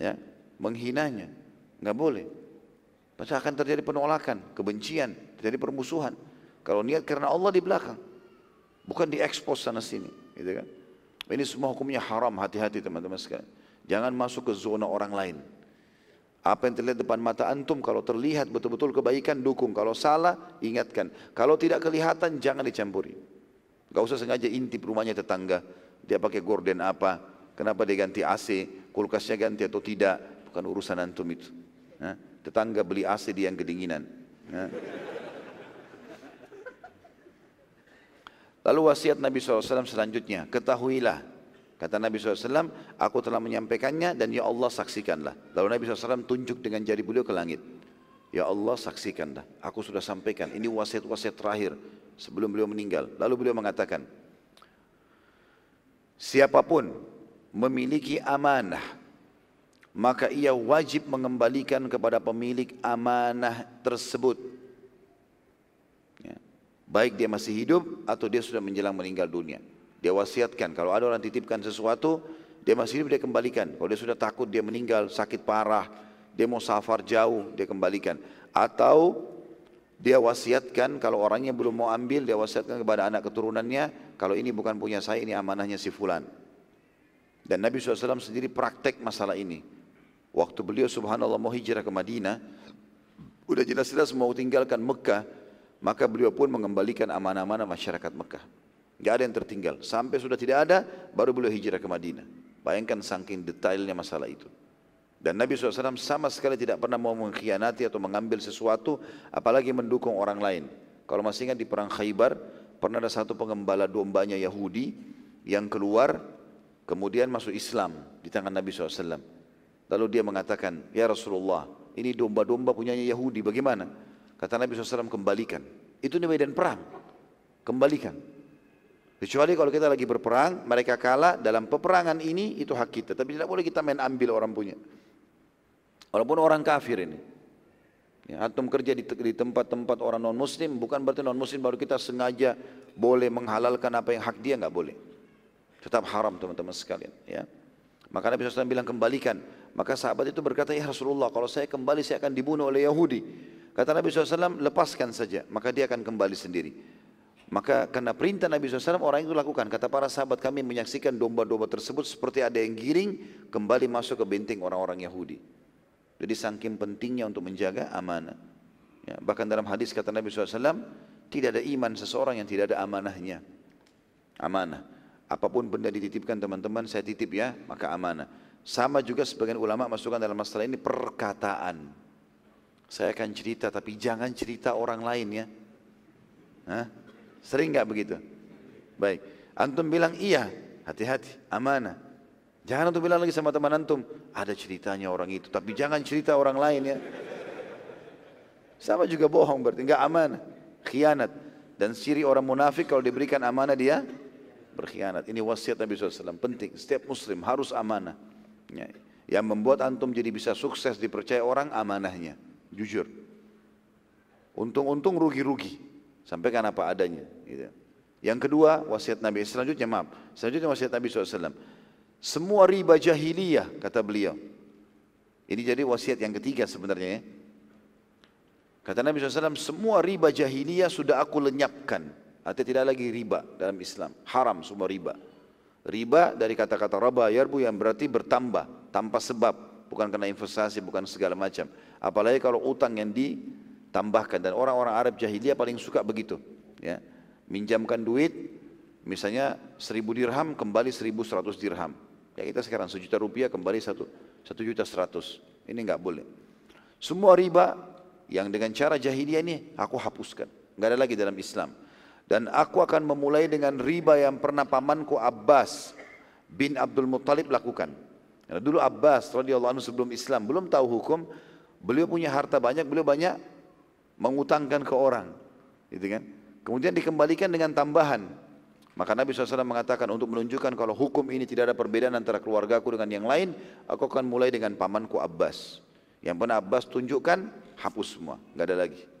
ya, menghinanya. Enggak boleh. Pasti akan terjadi penolakan, kebencian, terjadi permusuhan. Kalau niat karena Allah di belakang, bukan diekspos sana sini, gitu kan? Ini semua hukumnya haram, hati-hati teman-teman sekalian. Jangan masuk ke zona orang lain. Apa yang terlihat depan mata antum, kalau terlihat betul-betul kebaikan, dukung. Kalau salah, ingatkan. Kalau tidak kelihatan, jangan dicampuri. Gak usah sengaja intip rumahnya tetangga. Dia pakai gorden apa, kenapa dia ganti AC, kulkasnya ganti atau tidak. Bukan urusan antum itu. Tetangga beli AC dia yang kedinginan. Lalu wasiat Nabi SAW selanjutnya, ketahuilah. Kata Nabi SAW, aku telah menyampaikannya dan ya Allah saksikanlah. Lalu Nabi SAW tunjuk dengan jari beliau ke langit. Ya Allah saksikanlah, aku sudah sampaikan. Ini wasiat-wasiat terakhir sebelum beliau meninggal. Lalu beliau mengatakan, siapa pun memiliki amanah maka ia wajib mengembalikan kepada pemilik amanah tersebut. Baik dia masih hidup atau dia sudah menjelang meninggal dunia. Dia wasiatkan kalau ada orang titipkan sesuatu, dia masih hidup dia kembalikan. Kalau dia sudah takut dia meninggal, sakit parah, dia mau safar jauh, dia kembalikan. Atau dia wasiatkan kalau orangnya belum mau ambil, dia wasiatkan kepada anak keturunannya, kalau ini bukan punya saya, ini amanahnya si fulan. Dan Nabi SAW sendiri praktek masalah ini. Waktu beliau subhanallah mau hijrah ke Madinah, udah jelas-jelas mau tinggalkan Mekah, maka beliau pun mengembalikan amanah-amanah masyarakat Mekah. Gak ada yang tertinggal. Sampai sudah tidak ada, baru beliau hijrah ke Madinah. Bayangkan saking detailnya masalah itu. Dan Nabi SAW sama sekali tidak pernah mau mengkhianati atau mengambil sesuatu, apalagi mendukung orang lain. Kalau masih ingat di perang Khaybar, pernah ada satu pengembala dombanya Yahudi yang keluar, kemudian masuk Islam di tangan Nabi SAW. Lalu dia mengatakan, Ya Rasulullah, ini domba-domba punyanya Yahudi, bagaimana? Kata Nabi SAW, kembalikan. Itu di medan perang. Kembalikan. Kecuali kalau kita lagi berperang, mereka kalah dalam peperangan ini, itu hak kita. Tapi tidak boleh kita main ambil orang punya. Walaupun orang kafir ini. Ya, antum kerja di, tempat-tempat orang non muslim bukan berarti non muslim baru kita sengaja boleh menghalalkan apa yang hak dia nggak boleh. Tetap haram teman-teman sekalian. Ya. Maka Nabi SAW bilang kembalikan. Maka sahabat itu berkata, ya Rasulullah kalau saya kembali saya akan dibunuh oleh Yahudi. Kata Nabi SAW, lepaskan saja. Maka dia akan kembali sendiri. Maka karena perintah Nabi SAW orang itu lakukan. Kata para sahabat kami menyaksikan domba-domba tersebut seperti ada yang giring kembali masuk ke benteng orang-orang Yahudi. Jadi saking pentingnya untuk menjaga amanah. Ya, bahkan dalam hadis kata Nabi SAW, tidak ada iman seseorang yang tidak ada amanahnya. Amanah. Apa pun benda dititipkan teman-teman, saya titip ya, maka amanah. Sama juga sebagian ulama masukkan dalam masalah ini perkataan. Saya akan cerita, tapi jangan cerita orang lain ya. Hah? Sering nggak begitu? Baik. Antum bilang iya, hati-hati, amanah. Jangan untuk bilang lagi sama teman antum, ada ceritanya orang itu, tapi jangan cerita orang lain ya. Sama juga bohong berarti, enggak amanah, khianat. Dan ciri orang munafik kalau diberikan amanah dia berkhianat. Ini wasiat Nabi SAW, penting. Setiap muslim harus amanah. Ya. Yang membuat antum jadi bisa sukses dipercaya orang amanahnya, jujur. Untung-untung rugi-rugi, sampaikan apa adanya. Gitu. Yang kedua wasiat Nabi, selanjutnya maaf, selanjutnya wasiat Nabi SAW. Semua riba jahiliyah kata beliau. Ini jadi wasiat yang ketiga sebenarnya ya. Kata Nabi SAW, semua riba jahiliyah sudah aku lenyapkan. Artinya tidak lagi riba dalam Islam. Haram semua riba. Riba dari kata-kata raba yarbu yang berarti bertambah tanpa sebab. Bukan karena investasi, bukan segala macam. Apalagi kalau utang yang ditambahkan. Dan orang-orang Arab jahiliyah paling suka begitu. Ya. Minjamkan duit, misalnya seribu dirham kembali seribu seratus dirham. Ya kita sekarang sejuta rupiah kembali satu, satu juta seratus. Ini nggak boleh. Semua riba yang dengan cara jahiliyah ini aku hapuskan. Nggak ada lagi dalam Islam. Dan aku akan memulai dengan riba yang pernah pamanku Abbas bin Abdul Muttalib lakukan. Ya, dulu Abbas radhiyallahu anhu sebelum Islam belum tahu hukum, beliau punya harta banyak, beliau banyak mengutangkan ke orang, gitu kan? Kemudian dikembalikan dengan tambahan. Maka Nabi SAW mengatakan untuk menunjukkan kalau hukum ini tidak ada perbedaan antara keluargaku dengan yang lain, aku akan mulai dengan pamanku Abbas. Yang pernah Abbas tunjukkan, hapus semua, nggak ada lagi.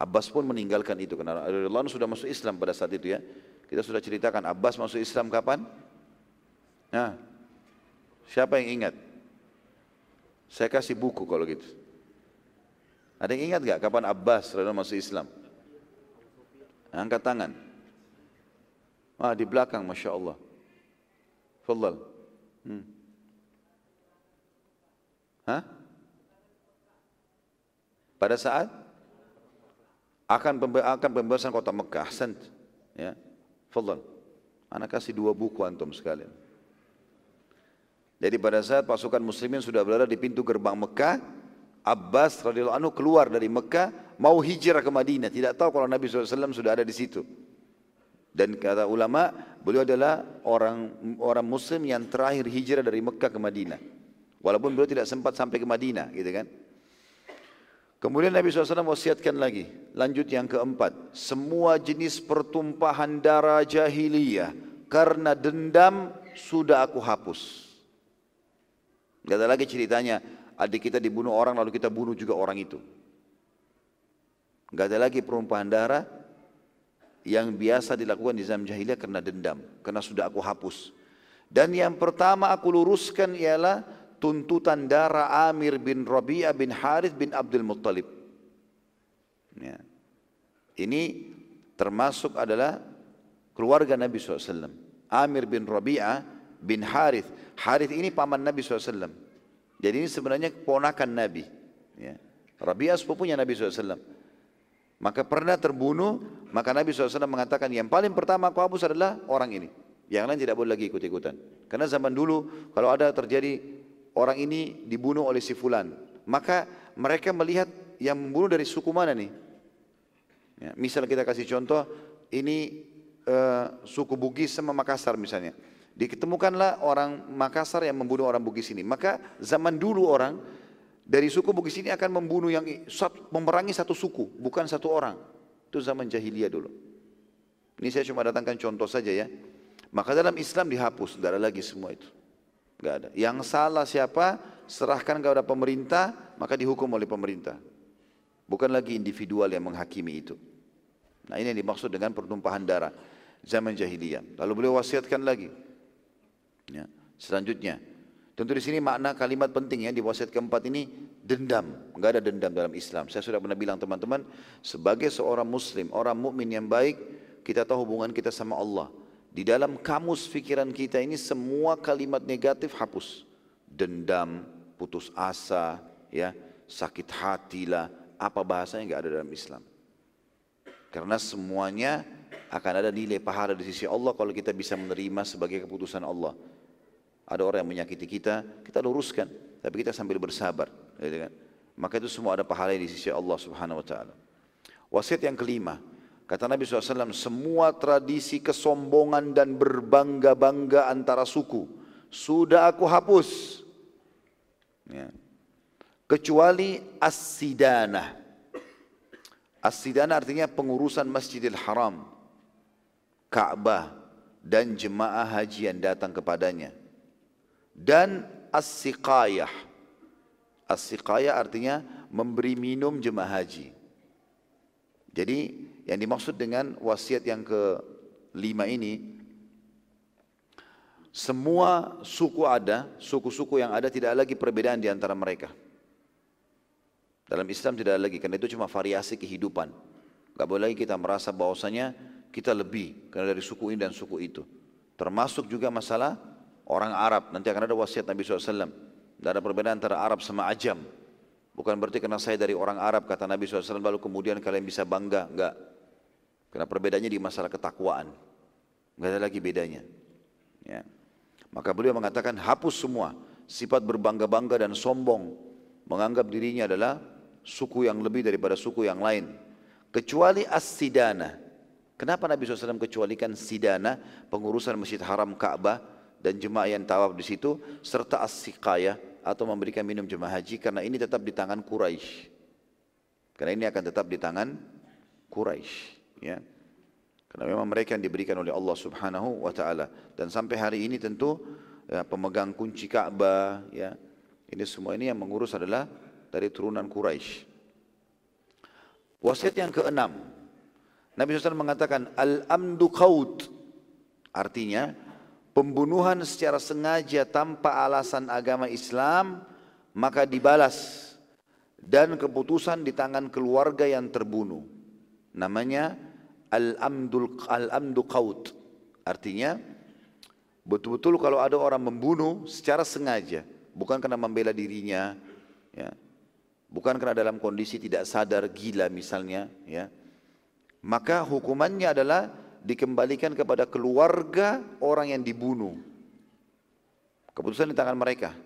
Abbas pun meninggalkan itu karena Allah sudah masuk Islam pada saat itu ya. Kita sudah ceritakan Abbas masuk Islam kapan? Nah, siapa yang ingat? Saya kasih buku kalau gitu. Ada yang ingat nggak kapan Abbas masuk Islam? Angkat tangan. Ah, di belakang, Masya Allah. Fadal. Hmm. Hah? Pada saat akan akan pembebasan kota Mekah. Ahsan. Ya. Fadal. Anak kasih dua buku antum sekalian. Jadi pada saat pasukan muslimin sudah berada di pintu gerbang Mekah, Abbas radhiyallahu anhu keluar dari Mekah mau hijrah ke Madinah. Tidak tahu kalau Nabi SAW sudah ada di situ. Dan kata ulama, beliau adalah orang orang muslim yang terakhir hijrah dari Mekah ke Madinah. Walaupun beliau tidak sempat sampai ke Madinah, gitu kan. Kemudian Nabi SAW wasiatkan lagi, lanjut yang keempat, semua jenis pertumpahan darah jahiliyah karena dendam sudah aku hapus. Gak ada lagi ceritanya adik kita dibunuh orang lalu kita bunuh juga orang itu. Gak ada lagi perumpamaan darah yang biasa dilakukan di zaman jahiliyah karena dendam, karena sudah aku hapus. Dan yang pertama aku luruskan ialah tuntutan darah Amir bin Rabi'ah bin Harith bin Abdul Muttalib. Ya. Ini termasuk adalah keluarga Nabi SAW. Amir bin Rabi'ah bin Harith. Harith ini paman Nabi SAW. Jadi ini sebenarnya ponakan Nabi. Ya. Rabi'ah sepupunya Nabi SAW. Maka pernah terbunuh, maka Nabi SAW mengatakan yang paling pertama aku hapus adalah orang ini. Yang lain tidak boleh lagi ikut-ikutan. Karena zaman dulu kalau ada terjadi orang ini dibunuh oleh si fulan, maka mereka melihat yang membunuh dari suku mana nih? Ya, misal kita kasih contoh, ini uh, suku Bugis sama Makassar misalnya. Diketemukanlah orang Makassar yang membunuh orang Bugis ini. Maka zaman dulu orang dari suku Bugis ini akan membunuh yang memerangi satu suku, bukan satu orang. Itu zaman jahiliyah dulu. Ini saya cuma datangkan contoh saja ya. Maka dalam Islam dihapus, tidak ada lagi semua itu. Enggak ada. Yang salah siapa, serahkan kepada pemerintah, maka dihukum oleh pemerintah. Bukan lagi individual yang menghakimi itu. Nah ini yang dimaksud dengan pertumpahan darah zaman jahiliyah. Lalu beliau wasiatkan lagi. Ya. Selanjutnya, Tentu di sini makna kalimat penting ya di wasiat keempat ini dendam. Enggak ada dendam dalam Islam. Saya sudah pernah bilang teman-teman, sebagai seorang muslim, orang mukmin yang baik, kita tahu hubungan kita sama Allah. Di dalam kamus pikiran kita ini semua kalimat negatif hapus. Dendam, putus asa, ya, sakit hatilah, apa bahasanya enggak ada dalam Islam. Karena semuanya akan ada nilai pahala di sisi Allah kalau kita bisa menerima sebagai keputusan Allah. Ada orang yang menyakiti kita, kita luruskan. Tapi kita sambil bersabar. Gitu kan? Maka itu semua ada pahala di sisi Allah subhanahu wa ta'ala. Wasiat yang kelima. Kata Nabi SAW, semua tradisi kesombongan dan berbangga-bangga antara suku. Sudah aku hapus. Ya. Kecuali as-sidanah. As-sidanah artinya pengurusan Masjidil Haram. Ka'bah dan jemaah haji yang datang kepadanya dan as-siqayah. As-siqayah artinya memberi minum jemaah haji. Jadi yang dimaksud dengan wasiat yang kelima ini semua suku ada, suku-suku yang ada tidak lagi perbedaan di antara mereka. Dalam Islam tidak ada lagi, karena itu cuma variasi kehidupan. Gak boleh lagi kita merasa bahwasanya kita lebih karena dari suku ini dan suku itu. Termasuk juga masalah orang Arab. Nanti akan ada wasiat Nabi SAW. Tidak ada perbedaan antara Arab sama Ajam. Bukan berarti karena saya dari orang Arab, kata Nabi SAW, lalu kemudian kalian bisa bangga. Enggak. Karena perbedaannya di masalah ketakwaan. Enggak ada lagi bedanya. Ya. Maka beliau mengatakan hapus semua sifat berbangga-bangga dan sombong. Menganggap dirinya adalah suku yang lebih daripada suku yang lain. Kecuali as-sidana. Kenapa Nabi SAW kecualikan sidana, pengurusan Masjid Haram Ka'bah, dan jemaah yang tawaf di situ serta as atau memberikan minum jemaah haji karena ini tetap di tangan Quraisy. Karena ini akan tetap di tangan Quraisy, ya. Karena memang mereka yang diberikan oleh Allah Subhanahu wa taala dan sampai hari ini tentu ya, pemegang kunci Ka'bah ya. Ini semua ini yang mengurus adalah dari turunan Quraisy. Wasiat yang keenam. Nabi SAW mengatakan al-amdu qaut. Artinya pembunuhan secara sengaja tanpa alasan agama Islam maka dibalas dan keputusan di tangan keluarga yang terbunuh namanya al-amdul al-amdu qaut artinya betul-betul kalau ada orang membunuh secara sengaja bukan karena membela dirinya ya bukan karena dalam kondisi tidak sadar gila misalnya ya maka hukumannya adalah dikembalikan kepada keluarga orang yang dibunuh. Keputusan di tangan mereka.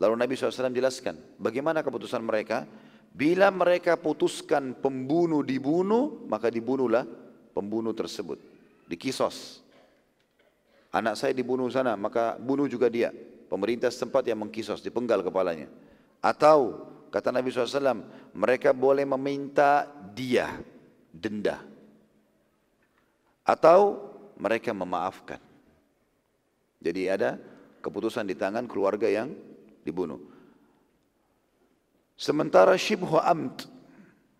Lalu Nabi SAW jelaskan, bagaimana keputusan mereka? Bila mereka putuskan pembunuh dibunuh, maka dibunuhlah pembunuh tersebut. Dikisos. Anak saya dibunuh sana, maka bunuh juga dia. Pemerintah setempat yang mengkisos, dipenggal kepalanya. Atau, kata Nabi SAW, mereka boleh meminta dia, denda atau mereka memaafkan. Jadi ada keputusan di tangan keluarga yang dibunuh. Sementara shibhu amt,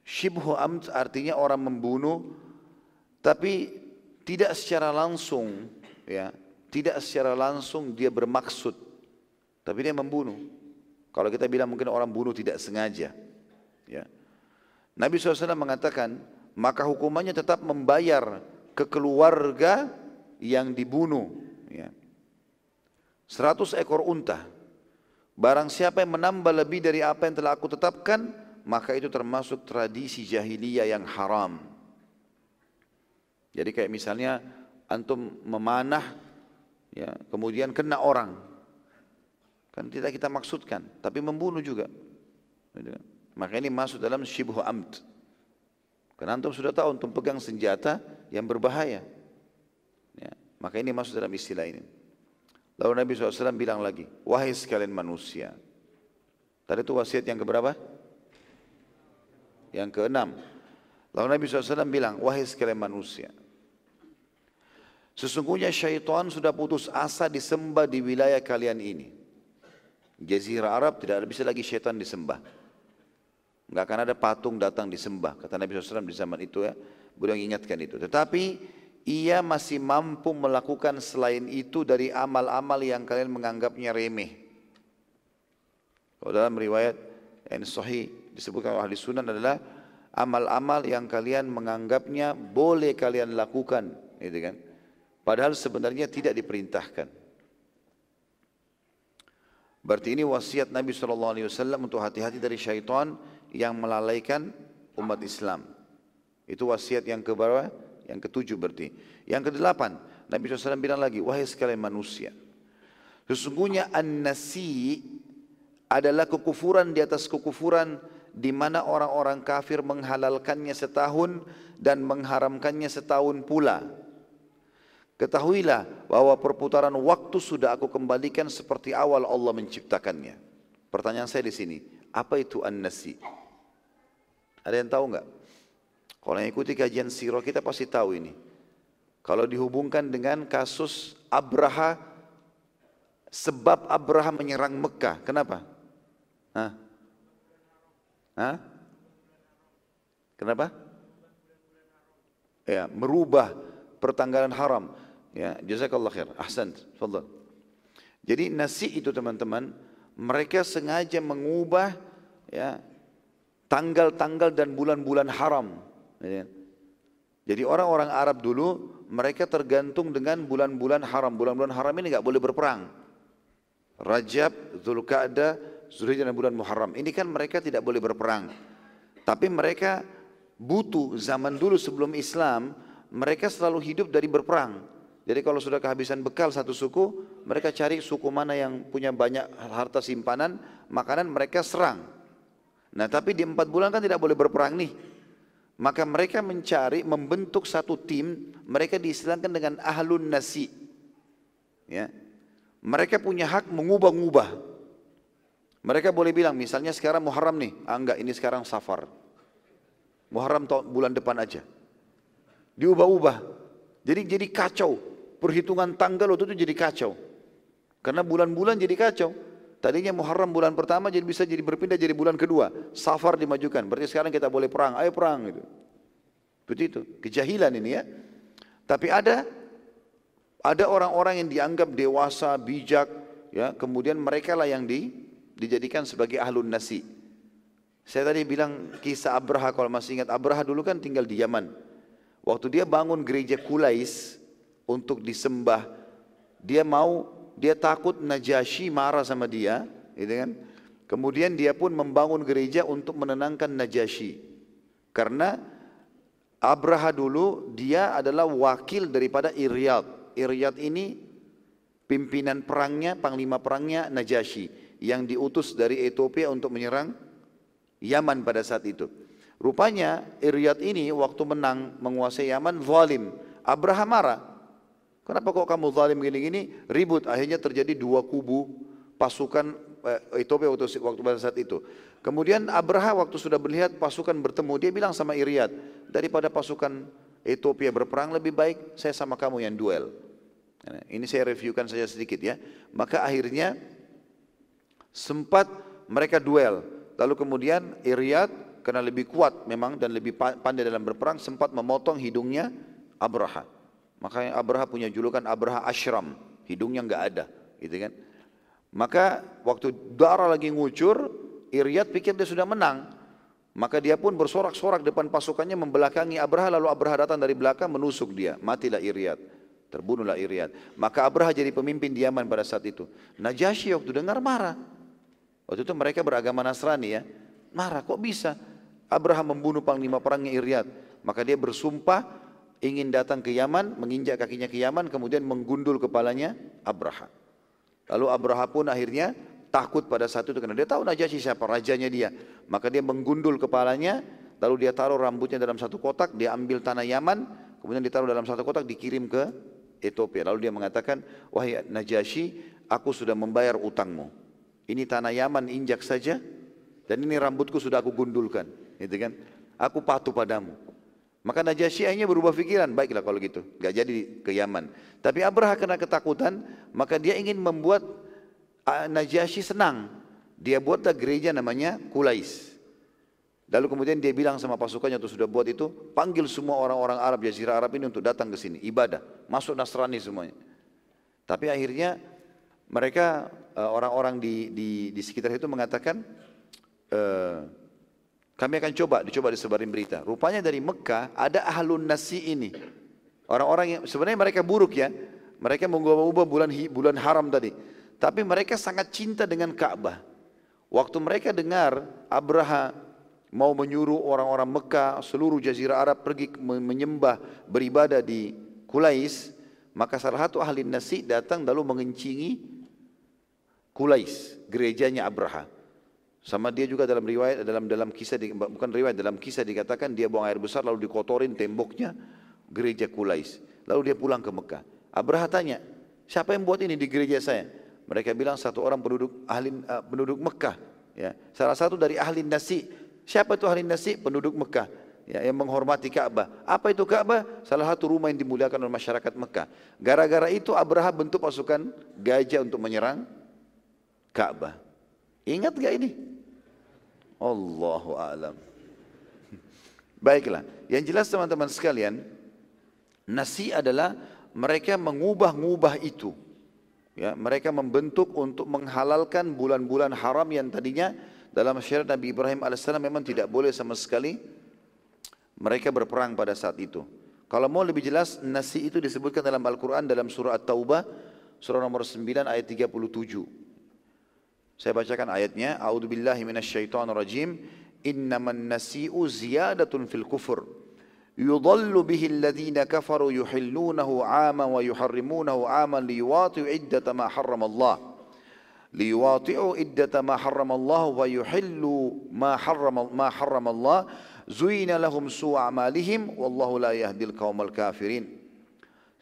shibhu amt artinya orang membunuh tapi tidak secara langsung ya, tidak secara langsung dia bermaksud tapi dia membunuh. Kalau kita bilang mungkin orang bunuh tidak sengaja ya. Nabi SAW mengatakan maka hukumannya tetap membayar ke keluarga yang dibunuh ya. 100 ekor unta Barang siapa yang menambah lebih dari apa yang telah aku tetapkan, maka itu termasuk tradisi jahiliyah yang haram. Jadi kayak misalnya antum memanah, ya, kemudian kena orang, kan tidak kita maksudkan, tapi membunuh juga. Gitu kan. Maka ini masuk dalam shibhu amt. Karena antum sudah tahu antum pegang senjata yang berbahaya. Ya, maka ini masuk dalam istilah ini. Lalu Nabi SAW bilang lagi, wahai sekalian manusia. Tadi itu wasiat yang keberapa? Yang keenam. Lalu Nabi SAW bilang, wahai sekalian manusia. Sesungguhnya syaitan sudah putus asa disembah di wilayah kalian ini. Jazirah Arab tidak bisa lagi syaitan disembah. Enggak akan ada patung datang disembah. Kata Nabi SAW di zaman itu ya. Beliau ingatkan itu. Tetapi ia masih mampu melakukan selain itu dari amal-amal yang kalian menganggapnya remeh. Kalau dalam riwayat yang sahih disebutkan oleh ahli sunan adalah amal-amal yang kalian menganggapnya boleh kalian lakukan, gitu kan? Padahal sebenarnya tidak diperintahkan. Berarti ini wasiat Nabi SAW untuk hati-hati dari syaitan yang melalaikan umat Islam. Itu wasiat yang keberapa? Yang ketujuh berarti. Yang kedelapan, Nabi SAW bilang lagi, wahai sekalian manusia. Sesungguhnya an-nasi adalah kekufuran di atas kekufuran di mana orang-orang kafir menghalalkannya setahun dan mengharamkannya setahun pula. Ketahuilah bahwa perputaran waktu sudah aku kembalikan seperti awal Allah menciptakannya. Pertanyaan saya di sini, apa itu an-nasi? Ada yang tahu enggak? Kalau yang ikuti kajian sirah kita pasti tahu ini. Kalau dihubungkan dengan kasus Abraha, sebab Abraha menyerang Mekah. Kenapa? Hah? Hah? Kenapa? Ya, merubah pertanggalan haram. Ya, jazakallah khair. Ahsan. Fadal. Jadi nasi itu teman-teman, mereka sengaja mengubah ya tanggal-tanggal dan bulan-bulan haram Ya. Jadi orang-orang Arab dulu mereka tergantung dengan bulan-bulan haram. Bulan-bulan haram ini nggak boleh berperang. Rajab, Zulkaadah, Zulhijjah dan bulan Muharram. Ini kan mereka tidak boleh berperang. Tapi mereka butuh zaman dulu sebelum Islam, mereka selalu hidup dari berperang. Jadi kalau sudah kehabisan bekal satu suku, mereka cari suku mana yang punya banyak harta simpanan, makanan mereka serang. Nah tapi di empat bulan kan tidak boleh berperang nih. Maka mereka mencari, membentuk satu tim, mereka diistilahkan dengan ahlun nasi. Ya. Mereka punya hak mengubah-ubah. Mereka boleh bilang, misalnya sekarang Muharram nih, ah enggak ini sekarang Safar. Muharram tahun bulan depan aja. Diubah-ubah. Jadi jadi kacau. Perhitungan tanggal waktu itu jadi kacau. Karena bulan-bulan jadi kacau. Tadinya Muharram bulan pertama jadi bisa jadi berpindah jadi bulan kedua. Safar dimajukan. Berarti sekarang kita boleh perang. Ayo perang gitu. Seperti itu. Kejahilan ini ya. Tapi ada ada orang-orang yang dianggap dewasa, bijak, ya. Kemudian mereka lah yang di, dijadikan sebagai ahlun nasi. Saya tadi bilang kisah Abraha kalau masih ingat Abraha dulu kan tinggal di Yaman. Waktu dia bangun gereja Kulais untuk disembah, dia mau dia takut Najasyi marah sama dia, gitu kan? Kemudian dia pun membangun gereja untuk menenangkan Najasyi. Karena Abraha dulu dia adalah wakil daripada Iryad. Iryad ini pimpinan perangnya, panglima perangnya Najasyi yang diutus dari Ethiopia untuk menyerang Yaman pada saat itu. Rupanya Iryad ini waktu menang menguasai Yaman zalim. Abraha marah. Kenapa kok kamu zalim gini-gini? Ribut, akhirnya terjadi dua kubu pasukan eh, Ethiopia waktu, waktu pada saat itu. Kemudian Abraha waktu sudah melihat pasukan bertemu, dia bilang sama Iriad, daripada pasukan Ethiopia berperang lebih baik saya sama kamu yang duel. Ini saya reviewkan saja sedikit ya. Maka akhirnya Sempat mereka duel. Lalu kemudian Iryad karena lebih kuat memang dan lebih pandai dalam berperang sempat memotong hidungnya Abraha. Makanya Abraha punya julukan Abraha Ashram, hidungnya nggak ada, gitu kan? Maka waktu darah lagi ngucur, Iryad pikir dia sudah menang. Maka dia pun bersorak-sorak depan pasukannya membelakangi Abraha lalu Abraha datang dari belakang menusuk dia. Matilah Iryad. Terbunuhlah Iryad. Maka Abraha jadi pemimpin Yaman pada saat itu. Najasyi waktu dengar marah. Waktu itu mereka beragama Nasrani ya. Marah kok bisa Abraham membunuh panglima perangnya Iryad. Maka dia bersumpah ingin datang ke Yaman, menginjak kakinya ke Yaman, kemudian menggundul kepalanya Abraha. Lalu Abraha pun akhirnya takut pada saat itu karena dia tahu Najasyi siapa, rajanya dia. Maka dia menggundul kepalanya, lalu dia taruh rambutnya dalam satu kotak, dia ambil tanah Yaman, kemudian ditaruh dalam satu kotak, dikirim ke Ethiopia. Lalu dia mengatakan, wahai Najasyi, aku sudah membayar utangmu. Ini tanah Yaman injak saja, dan ini rambutku sudah aku gundulkan. Gitu kan? Aku patuh padamu. Maka Najasyi akhirnya berubah pikiran, baiklah kalau gitu, gak jadi ke Yaman. Tapi Abraha kena ketakutan, maka dia ingin membuat ah, Najasyi senang. Dia buatlah gereja namanya Kulais. Lalu kemudian dia bilang sama pasukannya untuk sudah buat itu, panggil semua orang-orang Arab, Jazirah Arab ini untuk datang ke sini, ibadah, masuk Nasrani semuanya. Tapi akhirnya mereka ah, orang-orang di, di, di sekitar itu mengatakan, uh, kami akan coba, dicoba disebarin berita. Rupanya dari Mekah ada ahlun nasi ini. Orang-orang yang sebenarnya mereka buruk ya. Mereka mengubah-ubah bulan bulan haram tadi. Tapi mereka sangat cinta dengan Ka'bah. Waktu mereka dengar Abraha mau menyuruh orang-orang Mekah, seluruh jazirah Arab pergi menyembah, beribadah di Kulais, maka salah satu ahli nasi datang lalu mengencingi Kulais, gerejanya Abraha. Sama dia juga dalam riwayat dalam dalam kisah bukan riwayat dalam kisah dikatakan dia buang air besar lalu dikotorin temboknya gereja Kulais. Lalu dia pulang ke Mekah. Abraha tanya, siapa yang buat ini di gereja saya? Mereka bilang satu orang penduduk ahli uh, penduduk Mekah. Ya, salah satu dari ahli nasi. Siapa itu ahli nasi? Penduduk Mekah. Ya, yang menghormati Ka'bah. Apa itu Ka'bah? Salah satu rumah yang dimuliakan oleh masyarakat Mekah. Gara-gara itu Abraha bentuk pasukan gajah untuk menyerang Ka'bah. Ingat gak ini? Allahu alam. Baiklah, yang jelas teman-teman sekalian, nasi adalah mereka mengubah-ngubah itu. Ya, mereka membentuk untuk menghalalkan bulan-bulan haram yang tadinya dalam syariat Nabi Ibrahim AS memang tidak boleh sama sekali mereka berperang pada saat itu. Kalau mau lebih jelas, nasi itu disebutkan dalam Al-Quran dalam surah At-Taubah, surah nomor 9 ayat 37. Saya bacakan ayatnya. A'udzubillahi minasyaitonirrajim. Innaman nasi'u ziyadatun fil kufur. Yudallu bihi alladhina kafaru yuhillunahu 'aman wa 'aman liwati'u iddata ma harramallah. Liwati'u iddata ma harramallah wa yuhillu ma harram ma harramallah. Zuina lahum su'amalihim wallahu la yahdil qaumal kafirin.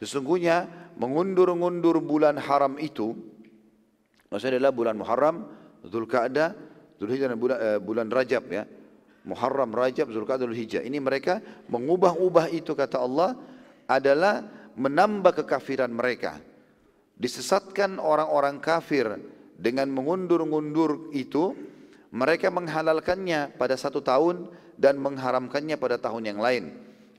Sesungguhnya mengundur-undur bulan haram itu Maksudnya adalah bulan Muharram, Zulkaadah, Zulhijjah dan bulan, uh, bulan Rajab ya. Muharram, Rajab, Zulkaadah, Zulhijjah. Ini mereka mengubah-ubah itu kata Allah adalah menambah kekafiran mereka. Disesatkan orang-orang kafir dengan mengundur-undur itu, mereka menghalalkannya pada satu tahun dan mengharamkannya pada tahun yang lain.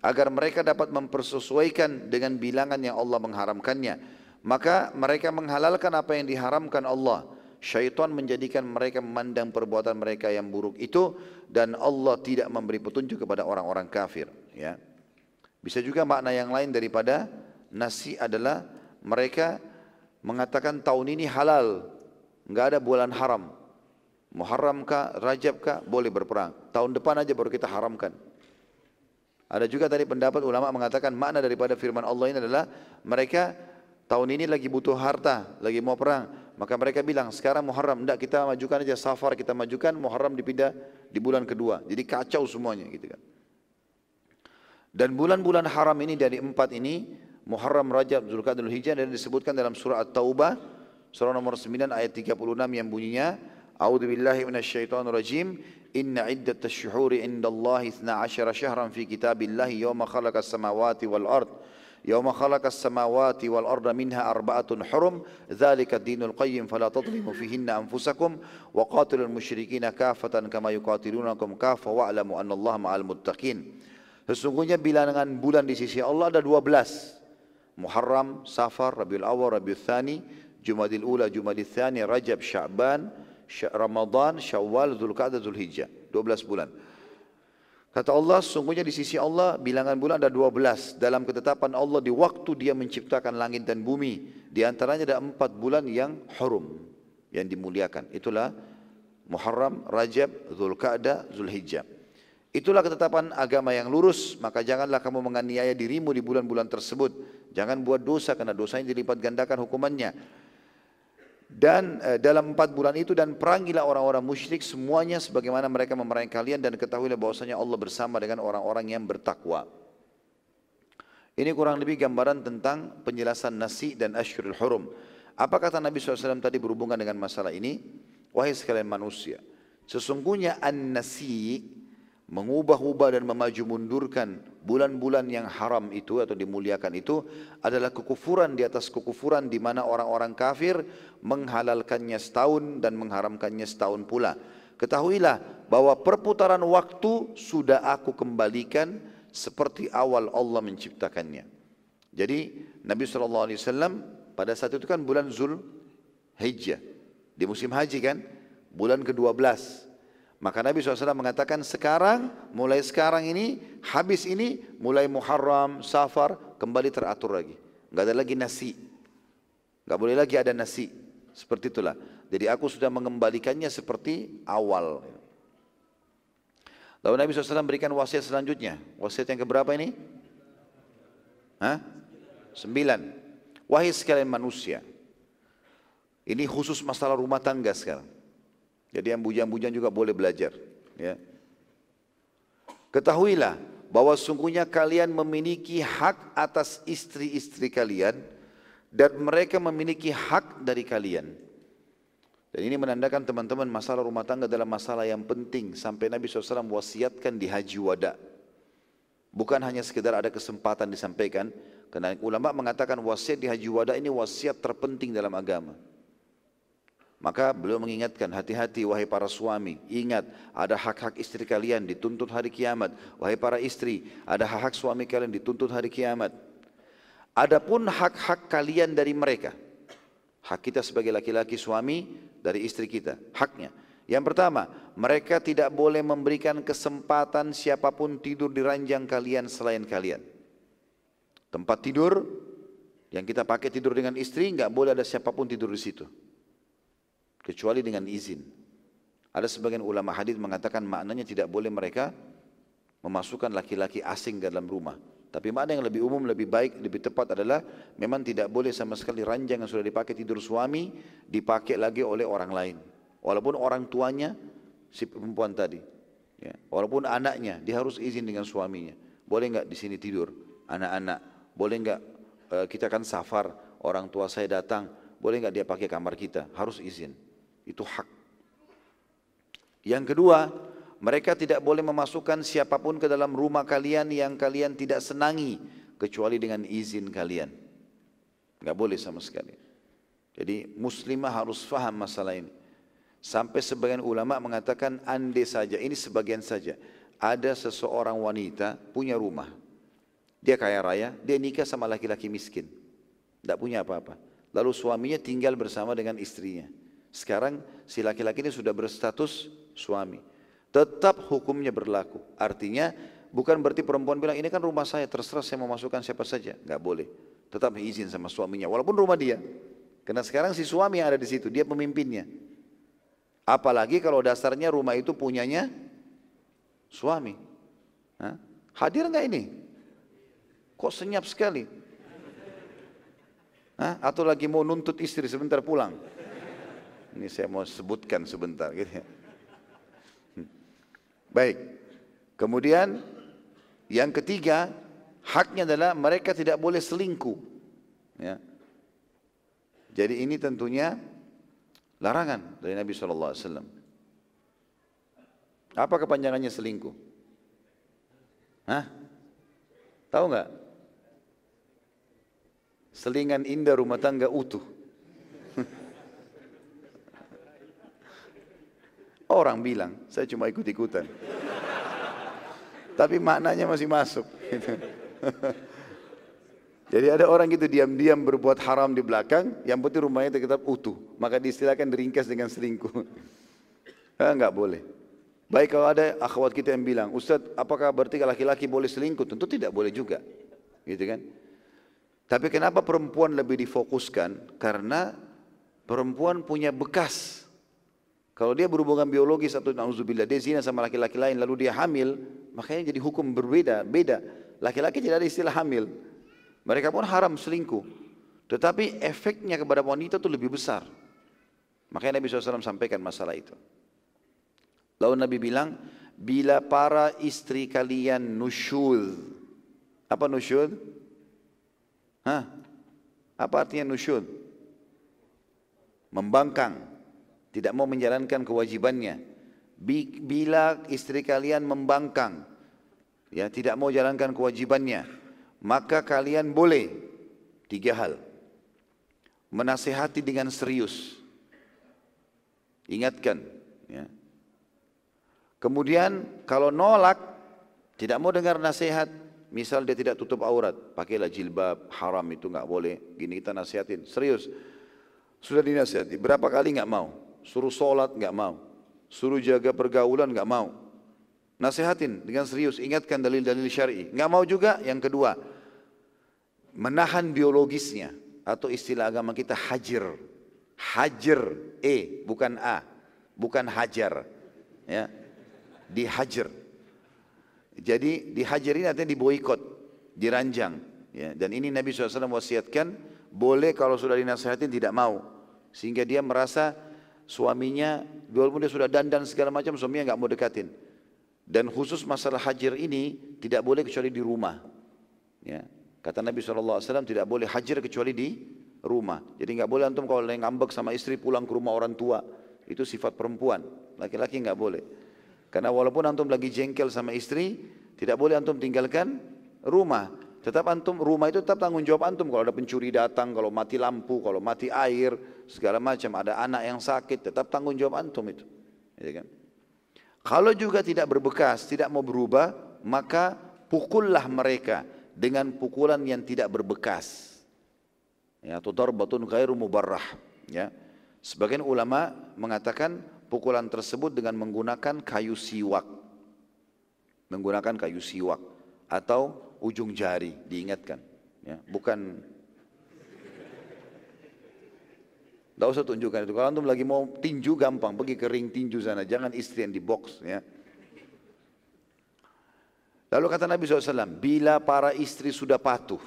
Agar mereka dapat mempersesuaikan dengan bilangan yang Allah mengharamkannya maka mereka menghalalkan apa yang diharamkan Allah. Syaitan menjadikan mereka memandang perbuatan mereka yang buruk itu dan Allah tidak memberi petunjuk kepada orang-orang kafir. Ya. Bisa juga makna yang lain daripada nasi adalah mereka mengatakan tahun ini halal, nggak ada bulan haram. Muharram kah, Rajab kah, boleh berperang. Tahun depan aja baru kita haramkan. Ada juga tadi pendapat ulama mengatakan makna daripada firman Allah ini adalah mereka tahun ini lagi butuh harta, lagi mau perang. Maka mereka bilang, sekarang Muharram, tidak kita majukan aja safar, kita majukan, Muharram dipindah di bulan kedua. Jadi kacau semuanya gitu kan. Dan bulan-bulan haram ini dari empat ini, Muharram, Rajab, Zulqa'dah, Hijjah, dan disebutkan dalam surah At-Taubah, surah nomor 9 ayat 36 yang bunyinya, A'udzu billahi minasyaitonir rajim. Inna iddat asy-syuhuri indallahi 12 syahran fi kitabillahi yawma khalaqas samawati wal ard. يوم خلق السماوات والأرض منها أربعة حرم ذلك الدين القيم فلا تظلموا فيهن أنفسكم وقاتلوا المشركين كافة كما يقاتلونكم كافة واعلموا أن الله مع المتقين Sesungguhnya bilangan bulan di sisi Allah ada 12. Muharram, Safar, Rabiul Awal, Rabiul Thani, Jumadil Ula, Jumadil Thani, Rajab, Sya'ban, Ramadan, Syawal, Dzulqa'dah, Dzulhijjah. 12 bulan. Kata Allah, sungguhnya di sisi Allah bilangan bulan ada 12 dalam ketetapan Allah di waktu dia menciptakan langit dan bumi. Di antaranya ada empat bulan yang harum, yang dimuliakan. Itulah Muharram, Rajab, Zulqa'dah, Zulhijjah. Itulah ketetapan agama yang lurus, maka janganlah kamu menganiaya dirimu di bulan-bulan tersebut. Jangan buat dosa karena dosanya dilipat gandakan hukumannya dan e, dalam empat bulan itu dan perangilah orang-orang musyrik semuanya sebagaimana mereka memerangi kalian dan ketahuilah bahwasanya Allah bersama dengan orang-orang yang bertakwa. Ini kurang lebih gambaran tentang penjelasan nasi dan asyurul hurum. Apa kata Nabi SAW tadi berhubungan dengan masalah ini? Wahai sekalian manusia, sesungguhnya an-nasi mengubah-ubah dan memaju mundurkan bulan-bulan yang haram itu atau dimuliakan itu adalah kekufuran di atas kekufuran di mana orang-orang kafir menghalalkannya setahun dan mengharamkannya setahun pula. Ketahuilah bahwa perputaran waktu sudah aku kembalikan seperti awal Allah menciptakannya. Jadi Nabi SAW pada saat itu kan bulan Zul Hijjah. Di musim haji kan, bulan ke-12. Maka Nabi SAW mengatakan sekarang, mulai sekarang ini, habis ini, mulai Muharram, Safar, kembali teratur lagi. Enggak ada lagi nasi. Enggak boleh lagi ada nasi. Seperti itulah. Jadi aku sudah mengembalikannya seperti awal. Lalu Nabi SAW berikan wasiat selanjutnya. Wasiat yang keberapa ini? Hah? Sembilan. Wahai sekalian manusia. Ini khusus masalah rumah tangga sekarang. Jadi yang bujang-bujang juga boleh belajar. Ya. Ketahuilah bahwa sungguhnya kalian memiliki hak atas istri-istri kalian dan mereka memiliki hak dari kalian. Dan ini menandakan teman-teman masalah rumah tangga adalah masalah yang penting sampai Nabi SAW wasiatkan di haji wada. Bukan hanya sekedar ada kesempatan disampaikan, karena ulama mengatakan wasiat di haji wada ini wasiat terpenting dalam agama. Maka beliau mengingatkan, hati-hati wahai para suami, ingat ada hak-hak istri kalian dituntut hari kiamat. Wahai para istri, ada hak-hak suami kalian dituntut hari kiamat. Adapun hak-hak kalian dari mereka. Hak kita sebagai laki-laki suami dari istri kita, haknya. Yang pertama, mereka tidak boleh memberikan kesempatan siapa pun tidur di ranjang kalian selain kalian. Tempat tidur yang kita pakai tidur dengan istri, nggak boleh ada siapa pun tidur di situ kecuali dengan izin. Ada sebagian ulama hadis mengatakan maknanya tidak boleh mereka memasukkan laki-laki asing dalam rumah. Tapi makna yang lebih umum, lebih baik, lebih tepat adalah memang tidak boleh sama sekali ranjang yang sudah dipakai tidur suami dipakai lagi oleh orang lain. Walaupun orang tuanya si perempuan tadi, ya. walaupun anaknya dia harus izin dengan suaminya. Boleh nggak di sini tidur anak-anak? Boleh nggak uh, kita kan safar orang tua saya datang? Boleh nggak dia pakai kamar kita? Harus izin. Itu hak. Yang kedua, mereka tidak boleh memasukkan siapa pun ke dalam rumah kalian yang kalian tidak senangi kecuali dengan izin kalian. Enggak boleh sama sekali. Jadi muslimah harus faham masalah ini. Sampai sebagian ulama mengatakan andai saja, ini sebagian saja. Ada seseorang wanita punya rumah. Dia kaya raya, dia nikah sama laki-laki miskin. Tidak punya apa-apa. Lalu suaminya tinggal bersama dengan istrinya. Sekarang si laki-laki ini sudah berstatus suami. Tetap hukumnya berlaku. Artinya bukan berarti perempuan bilang ini kan rumah saya terserah saya mau masukkan siapa saja. Enggak boleh. Tetap izin sama suaminya walaupun rumah dia. Karena sekarang si suami yang ada di situ dia pemimpinnya. Apalagi kalau dasarnya rumah itu punyanya suami. Hah? Hadir enggak ini? Kok senyap sekali? Hah? Atau lagi mau nuntut istri sebentar pulang? Ini saya mau sebutkan sebentar gitu ya. Hmm. Baik. Kemudian yang ketiga, haknya adalah mereka tidak boleh selingkuh. Ya. Jadi ini tentunya larangan dari Nabi SAW. Apa kepanjangannya selingkuh? Hah? Tahu nggak? Selingan indah rumah tangga utuh. Orang bilang, saya cuma ikut-ikutan. Tapi maknanya masih masuk. Jadi ada orang gitu diam-diam berbuat haram di belakang, yang penting rumahnya tetap utuh. Maka diistilahkan diringkas dengan selingkuh. Eh, enggak boleh. Baik kalau ada akhwat kita yang bilang, Ustaz apakah berarti laki-laki boleh selingkuh? Tentu tidak boleh juga. Gitu kan? Tapi kenapa perempuan lebih difokuskan? Karena perempuan punya bekas. Kalau dia berhubungan biologis atau nauzubillah dia zina sama laki-laki lain lalu dia hamil, makanya jadi hukum berbeda, beda. Laki-laki tidak ada istilah hamil. Mereka pun haram selingkuh. Tetapi efeknya kepada wanita itu lebih besar. Makanya Nabi SAW sampaikan masalah itu. Lalu Nabi bilang, bila para istri kalian nusyud. Apa nusyud? Hah? Apa artinya nusyud? Membangkang tidak mau menjalankan kewajibannya. Bila istri kalian membangkang, ya tidak mau jalankan kewajibannya, maka kalian boleh tiga hal. Menasehati dengan serius. Ingatkan, ya. Kemudian kalau nolak, tidak mau dengar nasihat, misal dia tidak tutup aurat, pakailah jilbab, haram itu nggak boleh. Gini kita nasihatin, serius. Sudah dinasihati, berapa kali nggak mau? Suruh sholat nggak mau. Suruh jaga pergaulan nggak mau. Nasihatin dengan serius, ingatkan dalil-dalil syar'i. Nggak mau juga. Yang kedua, menahan biologisnya atau istilah agama kita hajar. Hajar, e bukan a, bukan hajar. Ya, dihajar. Jadi dihajar ini artinya diboikot, diranjang. Ya, dan ini Nabi SAW wasiatkan, boleh kalau sudah dinasihatin tidak mau. Sehingga dia merasa suaminya walaupun dia sudah dandan segala macam suaminya nggak mau dekatin. Dan khusus masalah hajar ini tidak boleh kecuali di rumah. Ya. Kata Nabi saw tidak boleh hajar kecuali di rumah. Jadi nggak boleh antum kalau yang ngambek sama istri pulang ke rumah orang tua. Itu sifat perempuan. Laki-laki nggak boleh. Karena walaupun antum lagi jengkel sama istri tidak boleh antum tinggalkan rumah Tetap antum rumah itu tetap tanggung jawab antum kalau ada pencuri datang, kalau mati lampu, kalau mati air, segala macam ada anak yang sakit, tetap tanggung jawab antum itu. Ya kan? Kalau juga tidak berbekas, tidak mau berubah, maka pukullah mereka dengan pukulan yang tidak berbekas. Ya, atau darbatun ghairu mubarrah, ya. Sebagian ulama mengatakan pukulan tersebut dengan menggunakan kayu siwak. Menggunakan kayu siwak atau ujung jari diingatkan ya bukan Tidak usah tunjukkan itu. Kalau antum lagi mau tinju gampang, pergi ke ring tinju sana. Jangan istri yang di box. Ya. Lalu kata Nabi SAW, bila para istri sudah patuh,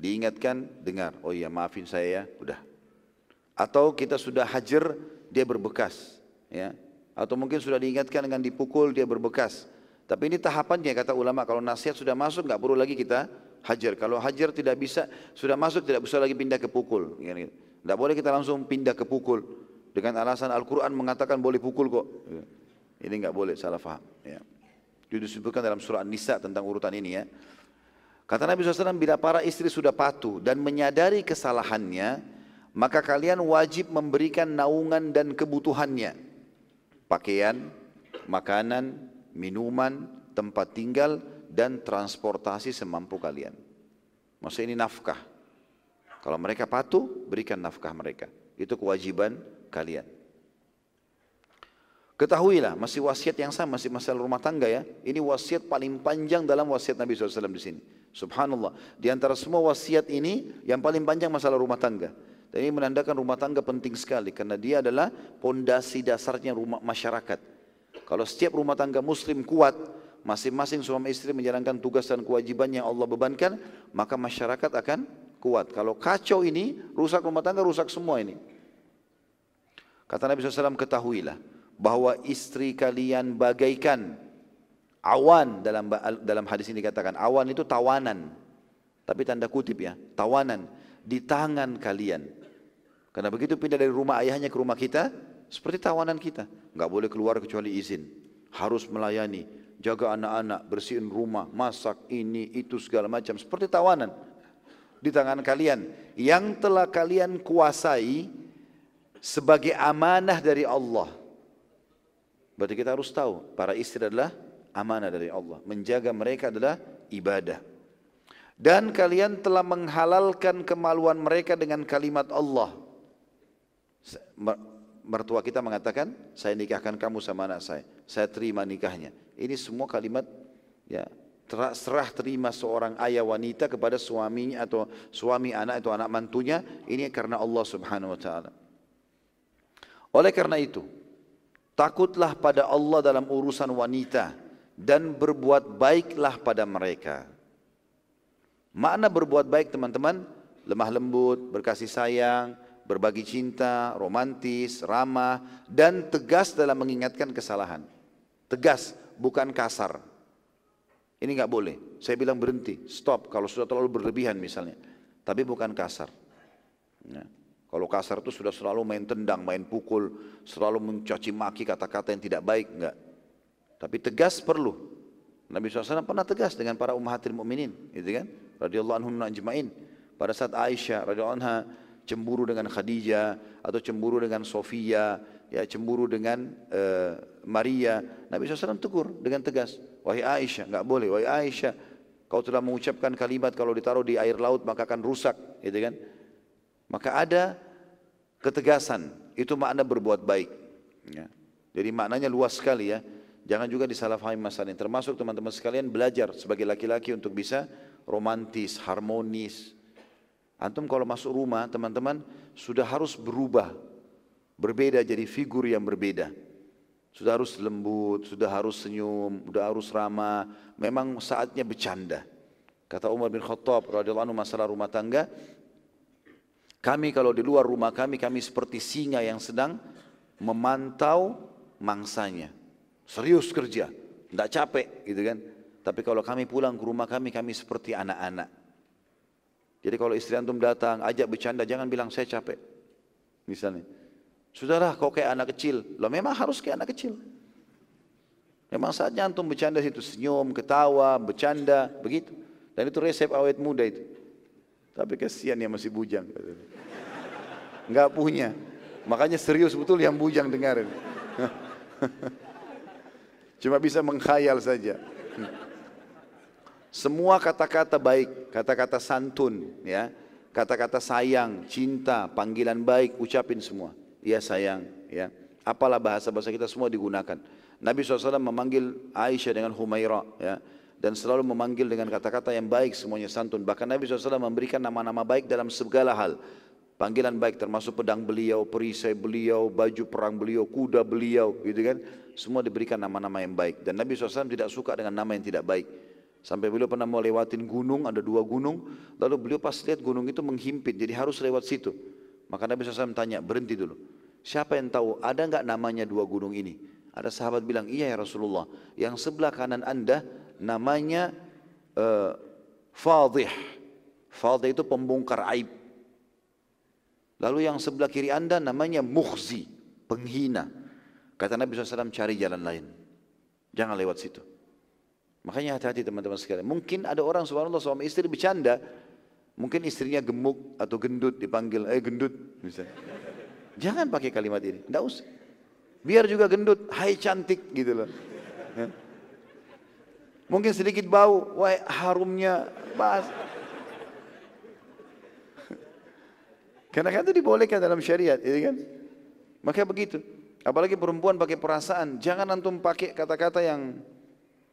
diingatkan, dengar. Oh iya maafin saya ya, udah. Atau kita sudah hajar, dia berbekas. Ya. Atau mungkin sudah diingatkan dengan dipukul, dia berbekas. Tapi ini tahapannya kata ulama kalau nasihat sudah masuk nggak perlu lagi kita hajar. Kalau hajar tidak bisa sudah masuk tidak bisa lagi pindah ke pukul. Tidak boleh kita langsung pindah ke pukul dengan alasan Al-Quran mengatakan boleh pukul kok. Ini nggak boleh salah faham. Ya. Itu disebutkan dalam surah An-Nisa tentang urutan ini ya. Kata Nabi SAW bila para istri sudah patuh dan menyadari kesalahannya maka kalian wajib memberikan naungan dan kebutuhannya. Pakaian, makanan, minuman, tempat tinggal, dan transportasi semampu kalian. Maksudnya ini nafkah. Kalau mereka patuh, berikan nafkah mereka. Itu kewajiban kalian. Ketahuilah, masih wasiat yang sama, masih masalah rumah tangga ya. Ini wasiat paling panjang dalam wasiat Nabi SAW di sini. Subhanallah. Di antara semua wasiat ini, yang paling panjang masalah rumah tangga. Dan ini menandakan rumah tangga penting sekali. Karena dia adalah pondasi dasarnya rumah masyarakat. Kalau setiap rumah tangga muslim kuat, masing-masing suami istri menjalankan tugas dan kewajiban yang Allah bebankan, maka masyarakat akan kuat. Kalau kacau ini, rusak rumah tangga, rusak semua ini. Kata Nabi SAW, ketahuilah bahwa istri kalian bagaikan awan dalam dalam hadis ini dikatakan awan itu tawanan tapi tanda kutip ya tawanan di tangan kalian karena begitu pindah dari rumah ayahnya ke rumah kita seperti tawanan kita, nggak boleh keluar kecuali izin. Harus melayani, jaga anak-anak, bersihin rumah, masak ini, itu segala macam. Seperti tawanan. di tangan kalian yang telah kalian kuasai sebagai amanah dari Allah. Berarti kita harus tahu para istri adalah amanah dari Allah. Menjaga mereka adalah ibadah. Dan kalian telah menghalalkan kemaluan mereka dengan kalimat Allah. Mertua kita mengatakan, saya nikahkan kamu sama anak saya. Saya terima nikahnya. Ini semua kalimat ya serah terima seorang ayah wanita kepada suaminya atau suami anak atau anak mantunya ini karena Allah Subhanahu wa taala. Oleh karena itu, takutlah pada Allah dalam urusan wanita dan berbuat baiklah pada mereka. Makna berbuat baik teman-teman, lemah lembut, berkasih sayang, berbagi cinta, romantis, ramah, dan tegas dalam mengingatkan kesalahan. Tegas, bukan kasar. Ini nggak boleh. Saya bilang berhenti, stop kalau sudah terlalu berlebihan misalnya. Tapi bukan kasar. Ya. Kalau kasar itu sudah selalu main tendang, main pukul, selalu mencaci maki kata-kata yang tidak baik, enggak. Tapi tegas perlu. Nabi SAW pernah tegas dengan para ummahatil mu'minin, gitu kan? Radiyallahu anhu ajma'in. Pada saat Aisyah radhiyallahu anha cemburu dengan Khadijah atau cemburu dengan Sofia, ya cemburu dengan uh, Maria, Nabi SAW tegur dengan tegas, wahai Aisyah, enggak boleh, wahai Aisyah, kau telah mengucapkan kalimat kalau ditaruh di air laut maka akan rusak, gitu kan? Maka ada ketegasan, itu makna berbuat baik. Ya. Jadi maknanya luas sekali ya. Jangan juga disalahfahami masalah ini. Termasuk teman-teman sekalian belajar sebagai laki-laki untuk bisa romantis, harmonis. Antum kalau masuk rumah teman-teman sudah harus berubah. Berbeda jadi figur yang berbeda. Sudah harus lembut, sudah harus senyum, sudah harus ramah. Memang saatnya bercanda. Kata Umar bin Khattab radhiyallahu masalah rumah tangga, kami kalau di luar rumah kami, kami seperti singa yang sedang memantau mangsanya. Serius kerja, tidak capek gitu kan. Tapi kalau kami pulang ke rumah kami, kami seperti anak-anak. Jadi kalau istri antum datang, ajak bercanda, jangan bilang saya capek. Misalnya, sudahlah kau kayak anak kecil. Loh memang harus kayak anak kecil. Memang saatnya antum bercanda situ, senyum, ketawa, bercanda, begitu. Dan itu resep awet muda itu. Tapi kasihan yang masih bujang. Enggak punya. Makanya serius betul yang bujang dengarin. Cuma bisa mengkhayal saja. Semua kata-kata baik, kata-kata santun, ya, kata-kata sayang, cinta, panggilan baik, ucapin semua. Ya sayang, ya. Apalah bahasa-bahasa kita semua digunakan. Nabi SAW memanggil Aisyah dengan Humaira, ya dan selalu memanggil dengan kata-kata yang baik semuanya santun. Bahkan Nabi SAW memberikan nama-nama baik dalam segala hal. Panggilan baik termasuk pedang beliau, perisai beliau, baju perang beliau, kuda beliau, gitu kan. Semua diberikan nama-nama yang baik. Dan Nabi SAW tidak suka dengan nama yang tidak baik. Sampai beliau pernah mau lewatin gunung, ada dua gunung. Lalu beliau pas lihat gunung itu menghimpit, jadi harus lewat situ. Maka Nabi SAW tanya, berhenti dulu. Siapa yang tahu ada nggak namanya dua gunung ini? Ada sahabat bilang, iya ya Rasulullah. Yang sebelah kanan anda namanya uh, fadih. Fadih itu pembongkar aib. Lalu yang sebelah kiri anda namanya mukhzi, penghina. Kata Nabi SAW cari jalan lain. Jangan lewat situ. Makanya hati-hati teman-teman sekalian. Mungkin ada orang subhanallah suami istri bercanda. Mungkin istrinya gemuk atau gendut dipanggil, eh gendut misalnya. Jangan pakai kalimat ini, tidak usah. Biar juga gendut, hai cantik gitu loh. Ya. Mungkin sedikit bau, wah harumnya bas. Karena kan itu dibolehkan dalam syariat, ya kan? Maka begitu. Apalagi perempuan pakai perasaan, jangan antum pakai kata-kata yang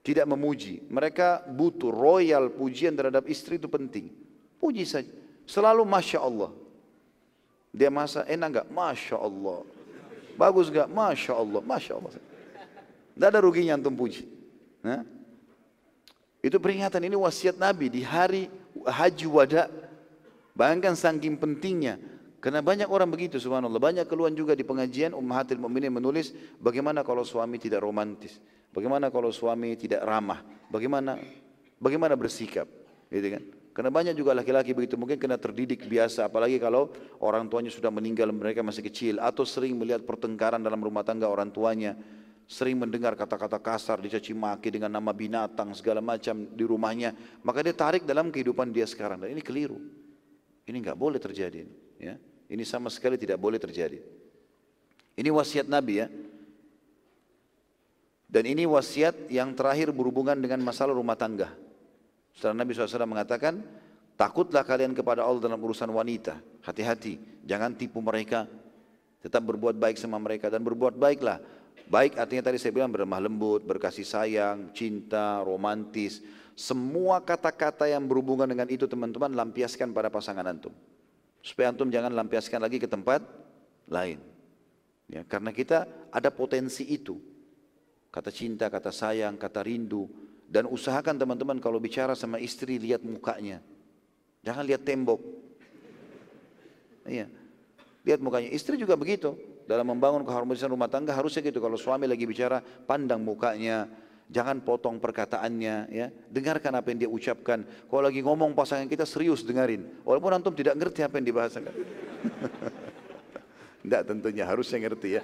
tidak memuji. Mereka butuh royal pujian terhadap istri itu penting. Puji saja. Selalu Masya Allah. Dia masa enak enggak? Masya Allah. Bagus enggak? Masya Allah. Masya Allah. Tidak ada ruginya antum puji. Nah? Itu peringatan ini wasiat Nabi di hari haji wada. Bayangkan saking pentingnya. Karena banyak orang begitu subhanallah. Banyak keluhan juga di pengajian Ummahatil Mu'minin menulis bagaimana kalau suami tidak romantis. Bagaimana kalau suami tidak ramah. Bagaimana bagaimana bersikap. Gitu kan? Karena banyak juga laki-laki begitu mungkin kena terdidik biasa apalagi kalau orang tuanya sudah meninggal mereka masih kecil atau sering melihat pertengkaran dalam rumah tangga orang tuanya sering mendengar kata-kata kasar, dicaci maki dengan nama binatang segala macam di rumahnya, maka dia tarik dalam kehidupan dia sekarang dan ini keliru. Ini nggak boleh terjadi. Ya. Ini sama sekali tidak boleh terjadi. Ini wasiat Nabi ya. Dan ini wasiat yang terakhir berhubungan dengan masalah rumah tangga. Setelah Nabi SAW mengatakan, takutlah kalian kepada Allah dalam urusan wanita. Hati-hati, jangan tipu mereka. Tetap berbuat baik sama mereka dan berbuat baiklah. Baik artinya tadi saya bilang berlemah lembut, berkasih sayang, cinta, romantis. Semua kata-kata yang berhubungan dengan itu teman-teman lampiaskan pada pasangan antum. Supaya antum jangan lampiaskan lagi ke tempat lain. Ya, karena kita ada potensi itu. Kata cinta, kata sayang, kata rindu. Dan usahakan teman-teman kalau bicara sama istri lihat mukanya. Jangan lihat tembok. Iya. Lihat mukanya. Istri juga begitu. Dalam membangun keharmonisan rumah tangga harusnya gitu. Kalau suami lagi bicara, pandang mukanya. Jangan potong perkataannya. ya Dengarkan apa yang dia ucapkan. Kalau lagi ngomong pasangan kita serius dengarin. Walaupun antum tidak ngerti apa yang dibahasakan. Tidak tentunya harusnya ngerti ya.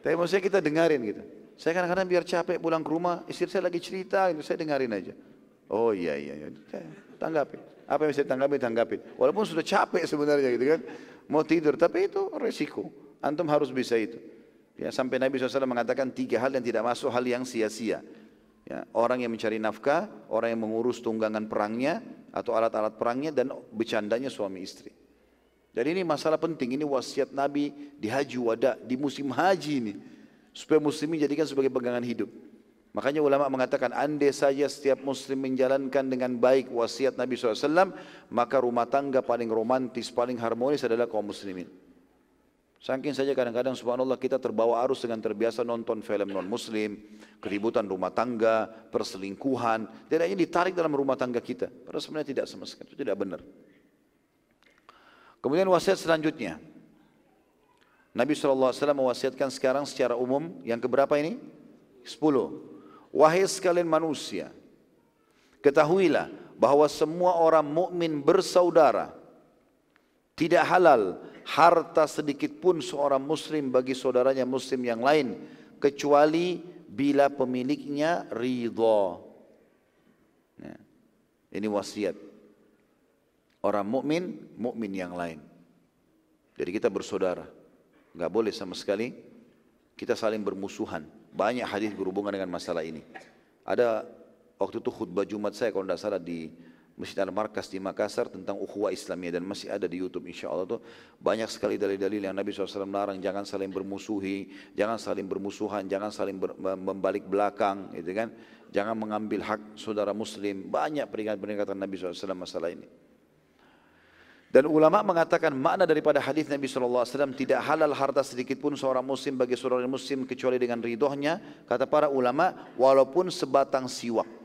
Tapi maksudnya kita dengarin gitu. Saya kadang-kadang biar capek pulang ke rumah, istri saya lagi cerita, gitu, saya dengarin aja. Oh iya iya, iya. tanggapi. Apa yang saya tanggapi, tanggapi. Walaupun sudah capek sebenarnya gitu kan, mau tidur, tapi itu resiko. Antum harus bisa itu. Ya, sampai Nabi SAW mengatakan tiga hal yang tidak masuk hal yang sia-sia. Ya, orang yang mencari nafkah, orang yang mengurus tunggangan perangnya atau alat-alat perangnya dan bercandanya suami istri. Jadi ini masalah penting, ini wasiat Nabi di haji wada, di musim haji ini supaya muslimin jadikan sebagai pegangan hidup. Makanya ulama mengatakan andai saja setiap muslim menjalankan dengan baik wasiat Nabi SAW, maka rumah tangga paling romantis, paling harmonis adalah kaum muslimin. Saking saja kadang-kadang subhanallah kita terbawa arus dengan terbiasa nonton film non-muslim, keributan rumah tangga, perselingkuhan, tidak ini ditarik dalam rumah tangga kita. Padahal sebenarnya tidak sama sekali, itu tidak benar. Kemudian wasiat selanjutnya, Nabi SAW mewasiatkan sekarang secara umum yang keberapa ini? Sepuluh. Wahai sekalian manusia, ketahuilah bahwa semua orang mukmin bersaudara. Tidak halal harta sedikit pun seorang muslim bagi saudaranya muslim yang lain kecuali bila pemiliknya ridho. Ya. Ini wasiat. Orang mukmin, mukmin yang lain. Jadi kita bersaudara nggak boleh sama sekali kita saling bermusuhan. Banyak hadis berhubungan dengan masalah ini. Ada waktu itu khutbah Jumat saya kalau tidak salah di Masjid Al-Markas di Makassar tentang ukhuwah Islamiyah dan masih ada di YouTube insya Allah tuh banyak sekali dalil-dalil yang Nabi SAW melarang jangan saling bermusuhi, jangan saling bermusuhan, jangan saling ber, membalik belakang, gitu kan? Jangan mengambil hak saudara Muslim. Banyak peringatan-peringatan Nabi SAW masalah ini. Dan ulama mengatakan makna daripada hadis Nabi SAW tidak halal harta sedikit pun seorang muslim bagi seorang muslim kecuali dengan ridhonya. Kata para ulama walaupun sebatang siwak.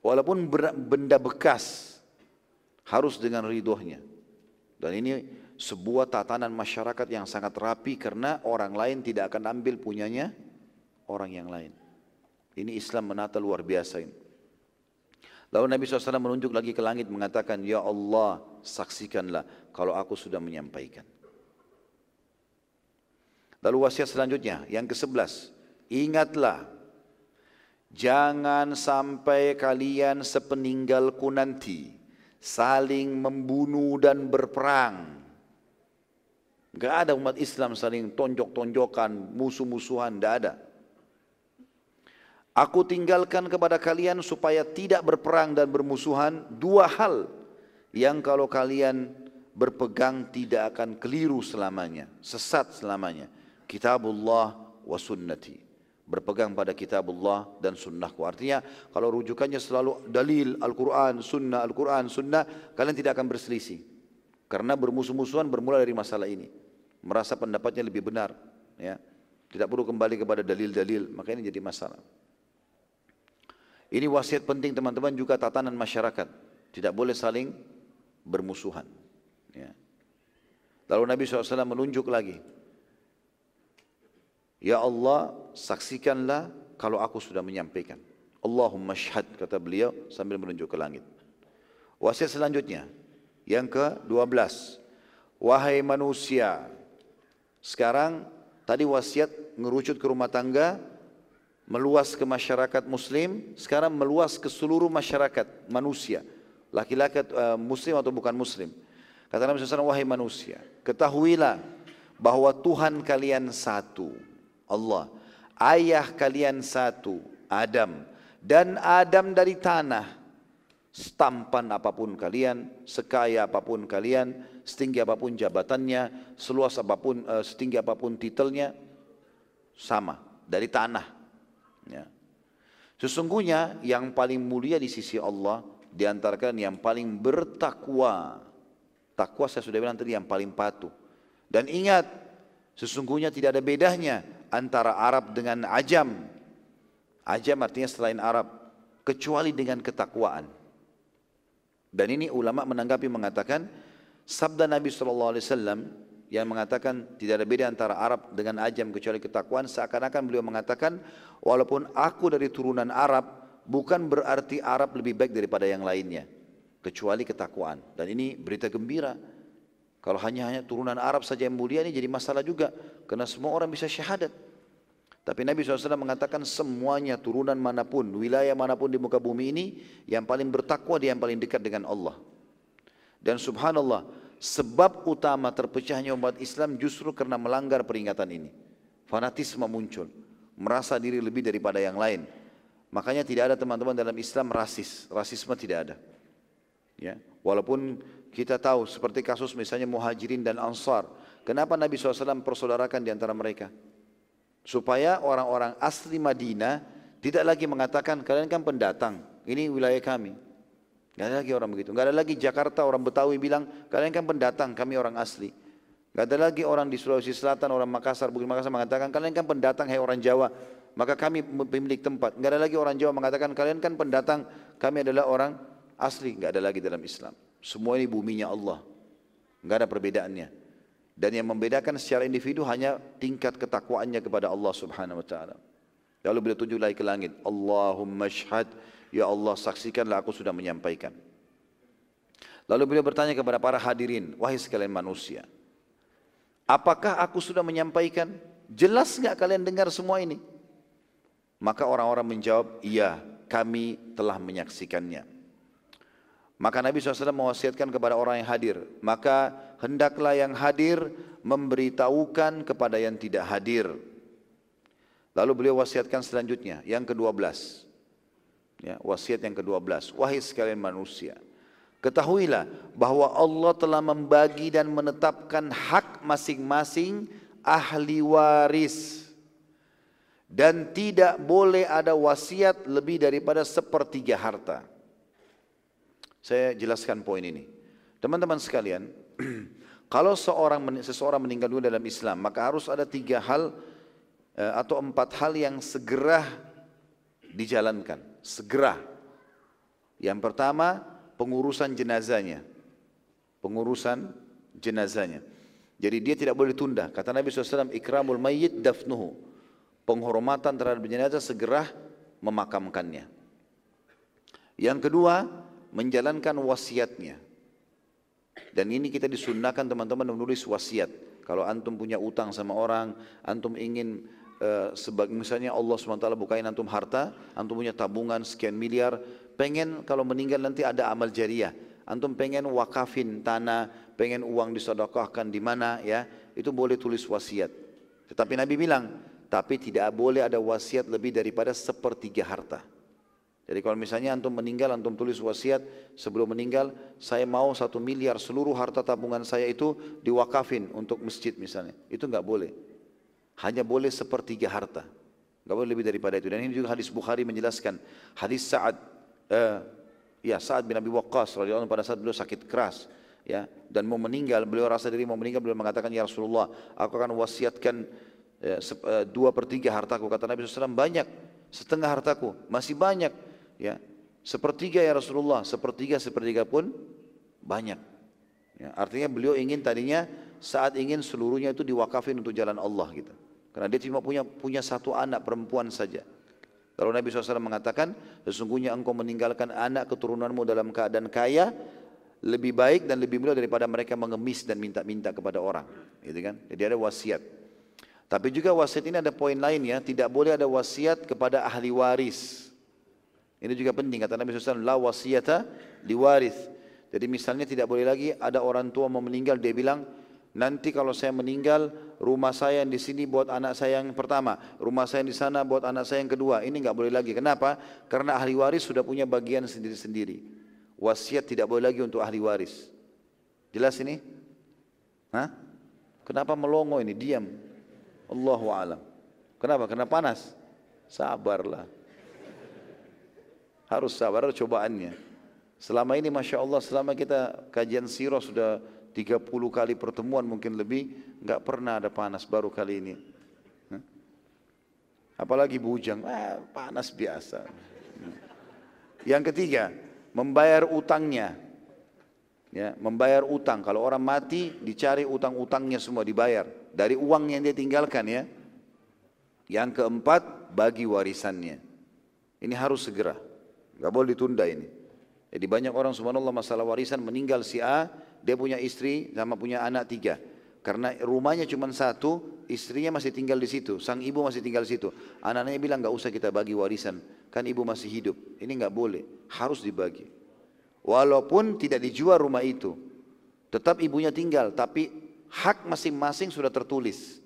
Walaupun benda bekas harus dengan ridhonya. Dan ini sebuah tatanan masyarakat yang sangat rapi karena orang lain tidak akan ambil punyanya orang yang lain. Ini Islam menata luar biasa ini. Lalu Nabi SAW menunjuk lagi ke langit mengatakan, Ya Allah saksikanlah kalau aku sudah menyampaikan. Lalu wasiat selanjutnya, yang ke-11. Ingatlah, jangan sampai kalian sepeninggalku nanti saling membunuh dan berperang. Gak ada umat Islam saling tonjok-tonjokan, musuh-musuhan, tidak ada. Aku tinggalkan kepada kalian supaya tidak berperang dan bermusuhan dua hal yang kalau kalian berpegang tidak akan keliru selamanya, sesat selamanya. Kitabullah wa sunnati. Berpegang pada kitabullah dan sunnahku. Artinya kalau rujukannya selalu dalil Al-Quran, sunnah, Al-Quran, sunnah, kalian tidak akan berselisih. Karena bermusuh-musuhan bermula dari masalah ini. Merasa pendapatnya lebih benar. Ya. Tidak perlu kembali kepada dalil-dalil, maka ini jadi masalah. Ini wasiat penting teman-teman juga tatanan masyarakat. Tidak boleh saling bermusuhan. Ya. Lalu Nabi SAW menunjuk lagi. Ya Allah saksikanlah kalau aku sudah menyampaikan. Allahumma syahad kata beliau sambil menunjuk ke langit. Wasiat selanjutnya. Yang ke-12. Wahai manusia. Sekarang tadi wasiat ngerucut ke rumah tangga meluas ke masyarakat muslim, sekarang meluas ke seluruh masyarakat manusia. laki-laki uh, muslim atau bukan muslim. Kata Nabi SAW, wahai manusia, ketahuilah bahwa Tuhan kalian satu, Allah. Ayah kalian satu, Adam. Dan Adam dari tanah. Stampan apa pun kalian, sekaya apa pun kalian, setinggi apa pun jabatannya, seluas apa pun, uh, setinggi apa pun titelnya, sama dari tanah. Ya. Sesungguhnya yang paling mulia di sisi Allah diantarkan yang paling bertakwa Takwa saya sudah bilang tadi yang paling patuh. Dan ingat, sesungguhnya tidak ada bedanya antara Arab dengan Ajam. Ajam artinya selain Arab, kecuali dengan ketakwaan. Dan ini ulama menanggapi mengatakan, sabda Nabi SAW yang mengatakan tidak ada beda antara Arab dengan Ajam kecuali ketakwaan, seakan-akan beliau mengatakan, walaupun aku dari turunan Arab, bukan berarti Arab lebih baik daripada yang lainnya kecuali ketakwaan. Dan ini berita gembira. Kalau hanya hanya turunan Arab saja yang mulia ini jadi masalah juga. Karena semua orang bisa syahadat. Tapi Nabi SAW mengatakan semuanya turunan mana pun, wilayah mana pun di muka bumi ini, yang paling bertakwa dia yang paling dekat dengan Allah. Dan subhanallah, sebab utama terpecahnya umat Islam justru karena melanggar peringatan ini. Fanatisme muncul, merasa diri lebih daripada yang lain. Makanya tidak ada teman-teman dalam Islam rasis, rasisme tidak ada. Ya, walaupun kita tahu seperti kasus misalnya muhajirin dan ansar. Kenapa Nabi SAW persaudarakan di antara mereka? Supaya orang-orang asli Madinah tidak lagi mengatakan kalian kan pendatang, ini wilayah kami. Gak ada lagi orang begitu. Gak ada lagi Jakarta orang Betawi bilang kalian kan pendatang, kami orang asli. Gak ada lagi orang di Sulawesi Selatan, orang Makassar, Bukit Makassar mengatakan kalian kan pendatang, hai orang Jawa. Maka kami pemilik tempat. Gak ada lagi orang Jawa mengatakan kalian kan pendatang, kami adalah orang Asli nggak ada lagi dalam Islam. Semua ini buminya Allah. Nggak ada perbedaannya. Dan yang membedakan secara individu hanya tingkat ketakwaannya kepada Allah Subhanahu wa taala. Lalu beliau tunjuk lagi ke langit, Allahumma syhad, ya Allah saksikanlah aku sudah menyampaikan. Lalu beliau bertanya kepada para hadirin, wahai sekalian manusia, apakah aku sudah menyampaikan? Jelas nggak kalian dengar semua ini? Maka orang-orang menjawab, iya kami telah menyaksikannya. Maka Nabi SAW mewasiatkan kepada orang yang hadir. Maka hendaklah yang hadir memberitahukan kepada yang tidak hadir. Lalu beliau wasiatkan selanjutnya, yang ke-12. Ya, wasiat yang ke-12. Wahai sekalian manusia, ketahuilah bahwa Allah telah membagi dan menetapkan hak masing-masing ahli waris. Dan tidak boleh ada wasiat lebih daripada sepertiga harta. Saya jelaskan poin ini. Teman-teman sekalian, kalau seorang seseorang meninggal dunia dalam Islam, maka harus ada tiga hal eh, atau empat hal yang segera dijalankan. Segera. Yang pertama, pengurusan jenazahnya. Pengurusan jenazahnya. Jadi dia tidak boleh tunda. Kata Nabi SAW, ikramul mayyit dafnuhu. Penghormatan terhadap jenazah segera memakamkannya. Yang kedua, menjalankan wasiatnya. Dan ini kita disunahkan teman-teman menulis wasiat. Kalau antum punya utang sama orang, antum ingin uh, sebagai misalnya Allah SWT bukain antum harta, antum punya tabungan sekian miliar, pengen kalau meninggal nanti ada amal jariah. Antum pengen wakafin tanah, pengen uang disedekahkan di mana ya, itu boleh tulis wasiat. Tetapi Nabi bilang, tapi tidak boleh ada wasiat lebih daripada sepertiga harta. Jadi kalau misalnya antum meninggal, antum tulis wasiat sebelum meninggal, saya mau satu miliar seluruh harta tabungan saya itu diwakafin untuk masjid misalnya. Itu nggak boleh. Hanya boleh sepertiga harta. Nggak boleh lebih daripada itu. Dan ini juga hadis Bukhari menjelaskan. Hadis Sa'ad, uh, ya Sa'ad bin Abi Waqqas radhiyallahu pada saat beliau sakit keras ya dan mau meninggal beliau rasa diri mau meninggal beliau mengatakan ya Rasulullah aku akan wasiatkan ya, dua per tiga hartaku kata Nabi SAW banyak setengah hartaku masih banyak ya sepertiga ya Rasulullah sepertiga sepertiga pun banyak ya, artinya beliau ingin tadinya saat ingin seluruhnya itu diwakafin untuk jalan Allah gitu karena dia cuma punya punya satu anak perempuan saja Lalu Nabi SAW mengatakan, sesungguhnya engkau meninggalkan anak keturunanmu dalam keadaan kaya, lebih baik dan lebih mulia daripada mereka mengemis dan minta-minta kepada orang. Gitu kan? Jadi ada wasiat. Tapi juga wasiat ini ada poin lain ya, tidak boleh ada wasiat kepada ahli waris. Ini juga penting kata Nabi SAW, la wasiyata liwaris. Jadi misalnya tidak boleh lagi ada orang tua mau meninggal dia bilang nanti kalau saya meninggal rumah saya yang di sini buat anak saya yang pertama, rumah saya yang di sana buat anak saya yang kedua. Ini nggak boleh lagi. Kenapa? Karena ahli waris sudah punya bagian sendiri-sendiri. Wasiat tidak boleh lagi untuk ahli waris. Jelas ini? Hah? Kenapa melongo ini? Diam. Allahu alam. Kenapa? Karena panas. Sabarlah. Harus sabar cobaannya. Selama ini Masya Allah selama kita kajian sirah sudah 30 kali pertemuan mungkin lebih nggak pernah ada panas baru kali ini. Apalagi bujang, ah, panas biasa. Yang ketiga, membayar utangnya. Ya, membayar utang. Kalau orang mati, dicari utang-utangnya semua dibayar dari uang yang dia tinggalkan ya. Yang keempat, bagi warisannya. Ini harus segera. Gak boleh ditunda ini. Jadi banyak orang subhanallah masalah warisan meninggal si A, dia punya istri sama punya anak tiga. Karena rumahnya cuma satu, istrinya masih tinggal di situ, sang ibu masih tinggal di situ. Anak-anaknya bilang nggak usah kita bagi warisan, kan ibu masih hidup. Ini nggak boleh, harus dibagi. Walaupun tidak dijual rumah itu, tetap ibunya tinggal, tapi hak masing-masing sudah tertulis.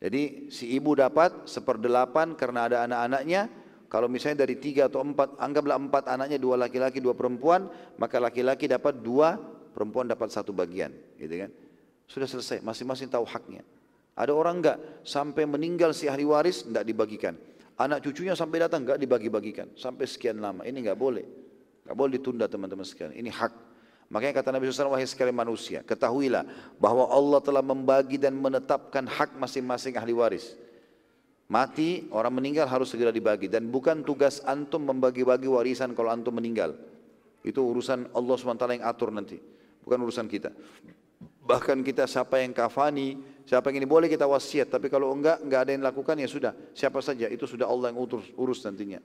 Jadi si ibu dapat seperdelapan karena ada anak-anaknya, kalau misalnya dari tiga atau empat, anggaplah empat anaknya, dua laki-laki, dua perempuan, maka laki-laki dapat dua, perempuan dapat satu bagian. Gitu kan? Sudah selesai, masing-masing tahu haknya. Ada orang enggak, sampai meninggal si ahli waris, enggak dibagikan. Anak cucunya sampai datang, enggak dibagi-bagikan. Sampai sekian lama, ini enggak boleh. Enggak boleh ditunda teman-teman sekalian. Ini hak. Makanya kata Nabi SAW, wahai sekalian manusia, ketahuilah bahwa Allah telah membagi dan menetapkan hak masing-masing ahli waris. Mati, orang meninggal harus segera dibagi. Dan bukan tugas antum membagi-bagi warisan kalau antum meninggal. Itu urusan Allah SWT yang atur nanti. Bukan urusan kita. Bahkan kita siapa yang kafani, siapa yang ini boleh kita wasiat. Tapi kalau enggak, enggak ada yang lakukan ya sudah. Siapa saja, itu sudah Allah yang urus, urus nantinya.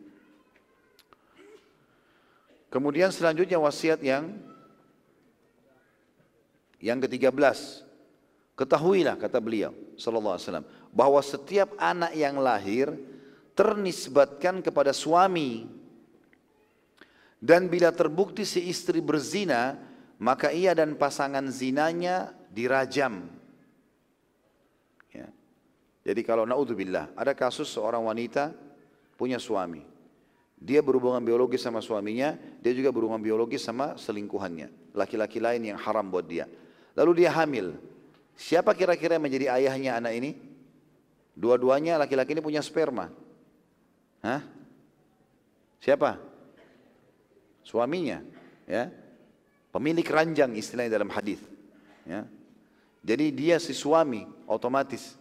Kemudian selanjutnya wasiat yang yang ke-13. Ketahuilah kata beliau sallallahu alaihi wasallam bahwa setiap anak yang lahir ternisbatkan kepada suami. Dan bila terbukti si istri berzina maka ia dan pasangan zinanya dirajam. Ya. jadi kalau naudzubillah ada kasus seorang wanita punya suami. Dia berhubungan biologis sama suaminya dia juga berhubungan biologis sama selingkuhannya. Laki-laki lain yang haram buat dia. Lalu dia hamil. Siapa kira-kira yang menjadi ayahnya anak ini? Dua-duanya laki-laki ini punya sperma. Hah? Siapa? Suaminya, ya. Pemilik ranjang istilahnya dalam hadis, ya. Jadi dia si suami otomatis.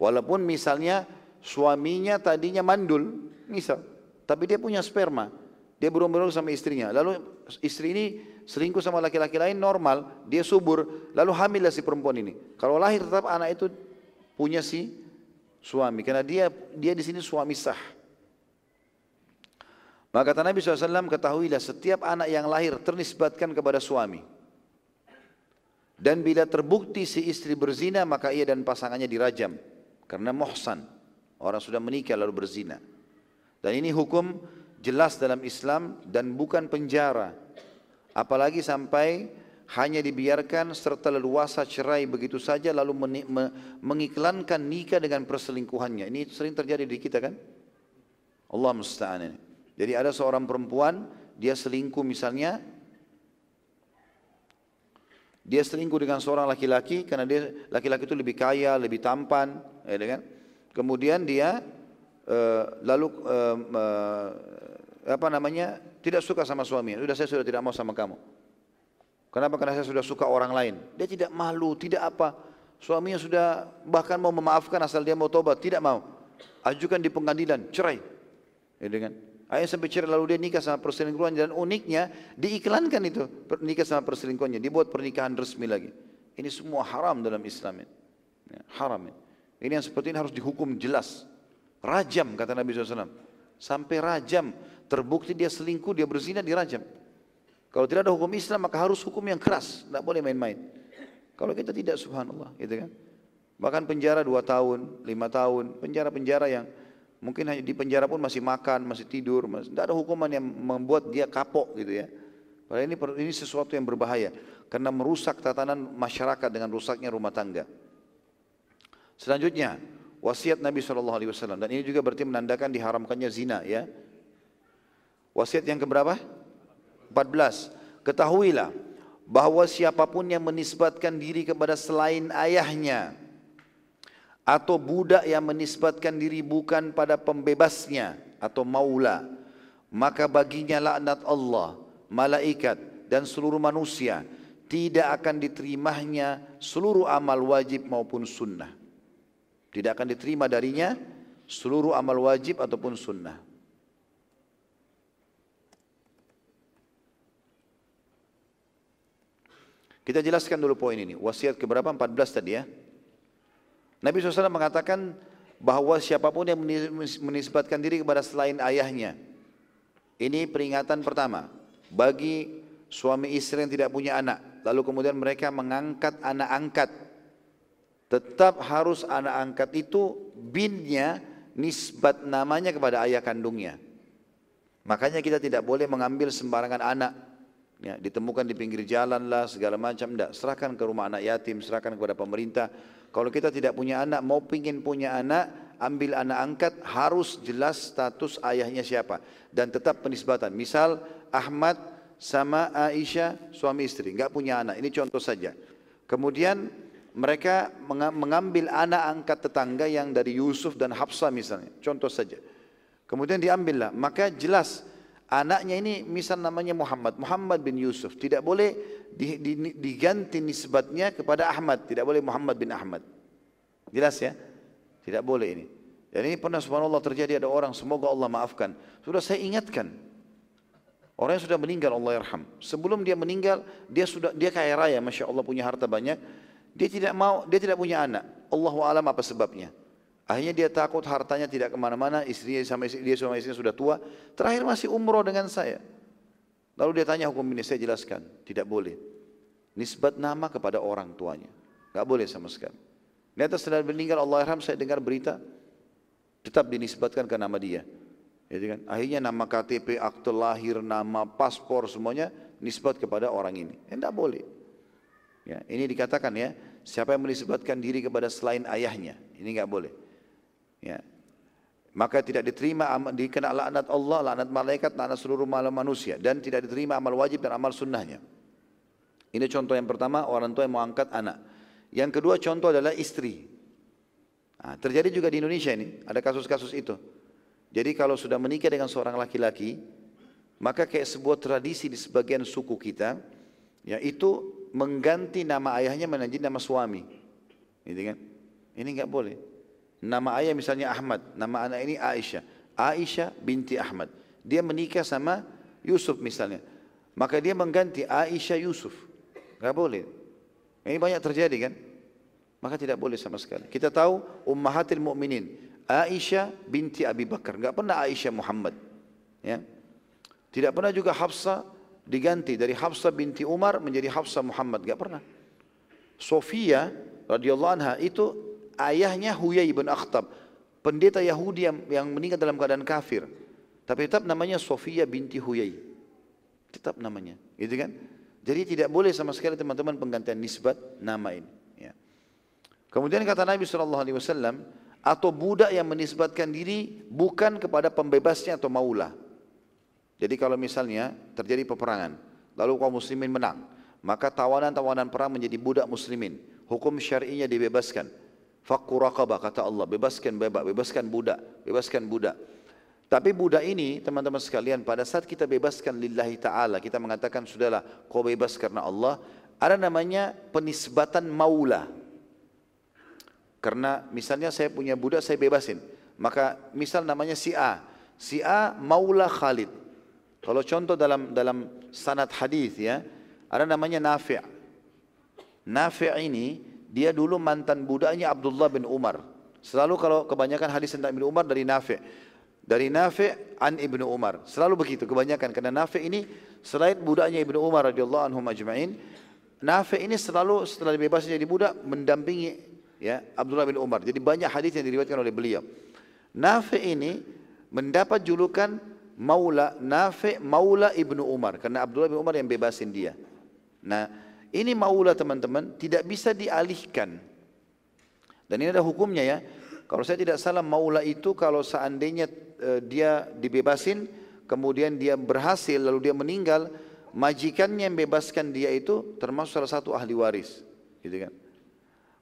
Walaupun misalnya suaminya tadinya mandul, misal, tapi dia punya sperma. Dia berumur sama istrinya. Lalu istri ini selingkuh sama laki-laki lain normal, dia subur, lalu hamillah si perempuan ini. Kalau lahir tetap anak itu punya si suami, karena dia dia di sini suami sah. Maka kata Nabi SAW, ketahuilah setiap anak yang lahir ternisbatkan kepada suami. Dan bila terbukti si istri berzina, maka ia dan pasangannya dirajam. Karena mohsan, orang sudah menikah lalu berzina. Dan ini hukum jelas dalam Islam dan bukan penjara. Apalagi sampai hanya dibiarkan serta leluasa cerai begitu saja lalu mengiklankan nikah dengan perselingkuhannya. Ini sering terjadi di kita kan? Allah musta'an Jadi ada seorang perempuan, dia selingkuh misalnya, dia selingkuh dengan seorang laki-laki karena dia laki-laki itu lebih kaya, lebih tampan, ya kan? Kemudian dia uh, lalu uh, uh, apa namanya tidak suka sama suaminya. Sudah saya sudah tidak mau sama kamu. Kenapa? Karena saya sudah suka orang lain. Dia tidak malu, tidak apa. Suaminya sudah bahkan mau memaafkan asal dia mau tobat, tidak mau. Ajukan di pengadilan, cerai. Ya dengan Ayah sampai cerai lalu dia nikah sama perselingkuhan dan uniknya diiklankan itu nikah sama perselingkuhannya, dibuat pernikahan resmi lagi. Ini semua haram dalam Islam. Ya, haram. Ini yang seperti ini harus dihukum jelas. Rajam kata Nabi SAW. Sampai rajam. Terbukti dia selingkuh, dia berzina, dirajam. Kalau tidak ada hukum Islam maka harus hukum yang keras, tidak boleh main-main. Kalau kita tidak, subhanallah, gitu kan. Bahkan penjara dua tahun, lima tahun, penjara-penjara yang Mungkin hanya di penjara pun masih makan, masih tidur, masih, tidak ada hukuman yang membuat dia kapok gitu ya. Padahal ini ini sesuatu yang berbahaya karena merusak tatanan masyarakat dengan rusaknya rumah tangga. Selanjutnya, wasiat Nabi SAW dan ini juga berarti menandakan diharamkannya zina ya. Wasiat yang keberapa? 14. Ketahuilah bahwa siapa pun yang menisbatkan diri kepada selain ayahnya atau budak yang menisbatkan diri bukan pada pembebasnya atau maula maka baginya laknat Allah malaikat dan seluruh manusia tidak akan diterimanya seluruh amal wajib maupun sunnah. Tidak akan diterima darinya seluruh amal wajib ataupun sunnah. Kita jelaskan dulu poin ini. Wasiat keberapa? 14 tadi ya. Nabi SAW mengatakan bahwa siapa pun yang menisbatkan diri kepada selain ayahnya. Ini peringatan pertama bagi suami istri yang tidak punya anak, lalu kemudian mereka mengangkat anak angkat. Tetap harus anak angkat itu binnya nisbat namanya kepada ayah kandungnya. Makanya kita tidak boleh mengambil sembarangan anak. Ya, ditemukan di pinggir jalan lah segala macam. Tidak serahkan ke rumah anak yatim serahkan kepada pemerintah. Kalau kita tidak punya anak mau pingin punya anak ambil anak angkat harus jelas status ayahnya siapa. Dan tetap penisbatan. Misal Ahmad sama Aisyah suami istri, nggak punya anak. Ini contoh saja. Kemudian mereka mengambil anak angkat tetangga yang dari Yusuf dan Hafsah misalnya, contoh saja. Kemudian diambillah, maka jelas anaknya ini misal namanya Muhammad, Muhammad bin Yusuf, tidak boleh diganti nisbatnya kepada Ahmad, tidak boleh Muhammad bin Ahmad. Jelas ya? Tidak boleh ini. Dan ini pernah subhanallah terjadi ada orang, semoga Allah maafkan. Sudah saya ingatkan, Orang yang sudah meninggal Allah yarham. Sebelum dia meninggal, dia sudah dia kaya raya, masya Allah punya harta banyak. Dia tidak mau, dia tidak punya anak. Allah alam apa sebabnya? Akhirnya dia takut hartanya tidak ke mana-mana, istrinya sama istri, dia sama istrinya sudah tua. Terakhir masih umroh dengan saya. Lalu dia tanya hukum ini, saya jelaskan, tidak boleh. Nisbat nama kepada orang tuanya, nggak boleh sama sekali. Atas setelah meninggal Allah yarham, saya dengar berita, tetap dinisbatkan ke nama dia. Gitu kan? Akhirnya nama KTP, akte lahir, nama paspor semuanya nisbat kepada orang ini. Ya, tidak boleh. Ya, ini dikatakan ya, siapa yang menisbatkan diri kepada selain ayahnya, ini nggak boleh. Ya. Maka tidak diterima dikena laknat Allah, laknat malaikat, laknat seluruh malam manusia dan tidak diterima amal wajib dan amal sunnahnya. Ini contoh yang pertama orang tua yang mau angkat anak. Yang kedua contoh adalah istri. Nah, terjadi juga di Indonesia ini, ada kasus-kasus itu. Jadi kalau sudah menikah dengan seorang laki-laki, maka kayak sebuah tradisi di sebagian suku kita, yaitu mengganti nama ayahnya menjadi nama suami. Gitu kan? Ini enggak boleh. Nama ayah misalnya Ahmad, nama anak ini Aisyah. Aisyah binti Ahmad. Dia menikah sama Yusuf misalnya. Maka dia mengganti Aisyah Yusuf. Enggak boleh. Ini banyak terjadi kan? Maka tidak boleh sama sekali. Kita tahu ummahatil mu'minin. Aisyah binti Abi Bakar, enggak pernah Aisyah Muhammad. Ya. Tidak pernah juga Hafsah diganti dari Hafsah binti Umar menjadi Hafsah Muhammad, enggak pernah. Sofia radhiyallahu anha itu ayahnya Huyai bin Akhtab, pendeta Yahudi yang, yang meninggal dalam keadaan kafir. Tapi tetap namanya Sofia binti Huyai. Tetap namanya, gitu kan? Jadi tidak boleh sama sekali teman-teman penggantian nisbat nama ini. Ya. Kemudian kata Nabi Wasallam, atau budak yang menisbatkan diri bukan kepada pembebasnya atau maula. Jadi kalau misalnya terjadi peperangan, lalu kaum muslimin menang, maka tawanan-tawanan perang menjadi budak muslimin. Hukum syar'inya dibebaskan. Fakku raqabah kata Allah, bebaskan bebas, bebaskan budak, bebaskan budak. Tapi budak ini teman-teman sekalian pada saat kita bebaskan lillahi ta'ala, kita mengatakan sudahlah kau bebas karena Allah, ada namanya penisbatan maula. Karena misalnya saya punya budak saya bebasin. Maka misal namanya si A. Si A Maula Khalid. Kalau contoh dalam dalam sanad hadis ya, ada namanya Nafi'. Nafi' ini dia dulu mantan budaknya Abdullah bin Umar. Selalu kalau kebanyakan hadis tentang Ibnu Umar dari Nafi'. Dari Nafi' an Ibnu Umar. Selalu begitu kebanyakan karena Nafi' ini selain budaknya Ibnu Umar radhiyallahu anhu majma'in, Nafi' ini selalu setelah dibebaskan jadi budak mendampingi ya Abdullah bin Umar. Jadi banyak hadis yang diriwayatkan oleh beliau. Nafi ini mendapat julukan Maula Nafi Maula Ibnu Umar karena Abdullah bin Umar yang bebasin dia. Nah, ini Maula teman-teman tidak bisa dialihkan. Dan ini ada hukumnya ya. Kalau saya tidak salah Maula itu kalau seandainya uh, dia dibebasin kemudian dia berhasil lalu dia meninggal majikannya yang bebaskan dia itu termasuk salah satu ahli waris gitu kan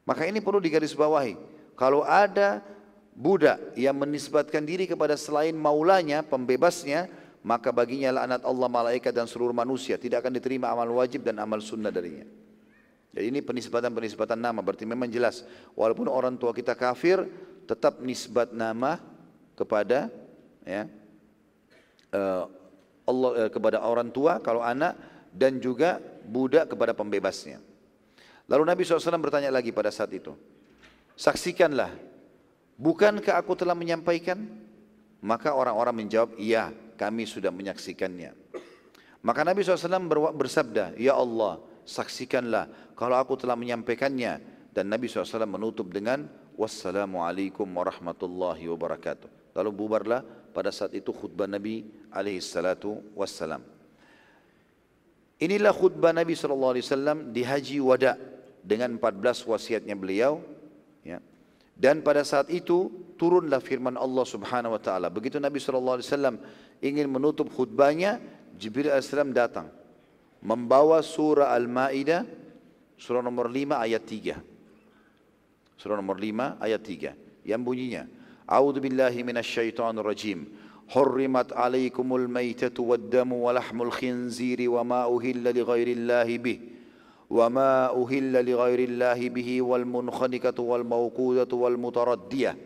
maka ini perlu digarisbawahi kalau ada budak yang menisbatkan diri kepada selain maulanya pembebasnya maka baginya laknat Allah malaikat dan seluruh manusia tidak akan diterima amal wajib dan amal sunnah darinya jadi ini penisbatan-penisbatan nama berarti memang jelas walaupun orang tua kita kafir tetap nisbat nama kepada ya uh, Allah uh, kepada orang tua kalau anak dan juga budak kepada pembebasnya. Lalu Nabi SAW bertanya lagi pada saat itu, saksikanlah, bukankah aku telah menyampaikan? Maka orang-orang menjawab, iya kami sudah menyaksikannya. Maka Nabi SAW bersabda, Ya Allah, saksikanlah kalau aku telah menyampaikannya. Dan Nabi SAW menutup dengan, Wassalamualaikum warahmatullahi wabarakatuh. Lalu bubarlah pada saat itu khutbah Nabi alaihi salatu wassalam. Inilah khutbah Nabi sallallahu alaihi di Haji Wada dengan 14 wasiatnya beliau. Dan pada saat itu turunlah firman Allah Subhanahu wa taala. Begitu Nabi sallallahu alaihi wasallam ingin menutup khutbahnya, Jibril alaihissalam datang membawa surah Al-Maidah surah nomor 5 ayat 3. Surah nomor 5 ayat 3 yang bunyinya أعوذ بالله من الشيطان الرجيم حرمت عليكم الميتة والدم ولحم الخنزير وما أهل لغير الله به وما أهل لغير الله به والمنخنقة والموقودة والمتردية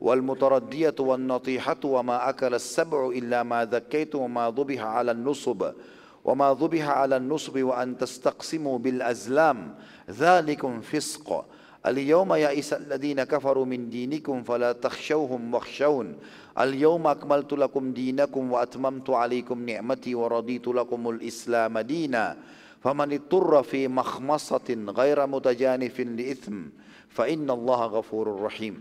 والمتردية والنطيحة وما أكل السبع إلا ما ذكيت وما ذبح على النصب وما ذبح على النصب وأن تستقسموا بالأزلام ذلكم فسق اليوم يئس الذين كفروا من دينكم فلا تخشوهم واخشون اليوم أكملت لكم دينكم وأتممت عليكم نعمتي ورضيت لكم الإسلام دينا فمن اضطر في مخمصة غير متجانف لإثم فإن الله غفور رحيم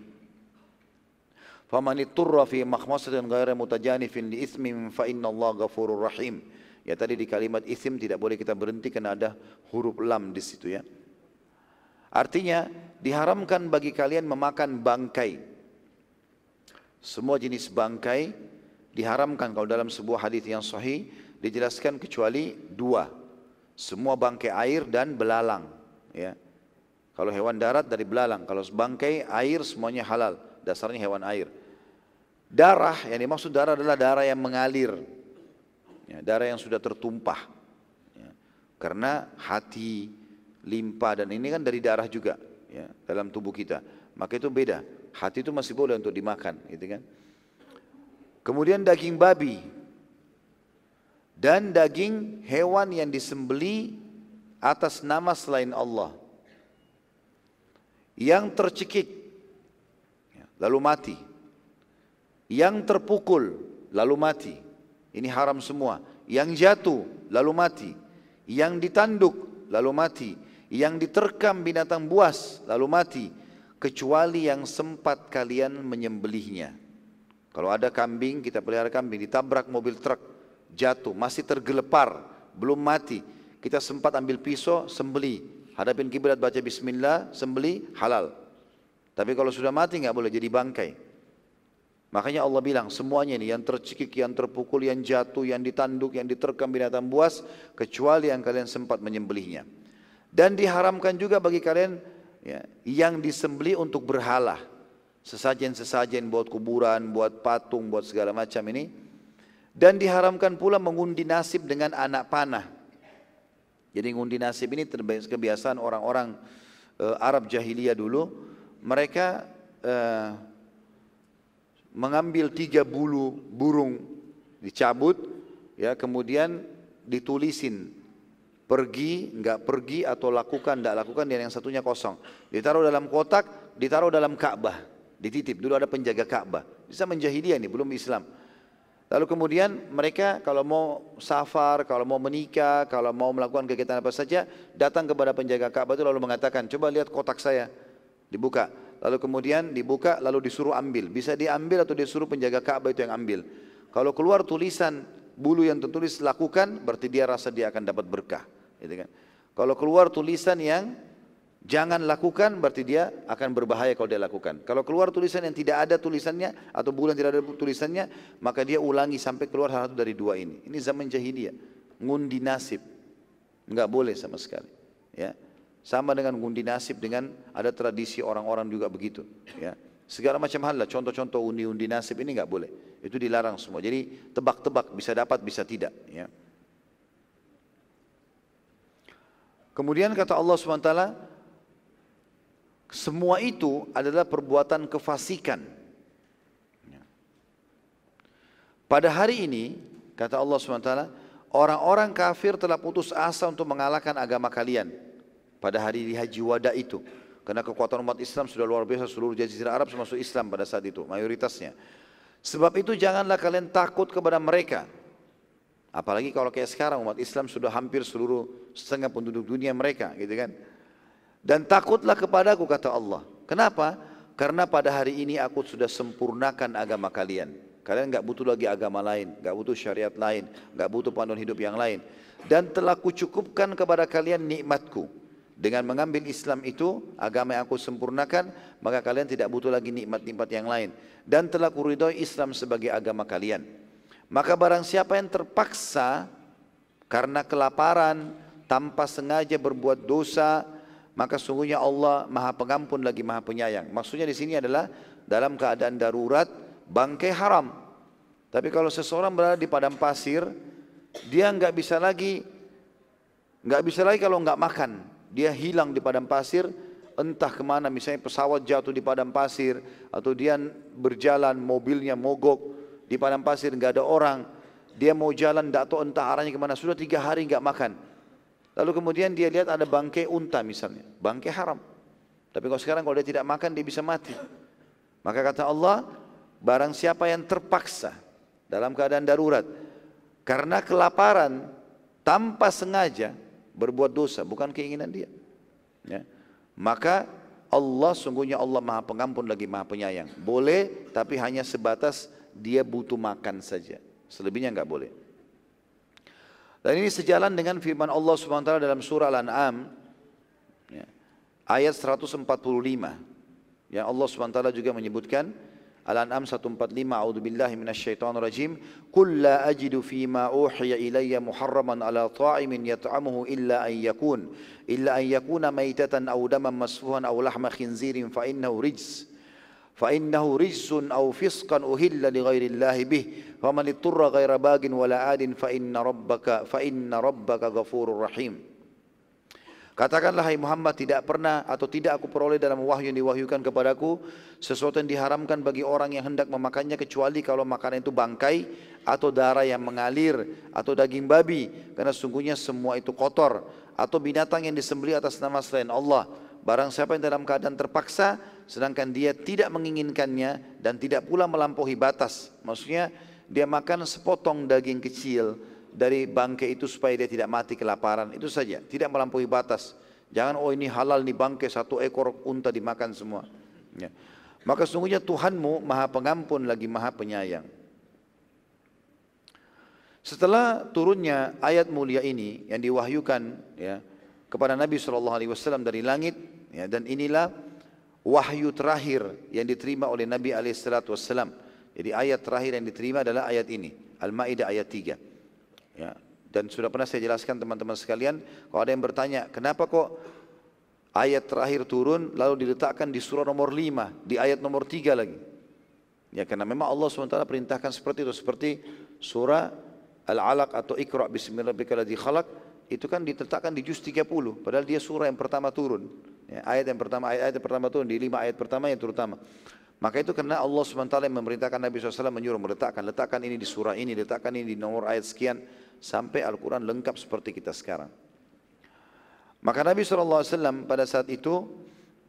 فمن اضطر في مخمصة غير متجانف لإثم فإن الله غفور رحيم ya tadi di kalimat isim tidak boleh kita berhenti karena ada huruf lam di situ ya. Artinya diharamkan bagi kalian memakan bangkai. Semua jenis bangkai diharamkan kalau dalam sebuah hadis yang sahih dijelaskan kecuali dua. Semua bangkai air dan belalang. Ya. Kalau hewan darat dari belalang, kalau bangkai air semuanya halal, dasarnya hewan air. Darah, yang dimaksud darah adalah darah yang mengalir, ya, darah yang sudah tertumpah. Ya. Karena hati, limpa dan ini kan dari darah juga ya, dalam tubuh kita. Maka itu beda. Hati itu masih boleh untuk dimakan, gitu kan? Kemudian daging babi dan daging hewan yang disembeli atas nama selain Allah. Yang tercekik lalu mati. Yang terpukul lalu mati. Ini haram semua. Yang jatuh lalu mati. Yang ditanduk lalu mati. Yang diterkam binatang buas lalu mati. Kecuali yang sempat kalian menyembelihnya. Kalau ada kambing, kita pelihara kambing, ditabrak mobil truk, jatuh, masih tergelepar, belum mati. Kita sempat ambil pisau, sembeli. Hadapin kiblat baca bismillah, sembeli, halal. Tapi kalau sudah mati nggak boleh jadi bangkai. Makanya Allah bilang semuanya ini yang tercekik, yang terpukul, yang jatuh, yang ditanduk, yang diterkam binatang buas, kecuali yang kalian sempat menyembelihnya. Dan diharamkan juga bagi kalian ya, yang disembeli untuk berhala. Sesajen-sesajen buat kuburan, buat patung, buat segala macam ini. Dan diharamkan pula mengundi nasib dengan anak panah. Jadi mengundi nasib ini kebiasaan orang-orang uh, Arab jahiliyah dulu. Mereka uh, mengambil tiga bulu burung dicabut, ya kemudian ditulisin pergi, enggak pergi atau lakukan, enggak lakukan dan yang satunya kosong. Ditaruh dalam kotak, ditaruh dalam Ka'bah, dititip. Dulu ada penjaga Ka'bah. Bisa menjahiliyah ini, belum Islam. Lalu kemudian mereka kalau mau safar, kalau mau menikah, kalau mau melakukan kegiatan apa saja, datang kepada penjaga Ka'bah itu lalu mengatakan, coba lihat kotak saya, dibuka. lalu kemudian dibuka, lalu disuruh ambil. Bisa diambil atau disuruh penjaga Ka'bah itu yang ambil. Kalau keluar tulisan bulu yang tertulis lakukan, berarti dia rasa dia akan dapat berkah. Gitu kan? Kalau keluar tulisan yang jangan lakukan, berarti dia akan berbahaya kalau dia lakukan. Kalau keluar tulisan yang tidak ada tulisannya atau bulan tidak ada tulisannya, maka dia ulangi sampai keluar satu dari dua ini. Ini zaman jahiliyah, ngundi nasib, nggak boleh sama sekali. Ya, sama dengan ngundi nasib dengan ada tradisi orang-orang juga begitu. Ya. Segala macam hal lah, contoh-contoh undi-undi nasib ini nggak boleh. Itu dilarang semua. Jadi tebak-tebak, bisa dapat, bisa tidak. Ya. Kemudian kata Allah SWT, semua itu adalah perbuatan kefasikan. Ya. Pada hari ini, kata Allah SWT, orang-orang kafir telah putus asa untuk mengalahkan agama kalian pada hari haji wada itu. Karena kekuatan umat Islam sudah luar biasa seluruh jazirah Arab termasuk Islam pada saat itu, mayoritasnya. Sebab itu janganlah kalian takut kepada mereka. Apalagi kalau kayak sekarang umat Islam sudah hampir seluruh setengah penduduk dunia mereka gitu kan. Dan takutlah kepadaku kata Allah. Kenapa? Karena pada hari ini aku sudah sempurnakan agama kalian. Kalian nggak butuh lagi agama lain, nggak butuh syariat lain, nggak butuh panduan hidup yang lain. Dan telah kucukupkan kepada kalian nikmatku. Dengan mengambil Islam itu, agama yang aku sempurnakan, maka kalian tidak butuh lagi nikmat-nikmat yang lain. Dan telah kuridhoi Islam sebagai agama kalian. Maka barang siapa yang terpaksa karena kelaparan, tanpa sengaja berbuat dosa, maka sungguhnya Allah maha pengampun lagi maha penyayang. Maksudnya di sini adalah dalam keadaan darurat, bangkai haram. Tapi kalau seseorang berada di padang pasir, dia nggak bisa lagi nggak bisa lagi kalau nggak makan. Dia hilang di padang pasir, entah ke mana. Misalnya pesawat jatuh di padang pasir atau dia berjalan mobilnya mogok di padang pasir nggak ada orang. Dia mau jalan tidak tahu entah arahnya ke mana. Sudah tiga hari nggak makan lalu kemudian dia lihat ada bangkai unta misalnya bangkai haram tapi kalau sekarang kalau dia tidak makan dia bisa mati maka kata Allah barang siapa yang terpaksa dalam keadaan darurat karena kelaparan tanpa sengaja berbuat dosa, bukan keinginan dia. Ya. Maka Allah sungguhnya Allah maha pengampun lagi maha penyayang. Boleh tapi hanya sebatas dia butuh makan saja. Selebihnya enggak boleh. Dan ini sejalan dengan firman Allah SWT dalam surah Al-An'am ya, ayat 145. Yang Allah SWT juga menyebutkan Al-An'am 145 A'udzu billahi minasyaitonir rajim Qul la ajidu fima uhiya ilayya muharraman ala ta'imin yat'amuhu illa an yakun illa an yakuna maitatan aw daman masfuhan aw lahma khinzirin fa innahu rijs fa innahu rijsun aw fisqan uhilla li ghairi Allah bih faman ittara ghaira bagin wala adin fa inna rabbaka fa inna rabbaka ghafurur rahim. Katakanlah hai Muhammad tidak pernah atau tidak aku peroleh dalam wahyu yang diwahyukan kepadaku sesuatu yang diharamkan bagi orang yang hendak memakannya kecuali kalau makanan itu bangkai atau darah yang mengalir atau daging babi. Karena sungguhnya semua itu kotor atau binatang yang disembelih atas nama selain Allah. Barang siapa yang dalam keadaan terpaksa sedangkan dia tidak menginginkannya dan tidak pula melampaui batas. Maksudnya dia makan sepotong daging kecil dari bangkai itu supaya dia tidak mati kelaparan. Itu saja, tidak melampaui batas. Jangan oh ini halal nih bangkai satu ekor unta dimakan semua. Ya. Maka sungguhnya Tuhanmu maha pengampun lagi maha penyayang. Setelah turunnya ayat mulia ini yang diwahyukan ya, kepada Nabi SAW dari langit ya, dan inilah wahyu terakhir yang diterima oleh Nabi SAW. Jadi ayat terakhir yang diterima adalah ayat ini Al-Ma'idah ayat 3. Ya, dan sudah pernah saya jelaskan teman-teman sekalian, kalau ada yang bertanya, kenapa kok ayat terakhir turun lalu diletakkan di surah nomor 5, di ayat nomor 3 lagi? Ya karena memang Allah SWT perintahkan seperti itu, seperti surah Al-Alaq atau Iqra' bismillahirrahmanirrahim itu kan diletakkan di juz 30 padahal dia surah yang pertama turun ya, ayat yang pertama ayat, ayat yang pertama turun di lima ayat pertama yang terutama maka itu karena Allah SWT yang memerintahkan Nabi SAW menyuruh meletakkan letakkan ini di surah ini letakkan ini di nomor ayat sekian sampai Al-Quran lengkap seperti kita sekarang. Maka Nabi SAW pada saat itu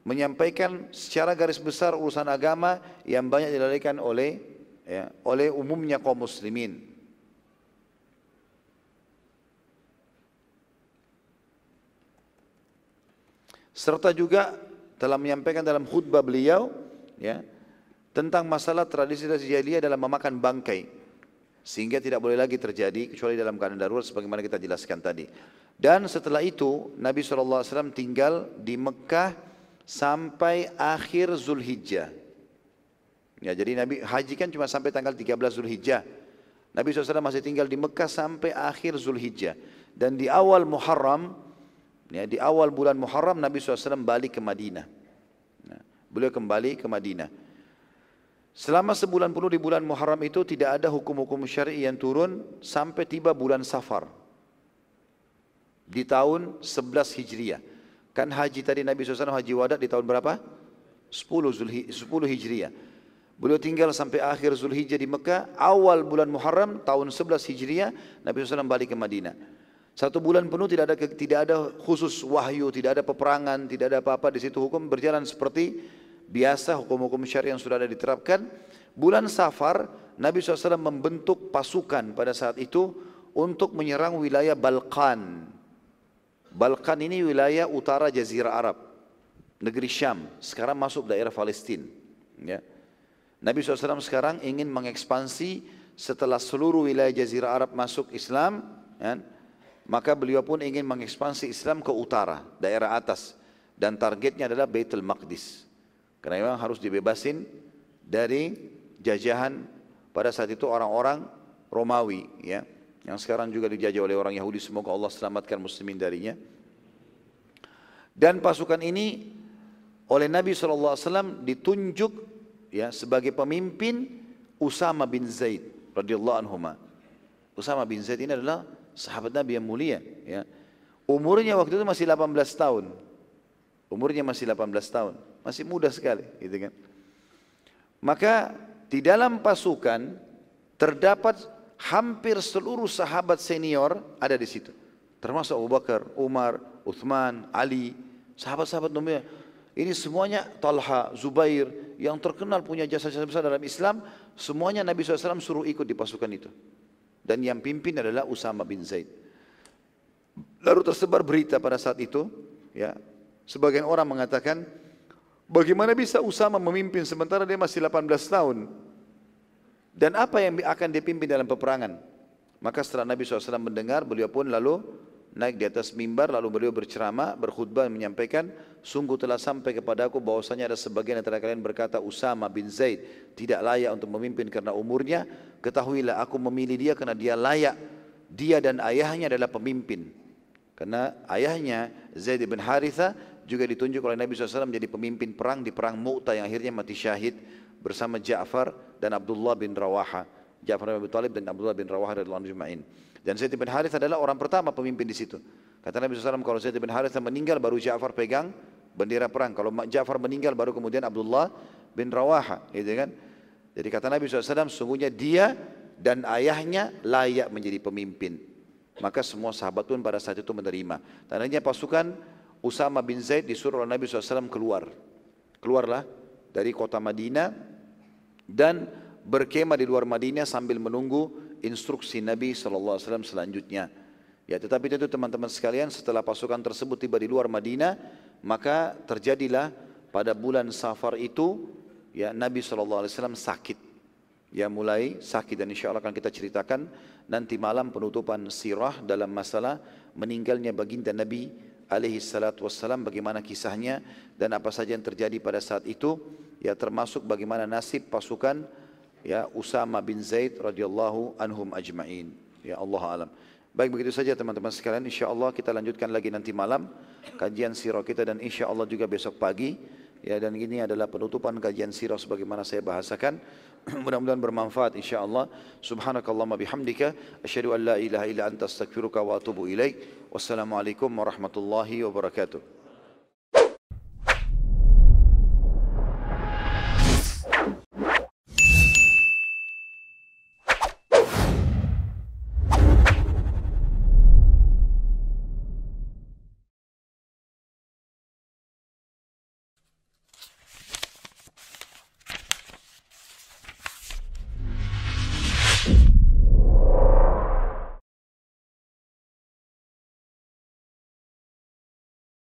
menyampaikan secara garis besar urusan agama yang banyak dilalaikan oleh ya, oleh umumnya kaum muslimin. Serta juga telah menyampaikan dalam khutbah beliau ya tentang masalah tradisi-tradisi jahiliyah dalam memakan bangkai sehingga tidak boleh lagi terjadi kecuali dalam keadaan darurat sebagaimana kita jelaskan tadi. Dan setelah itu Nabi SAW tinggal di Mekah sampai akhir Zulhijjah. Ya, jadi Nabi haji kan cuma sampai tanggal 13 Zulhijjah. Nabi SAW masih tinggal di Mekah sampai akhir Zulhijjah. Dan di awal Muharram, ya, di awal bulan Muharram Nabi SAW balik ke Madinah. Nah, beliau kembali ke Madinah. Selama sebulan penuh di bulan Muharram itu tidak ada hukum-hukum syar'i yang turun sampai tiba bulan Safar. Di tahun 11 Hijriah. Kan haji tadi Nabi SAW haji wadah di tahun berapa? 10, Zulhi, 10 Hijriah. Beliau tinggal sampai akhir Zulhijjah di Mekah. Awal bulan Muharram tahun 11 Hijriah Nabi SAW balik ke Madinah. Satu bulan penuh tidak ada tidak ada khusus wahyu, tidak ada peperangan, tidak ada apa-apa di situ hukum berjalan seperti biasa hukum-hukum syariah yang sudah ada diterapkan. Bulan Safar Nabi SAW membentuk pasukan pada saat itu untuk menyerang wilayah Balkan. Balkan ini wilayah utara Jazirah Arab, negeri Syam. Sekarang masuk daerah Palestina. Ya. Nabi SAW sekarang ingin mengekspansi setelah seluruh wilayah Jazirah Arab masuk Islam, ya, maka beliau pun ingin mengekspansi Islam ke utara, daerah atas. Dan targetnya adalah Baitul Maqdis. Karena memang harus dibebasin dari jajahan pada saat itu orang-orang Romawi. ya yang sekarang juga dijajah oleh orang Yahudi semoga Allah selamatkan muslimin darinya dan pasukan ini oleh Nabi SAW ditunjuk ya sebagai pemimpin Usama bin Zaid radhiyallahu anhu Usama bin Zaid ini adalah sahabat Nabi yang mulia ya umurnya waktu itu masih 18 tahun umurnya masih 18 tahun masih muda sekali gitu kan maka di dalam pasukan terdapat hampir seluruh sahabat senior ada di situ. Termasuk Abu Bakar, Umar, Uthman, Ali, sahabat-sahabat mulia. Ini semuanya Talha, Zubair yang terkenal punya jasa-jasa besar dalam Islam, semuanya Nabi SAW suruh ikut di pasukan itu. Dan yang pimpin adalah Usama bin Zaid. Lalu tersebar berita pada saat itu, ya, sebagian orang mengatakan, bagaimana bisa Usama memimpin sementara dia masih 18 tahun? Dan apa yang akan dipimpin dalam peperangan? Maka setelah Nabi SAW mendengar, beliau pun lalu naik di atas mimbar, lalu beliau berceramah, berkhutbah, menyampaikan, sungguh telah sampai kepada aku bahwasanya ada sebagian antara kalian berkata, Usama bin Zaid tidak layak untuk memimpin karena umurnya, ketahuilah aku memilih dia karena dia layak. Dia dan ayahnya adalah pemimpin. Karena ayahnya Zaid bin Haritha juga ditunjuk oleh Nabi SAW menjadi pemimpin perang di perang Mu'tah yang akhirnya mati syahid bersama Ja'far dan Abdullah bin Rawaha. Ja'far bin Abi Talib dan Abdullah bin Rawaha radhiyallahu anhu Dan Zaid bin Harith adalah orang pertama pemimpin di situ. Kata Nabi SAW kalau Zaid bin Harith meninggal baru Ja'far pegang bendera perang. Kalau Ja'far meninggal baru kemudian Abdullah bin Rawaha, gitu kan? Jadi kata Nabi SAW sungguhnya dia dan ayahnya layak menjadi pemimpin. Maka semua sahabat pun pada saat itu menerima. Tandanya pasukan Usama bin Zaid disuruh oleh Nabi SAW keluar. Keluarlah dari kota Madinah dan berkemah di luar Madinah sambil menunggu instruksi Nabi SAW selanjutnya. Ya, tetapi itu teman-teman sekalian setelah pasukan tersebut tiba di luar Madinah, maka terjadilah pada bulan Safar itu ya Nabi SAW sakit. Ya mulai sakit dan insya Allah akan kita ceritakan nanti malam penutupan sirah dalam masalah meninggalnya baginda Nabi alaihi salatu wassalam bagaimana kisahnya dan apa saja yang terjadi pada saat itu ya termasuk bagaimana nasib pasukan ya Usama bin Zaid radhiyallahu anhum ajma'in. Ya Allah alam. Baik begitu saja teman-teman sekalian. Insya Allah kita lanjutkan lagi nanti malam kajian sirah kita dan insya Allah juga besok pagi. Ya dan ini adalah penutupan kajian sirah sebagaimana saya bahasakan. Mudah-mudahan bermanfaat insya Allah. Subhanakallahumma bihamdika. Asyhadu an la ilaha illa anta astaghfiruka wa atubu ilaik. Wassalamualaikum warahmatullahi wabarakatuh.